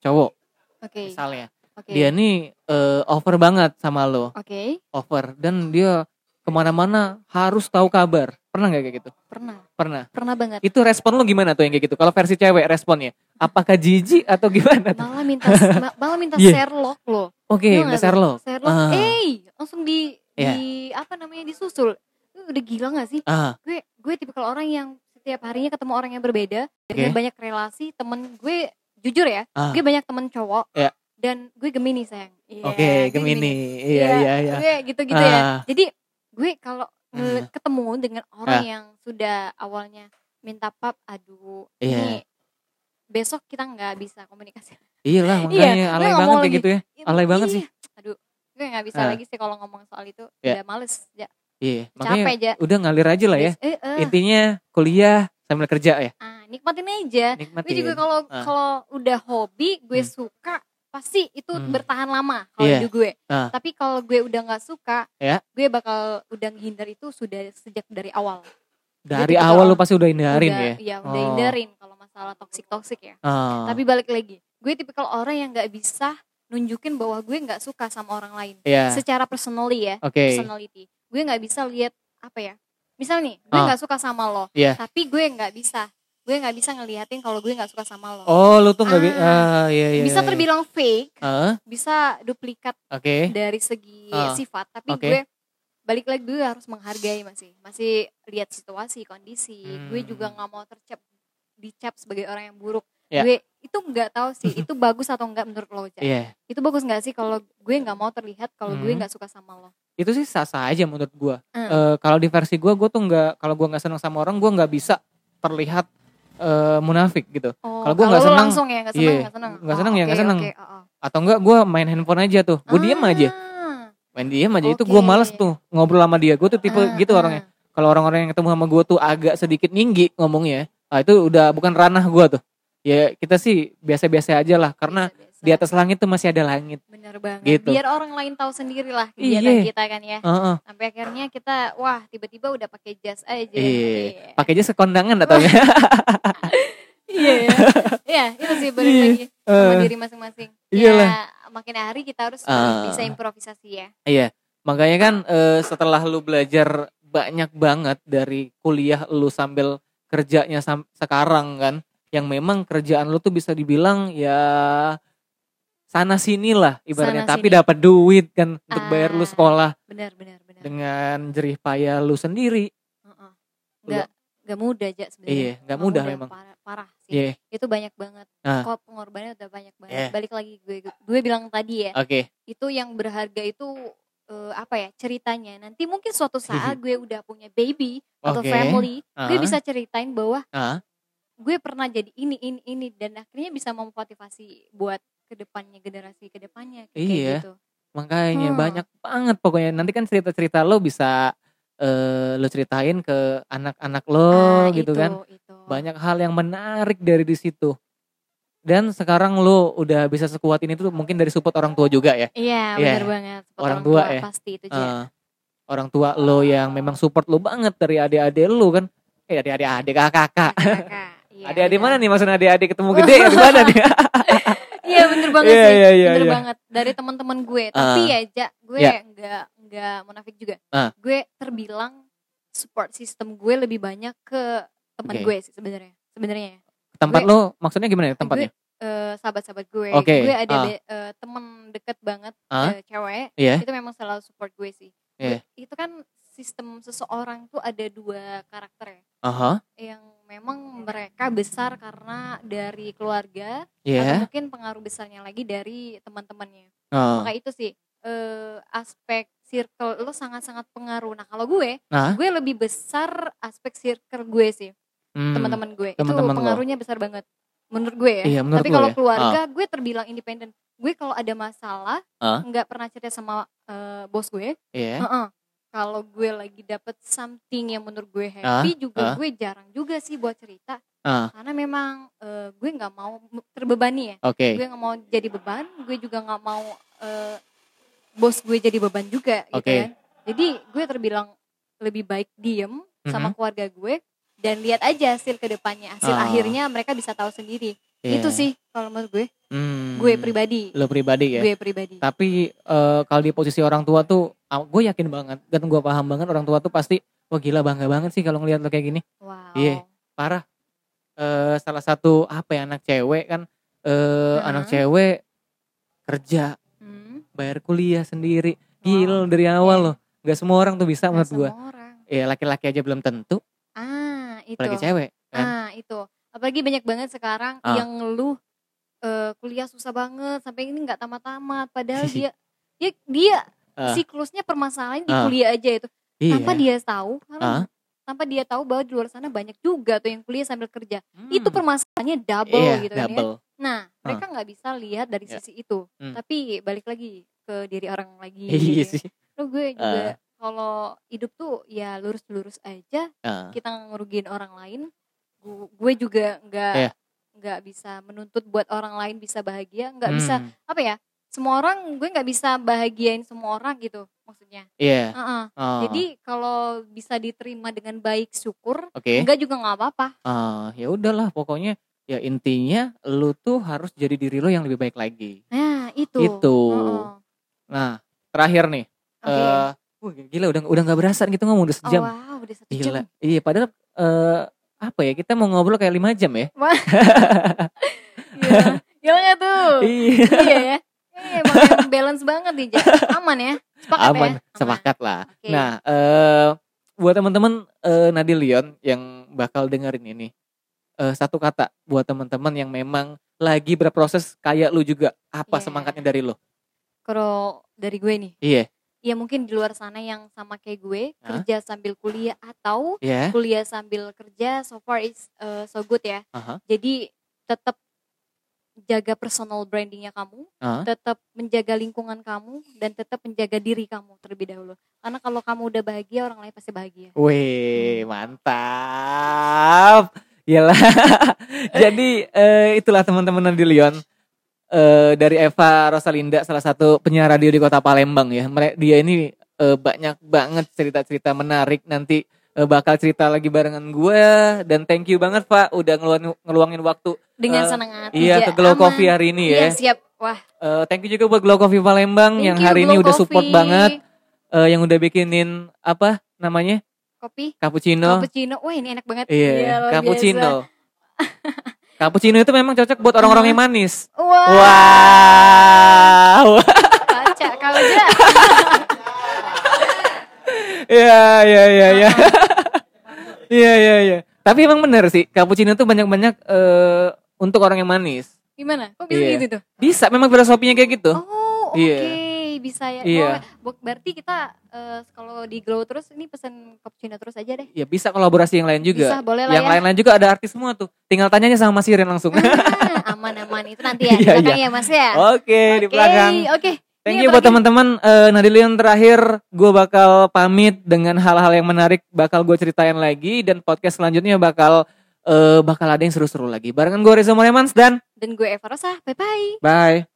[SPEAKER 1] cowok
[SPEAKER 2] oke.
[SPEAKER 1] misalnya
[SPEAKER 2] oke.
[SPEAKER 1] dia nih eh, over banget sama lo.
[SPEAKER 2] Oke.
[SPEAKER 1] Over. Dan dia ke mana-mana harus tahu kabar pernah nggak kayak gitu?
[SPEAKER 2] Pernah.
[SPEAKER 1] Pernah.
[SPEAKER 2] Pernah banget.
[SPEAKER 1] Itu respon lo gimana tuh yang kayak gitu? Kalau versi cewek responnya apakah jijik atau gimana tuh?
[SPEAKER 2] Malah minta ma- malah minta
[SPEAKER 1] Iya.
[SPEAKER 2] Sherlock loh.
[SPEAKER 1] Oke nggak share
[SPEAKER 2] tuh?
[SPEAKER 1] lo
[SPEAKER 2] Sherlock.
[SPEAKER 1] Ah.
[SPEAKER 2] eh langsung di
[SPEAKER 1] Iya.
[SPEAKER 2] di apa namanya disusul. Lu udah gila gak sih?
[SPEAKER 1] Ah.
[SPEAKER 2] Gue gue tipikal orang yang setiap harinya ketemu orang yang berbeda dengan
[SPEAKER 1] Oke.
[SPEAKER 2] banyak relasi temen gue jujur ya
[SPEAKER 1] Ah.
[SPEAKER 2] gue banyak temen cowok
[SPEAKER 1] Iya.
[SPEAKER 2] dan gue gemini sayang. Iya,
[SPEAKER 1] oke
[SPEAKER 2] gue
[SPEAKER 1] gemini. Iya iya iya.
[SPEAKER 2] gue gitu-gitu ya.
[SPEAKER 1] Ah.
[SPEAKER 2] jadi gue kalau
[SPEAKER 1] Hmm.
[SPEAKER 2] ketemu dengan orang
[SPEAKER 1] Ah.
[SPEAKER 2] yang sudah awalnya minta pap aduh
[SPEAKER 1] Iya.
[SPEAKER 2] ini besok kita nggak bisa komunikasi
[SPEAKER 1] iyalah [LAUGHS]
[SPEAKER 2] Iya,
[SPEAKER 1] makanya
[SPEAKER 2] gue
[SPEAKER 1] alay
[SPEAKER 2] nggak
[SPEAKER 1] banget
[SPEAKER 2] mau
[SPEAKER 1] kayak gitu ya alay banget sih
[SPEAKER 2] Ih, aduh gue nggak bisa
[SPEAKER 1] Ah.
[SPEAKER 2] lagi sih kalau ngomong soal itu
[SPEAKER 1] Iya.
[SPEAKER 2] udah males ya
[SPEAKER 1] iya
[SPEAKER 2] capek
[SPEAKER 1] makanya
[SPEAKER 2] aja
[SPEAKER 1] udah ngalir aja lah ya
[SPEAKER 2] eh, eh,
[SPEAKER 1] intinya kuliah sambil kerja ya
[SPEAKER 2] ah, nikmatin aja
[SPEAKER 1] nikmatin
[SPEAKER 2] gue juga kalau
[SPEAKER 1] Ah.
[SPEAKER 2] kalau udah hobi gue
[SPEAKER 1] Hmm.
[SPEAKER 2] suka pasti itu
[SPEAKER 1] Hmm.
[SPEAKER 2] bertahan lama kalau hidup gue
[SPEAKER 1] Ah.
[SPEAKER 2] tapi kalau gue udah nggak suka
[SPEAKER 1] Ya.
[SPEAKER 2] gue bakal udah menghindar itu sudah sejak dari awal
[SPEAKER 1] dari
[SPEAKER 2] tipikal
[SPEAKER 1] awal lu pasti udah hindarin
[SPEAKER 2] udah,
[SPEAKER 1] ya
[SPEAKER 2] iya, udah
[SPEAKER 1] Oh.
[SPEAKER 2] hindarin kalau masalah toksik toksik ya
[SPEAKER 1] Ah.
[SPEAKER 2] tapi balik lagi gue tipikal orang yang nggak bisa nunjukin bahwa gue nggak suka sama orang lain
[SPEAKER 1] Iya.
[SPEAKER 2] secara personally ya
[SPEAKER 1] Oke.
[SPEAKER 2] personality gue nggak bisa lihat apa ya misal nih gue
[SPEAKER 1] Ah.
[SPEAKER 2] nggak suka sama lo
[SPEAKER 1] Iya.
[SPEAKER 2] tapi gue nggak bisa gue nggak bisa ngeliatin kalau gue nggak suka sama lo
[SPEAKER 1] Oh, lu tuh nggak bi- ah,
[SPEAKER 2] Ah.
[SPEAKER 1] iya iya.
[SPEAKER 2] bisa
[SPEAKER 1] iya.
[SPEAKER 2] terbilang fake
[SPEAKER 1] Ah,
[SPEAKER 2] bisa duplikat
[SPEAKER 1] Oke.
[SPEAKER 2] dari segi
[SPEAKER 1] Ah.
[SPEAKER 2] sifat tapi
[SPEAKER 1] Oke.
[SPEAKER 2] gue balik lagi gue harus menghargai masih masih lihat situasi kondisi gue
[SPEAKER 1] Hmm.
[SPEAKER 2] juga nggak mau tercap dicap sebagai orang yang buruk
[SPEAKER 1] Ya.
[SPEAKER 2] gue itu nggak tahu sih [LAUGHS] itu bagus atau enggak menurut lo Jack?
[SPEAKER 1] Iya.
[SPEAKER 2] itu bagus nggak sih kalau gue nggak mau terlihat kalau gue
[SPEAKER 1] Hmm.
[SPEAKER 2] nggak suka sama lo
[SPEAKER 1] Itu sih sah-sah aja menurut gua.
[SPEAKER 2] Hmm.
[SPEAKER 1] Eh, kalau di versi gua gua tuh nggak kalau gua nggak senang sama orang gua nggak bisa terlihat eh, munafik gitu.
[SPEAKER 2] oh,
[SPEAKER 1] Kalau gue nggak senang,
[SPEAKER 2] langsung ya nggak senang
[SPEAKER 1] iya,
[SPEAKER 2] nggak senang
[SPEAKER 1] nggak senang ya,
[SPEAKER 2] oke,
[SPEAKER 1] nggak senang.
[SPEAKER 2] oke, oh, oh.
[SPEAKER 1] Atau enggak gua main handphone aja tuh. Gua diem aja.
[SPEAKER 2] Ah,
[SPEAKER 1] Main diem aja itu gua
[SPEAKER 2] Oke.
[SPEAKER 1] males tuh ngobrol sama dia. Gua tuh tipe
[SPEAKER 2] ah,
[SPEAKER 1] gitu
[SPEAKER 2] ah.
[SPEAKER 1] orangnya. Kalau orang-orang yang ketemu sama gua tuh agak sedikit ninggi ngomongnya, ah itu udah bukan ranah gua tuh. Ya kita sih biasa-biasa aja lah karena
[SPEAKER 2] Biasa-biasa.
[SPEAKER 1] Di atas langit tuh masih ada langit.
[SPEAKER 2] Bener banget.
[SPEAKER 1] Gitu.
[SPEAKER 2] Biar orang lain tahu sendiri lah kegiatan
[SPEAKER 1] Iya.
[SPEAKER 2] kita kan ya.
[SPEAKER 1] Heeh.
[SPEAKER 2] Sampai akhirnya kita wah tiba-tiba udah pakai jas aja.
[SPEAKER 1] Iya. Pakai aja sekondangan atau ya. [LAUGHS]
[SPEAKER 2] Iya. ya. Iya, itu sih balik
[SPEAKER 1] Iya.
[SPEAKER 2] lagi sama
[SPEAKER 1] Eh.
[SPEAKER 2] diri masing-masing.
[SPEAKER 1] Iyalah.
[SPEAKER 2] Ya, makin hari kita harus
[SPEAKER 1] Ah.
[SPEAKER 2] bisa improvisasi ya.
[SPEAKER 1] Iya, makanya kan eh, setelah lu belajar banyak banget dari kuliah lu sambil kerjanya sam- sekarang kan, yang memang kerjaan lu tuh bisa dibilang ya sana sini lah ibaratnya,
[SPEAKER 2] Sana
[SPEAKER 1] tapi dapat duit kan untuk bayar lu
[SPEAKER 2] Ah.
[SPEAKER 1] sekolah
[SPEAKER 2] Benar, benar, benar.
[SPEAKER 1] dengan jerih payah lu sendiri.
[SPEAKER 2] Heeh. Nggak nggak mudah aja sebenarnya.
[SPEAKER 1] Iya, nggak mudah memang.
[SPEAKER 2] Parah, parah sih.
[SPEAKER 1] Iya,
[SPEAKER 2] Itu banyak banget.
[SPEAKER 1] Ah.
[SPEAKER 2] Kok pengorbanannya udah banyak banget.
[SPEAKER 1] Iya.
[SPEAKER 2] Balik lagi gue gue bilang tadi ya.
[SPEAKER 1] oke.
[SPEAKER 2] itu yang berharga itu eh, apa ya ceritanya nanti mungkin suatu saat [LAUGHS] gue udah punya baby atau
[SPEAKER 1] Oke.
[SPEAKER 2] family gue
[SPEAKER 1] Ah.
[SPEAKER 2] bisa ceritain bahwa
[SPEAKER 1] Ah.
[SPEAKER 2] gue pernah jadi ini ini ini dan akhirnya bisa memotivasi buat ke depannya generasi ke depannya kayak
[SPEAKER 1] Iya.
[SPEAKER 2] gitu
[SPEAKER 1] Makanya
[SPEAKER 2] Hmm.
[SPEAKER 1] banyak banget pokoknya nanti kan cerita-cerita lo bisa eh lo ceritain ke anak-anak lo
[SPEAKER 2] Ah,
[SPEAKER 1] gitu
[SPEAKER 2] itu,
[SPEAKER 1] kan.
[SPEAKER 2] itu.
[SPEAKER 1] banyak hal yang menarik dari di situ. Dan sekarang lo udah bisa sekuat ini tuh mungkin dari support orang tua juga ya.
[SPEAKER 2] iya
[SPEAKER 1] Iya.
[SPEAKER 2] benar banget Support
[SPEAKER 1] Orang tua ya.
[SPEAKER 2] pasti itu Jen.
[SPEAKER 1] orang tua lo yang memang support lo banget dari adik-adik lo kan. Eh adik-adik adik kakak-kakak.
[SPEAKER 2] Kakak, iya,
[SPEAKER 1] Adik-adik
[SPEAKER 2] benar.
[SPEAKER 1] mana nih maksudnya adik-adik ketemu [LAUGHS] gede ya di mana nih? [LAUGHS]
[SPEAKER 2] Bener banget
[SPEAKER 1] Iya,
[SPEAKER 2] sih,
[SPEAKER 1] iya, iya,
[SPEAKER 2] bener
[SPEAKER 1] iya.
[SPEAKER 2] banget dari teman-teman gue. Tapi
[SPEAKER 1] Ah.
[SPEAKER 2] ya, Ja, gue
[SPEAKER 1] Ya.
[SPEAKER 2] nggak nggak munafik juga.
[SPEAKER 1] Ah.
[SPEAKER 2] Gue terbilang support system gue lebih banyak ke teman
[SPEAKER 1] Oke.
[SPEAKER 2] gue sih sebenarnya. Sebenarnya ya.
[SPEAKER 1] Tempat
[SPEAKER 2] Gue-
[SPEAKER 1] lo maksudnya gimana ya tempatnya?
[SPEAKER 2] Eh, sahabat-sahabat gue,
[SPEAKER 1] Oke,
[SPEAKER 2] gue ada
[SPEAKER 1] ah.
[SPEAKER 2] be- eh, temen deket banget
[SPEAKER 1] Ah.
[SPEAKER 2] eh, cewek.
[SPEAKER 1] Iya.
[SPEAKER 2] Itu memang selalu support gue sih.
[SPEAKER 1] Iya.
[SPEAKER 2] Itu kan sistem seseorang tuh ada dua karakter ya.
[SPEAKER 1] Aha.
[SPEAKER 2] Yang memang mereka besar karena dari keluarga atau
[SPEAKER 1] Iya.
[SPEAKER 2] mungkin pengaruh besarnya lagi dari teman-temannya.
[SPEAKER 1] Oh.
[SPEAKER 2] Maka itu sih eh, aspek circle lo sangat-sangat pengaruh. Nah kalau gue,
[SPEAKER 1] Nah,
[SPEAKER 2] gue lebih besar aspek circle gue sih,
[SPEAKER 1] hmm.
[SPEAKER 2] teman-teman gue.
[SPEAKER 1] teman-teman
[SPEAKER 2] itu
[SPEAKER 1] lo.
[SPEAKER 2] pengaruhnya besar banget, menurut gue ya.
[SPEAKER 1] Iya, menurut
[SPEAKER 2] Tapi
[SPEAKER 1] lo
[SPEAKER 2] kalau
[SPEAKER 1] ya.
[SPEAKER 2] keluarga, gue terbilang independen. Gue kalau ada masalah,
[SPEAKER 1] Ah.
[SPEAKER 2] nggak pernah cerita sama eh, bos gue.
[SPEAKER 1] Iya.
[SPEAKER 2] Heeh. Kalau gue lagi dapet something yang menurut gue happy, juga
[SPEAKER 1] ah.
[SPEAKER 2] gue jarang juga sih buat cerita.
[SPEAKER 1] Ah.
[SPEAKER 2] Karena memang eh, gue nggak mau terbebani ya
[SPEAKER 1] Oke.
[SPEAKER 2] gue nggak mau jadi beban gue juga nggak mau eh, bos gue jadi beban juga gitu
[SPEAKER 1] Oke.
[SPEAKER 2] kan jadi gue terbilang lebih baik diem sama
[SPEAKER 1] Mhm.
[SPEAKER 2] keluarga gue dan lihat aja hasil ke depannya hasil
[SPEAKER 1] Ah.
[SPEAKER 2] akhirnya mereka bisa tahu sendiri
[SPEAKER 1] Iya.
[SPEAKER 2] itu sih kalau menurut gue
[SPEAKER 1] Hmm.
[SPEAKER 2] gue pribadi
[SPEAKER 1] Lo pribadi ya.
[SPEAKER 2] gue pribadi
[SPEAKER 1] Tapi eh, kalau di posisi orang tua tuh, gue yakin banget dan gue paham banget orang tua tuh pasti, wah gila bangga banget sih kalau ngeliat lo kayak gini.
[SPEAKER 2] wow
[SPEAKER 1] Iya. Parah. Eh, salah satu apa ya anak cewek kan, eh, anak
[SPEAKER 2] Hmm.
[SPEAKER 1] cewek kerja,
[SPEAKER 2] Hmm,
[SPEAKER 1] bayar kuliah sendiri, gila dari awal
[SPEAKER 2] Iya.
[SPEAKER 1] loh. Gak semua orang tuh bisa
[SPEAKER 2] nggak
[SPEAKER 1] menurut gue. Ya laki-laki aja belum tentu,
[SPEAKER 2] ah itu
[SPEAKER 1] apalagi cewek. Kan?
[SPEAKER 2] ah itu apalagi banyak banget sekarang
[SPEAKER 1] Ah.
[SPEAKER 2] yang ngeluh eh, kuliah susah banget sampai ini nggak tamat-tamat padahal [LAUGHS] dia ya dia
[SPEAKER 1] Ah.
[SPEAKER 2] siklusnya permasalahan di
[SPEAKER 1] Ah.
[SPEAKER 2] kuliah aja itu
[SPEAKER 1] Iya.
[SPEAKER 2] tanpa dia tahu karena
[SPEAKER 1] Ah.
[SPEAKER 2] tanpa dia tahu bahwa di luar sana banyak juga tuh yang kuliah sambil kerja
[SPEAKER 1] Hmm.
[SPEAKER 2] itu permasalahannya double
[SPEAKER 1] Iya,
[SPEAKER 2] gitu kan ya
[SPEAKER 1] double.
[SPEAKER 2] nah mereka nggak bisa lihat dari
[SPEAKER 1] Ya.
[SPEAKER 2] sisi itu
[SPEAKER 1] Hmm.
[SPEAKER 2] tapi balik lagi ke diri orang lagi
[SPEAKER 1] Iya
[SPEAKER 2] gitu ya.
[SPEAKER 1] sih.
[SPEAKER 2] Terus gue juga kalau hidup tuh ya lurus-lurus aja
[SPEAKER 1] Ah.
[SPEAKER 2] kita ngerugiin orang lain gu- gue juga nggak
[SPEAKER 1] Iya.
[SPEAKER 2] nggak bisa menuntut buat orang lain bisa bahagia nggak bisa
[SPEAKER 1] Hmm.
[SPEAKER 2] apa ya semua orang gue nggak bisa bahagiain semua orang gitu maksudnya
[SPEAKER 1] Iya.
[SPEAKER 2] Heeh.
[SPEAKER 1] Oh,
[SPEAKER 2] jadi kalau bisa diterima dengan baik syukur
[SPEAKER 1] oke.
[SPEAKER 2] enggak juga nggak apa-apa
[SPEAKER 1] Ah, ya udahlah pokoknya ya intinya lu tuh harus jadi diri lo yang lebih baik lagi.
[SPEAKER 2] nah itu
[SPEAKER 1] Itu.
[SPEAKER 2] Heeh.
[SPEAKER 1] Nah, terakhir nih.
[SPEAKER 2] Oke.
[SPEAKER 1] eh wah, gila udah udah nggak berasa gitu ngomong udah
[SPEAKER 2] oh,
[SPEAKER 1] sejam.
[SPEAKER 2] wow udah satu
[SPEAKER 1] Gila.
[SPEAKER 2] jam
[SPEAKER 1] Iya, padahal eh apa ya kita mau ngobrol kayak lima jam ya.
[SPEAKER 2] Gila. [LAUGHS] Gila nggak tuh
[SPEAKER 1] iya.
[SPEAKER 2] iya ya emang balance banget nih aman ya sepakat
[SPEAKER 1] Aman,
[SPEAKER 2] ya
[SPEAKER 1] sepakat lah.
[SPEAKER 2] Oke.
[SPEAKER 1] Nah, eh buat teman-teman eh Nadil Leon yang bakal dengerin ini. eh satu kata buat teman-teman yang memang lagi berproses kayak lu juga. Apa
[SPEAKER 2] Iya.
[SPEAKER 1] semangatnya dari lu?
[SPEAKER 2] kalau dari gue nih
[SPEAKER 1] Iya.
[SPEAKER 2] ya mungkin di luar sana yang sama kayak gue
[SPEAKER 1] Hah?
[SPEAKER 2] kerja sambil kuliah atau
[SPEAKER 1] Iya.
[SPEAKER 2] kuliah sambil kerja so far is uh, so good ya
[SPEAKER 1] Aha.
[SPEAKER 2] jadi tetap jaga personal brandingnya kamu
[SPEAKER 1] Aha.
[SPEAKER 2] tetap menjaga lingkungan kamu dan tetap menjaga diri kamu terlebih dahulu karena kalau kamu udah bahagia orang lain pasti bahagia
[SPEAKER 1] Wih, mantap. Yalah. [LAUGHS] Jadi eh, itulah teman-teman Nadil Leon. eh, dari Eva Rosalinda salah satu penyiar radio di kota Palembang ya. Dia ini eh, banyak banget cerita-cerita menarik nanti eh, bakal cerita lagi barengan gue dan thank you banget Pak udah ngeluangin, ngeluangin waktu
[SPEAKER 2] Dengan
[SPEAKER 1] Eh,
[SPEAKER 2] senang hati.
[SPEAKER 1] iya
[SPEAKER 2] Ja.
[SPEAKER 1] ke Glow
[SPEAKER 2] Aman.
[SPEAKER 1] Coffee hari ini ya.
[SPEAKER 2] Iya siap. Wah.
[SPEAKER 1] Eh, thank you juga buat Glow Coffee Palembang
[SPEAKER 2] thank
[SPEAKER 1] yang
[SPEAKER 2] you,
[SPEAKER 1] hari ini
[SPEAKER 2] Glow
[SPEAKER 1] udah support
[SPEAKER 2] Coffee.
[SPEAKER 1] banget eh, yang udah bikinin apa namanya
[SPEAKER 2] Kopi.
[SPEAKER 1] cappuccino.
[SPEAKER 2] Cappuccino. Wah ini enak banget.
[SPEAKER 1] Iya,
[SPEAKER 2] luar
[SPEAKER 1] cappuccino. [LAUGHS] cappuccino itu memang cocok buat orang-orang yang manis. Wow.
[SPEAKER 2] Baca kau aja. [LAUGHS]
[SPEAKER 1] Iya, iya, iya, iya. [LAUGHS] Iya, iya, iya. Tapi emang bener sih, cappuccino tuh banyak-banyak eh, untuk orang yang manis.
[SPEAKER 2] Gimana? Kok bisa
[SPEAKER 1] Iya.
[SPEAKER 2] gitu tuh?
[SPEAKER 1] Bisa, memang filosofinya kayak gitu.
[SPEAKER 2] Oh, oke.
[SPEAKER 1] Iya.
[SPEAKER 2] Bisa ya.
[SPEAKER 1] Iya.
[SPEAKER 2] Oh, berarti kita eh, kalau di Glow terus ini pesen cappuccino terus aja deh.
[SPEAKER 1] Ya bisa kolaborasi yang lain juga.
[SPEAKER 2] Bisa, boleh lah
[SPEAKER 1] yang
[SPEAKER 2] ya.
[SPEAKER 1] lain-lain juga ada artis semua tuh. Tinggal tanyanya sama Mas Iren langsung.
[SPEAKER 2] Ah, aman-aman itu nanti ya di [LAUGHS]
[SPEAKER 1] Iya, iya.
[SPEAKER 2] ya Mas ya.
[SPEAKER 1] Oke, di
[SPEAKER 2] Oke,
[SPEAKER 1] belakang.
[SPEAKER 2] Oke.
[SPEAKER 1] Thank
[SPEAKER 2] Ini
[SPEAKER 1] you buat teman-teman. Eh Nadilion terakhir, gue bakal pamit dengan hal-hal yang menarik. Bakal gue ceritain lagi dan podcast selanjutnya bakal eh bakal ada yang seru-seru lagi. Barengan gue Reza Moremans dan
[SPEAKER 2] Dan gue Eva Rosa. Bye bye.
[SPEAKER 1] bye.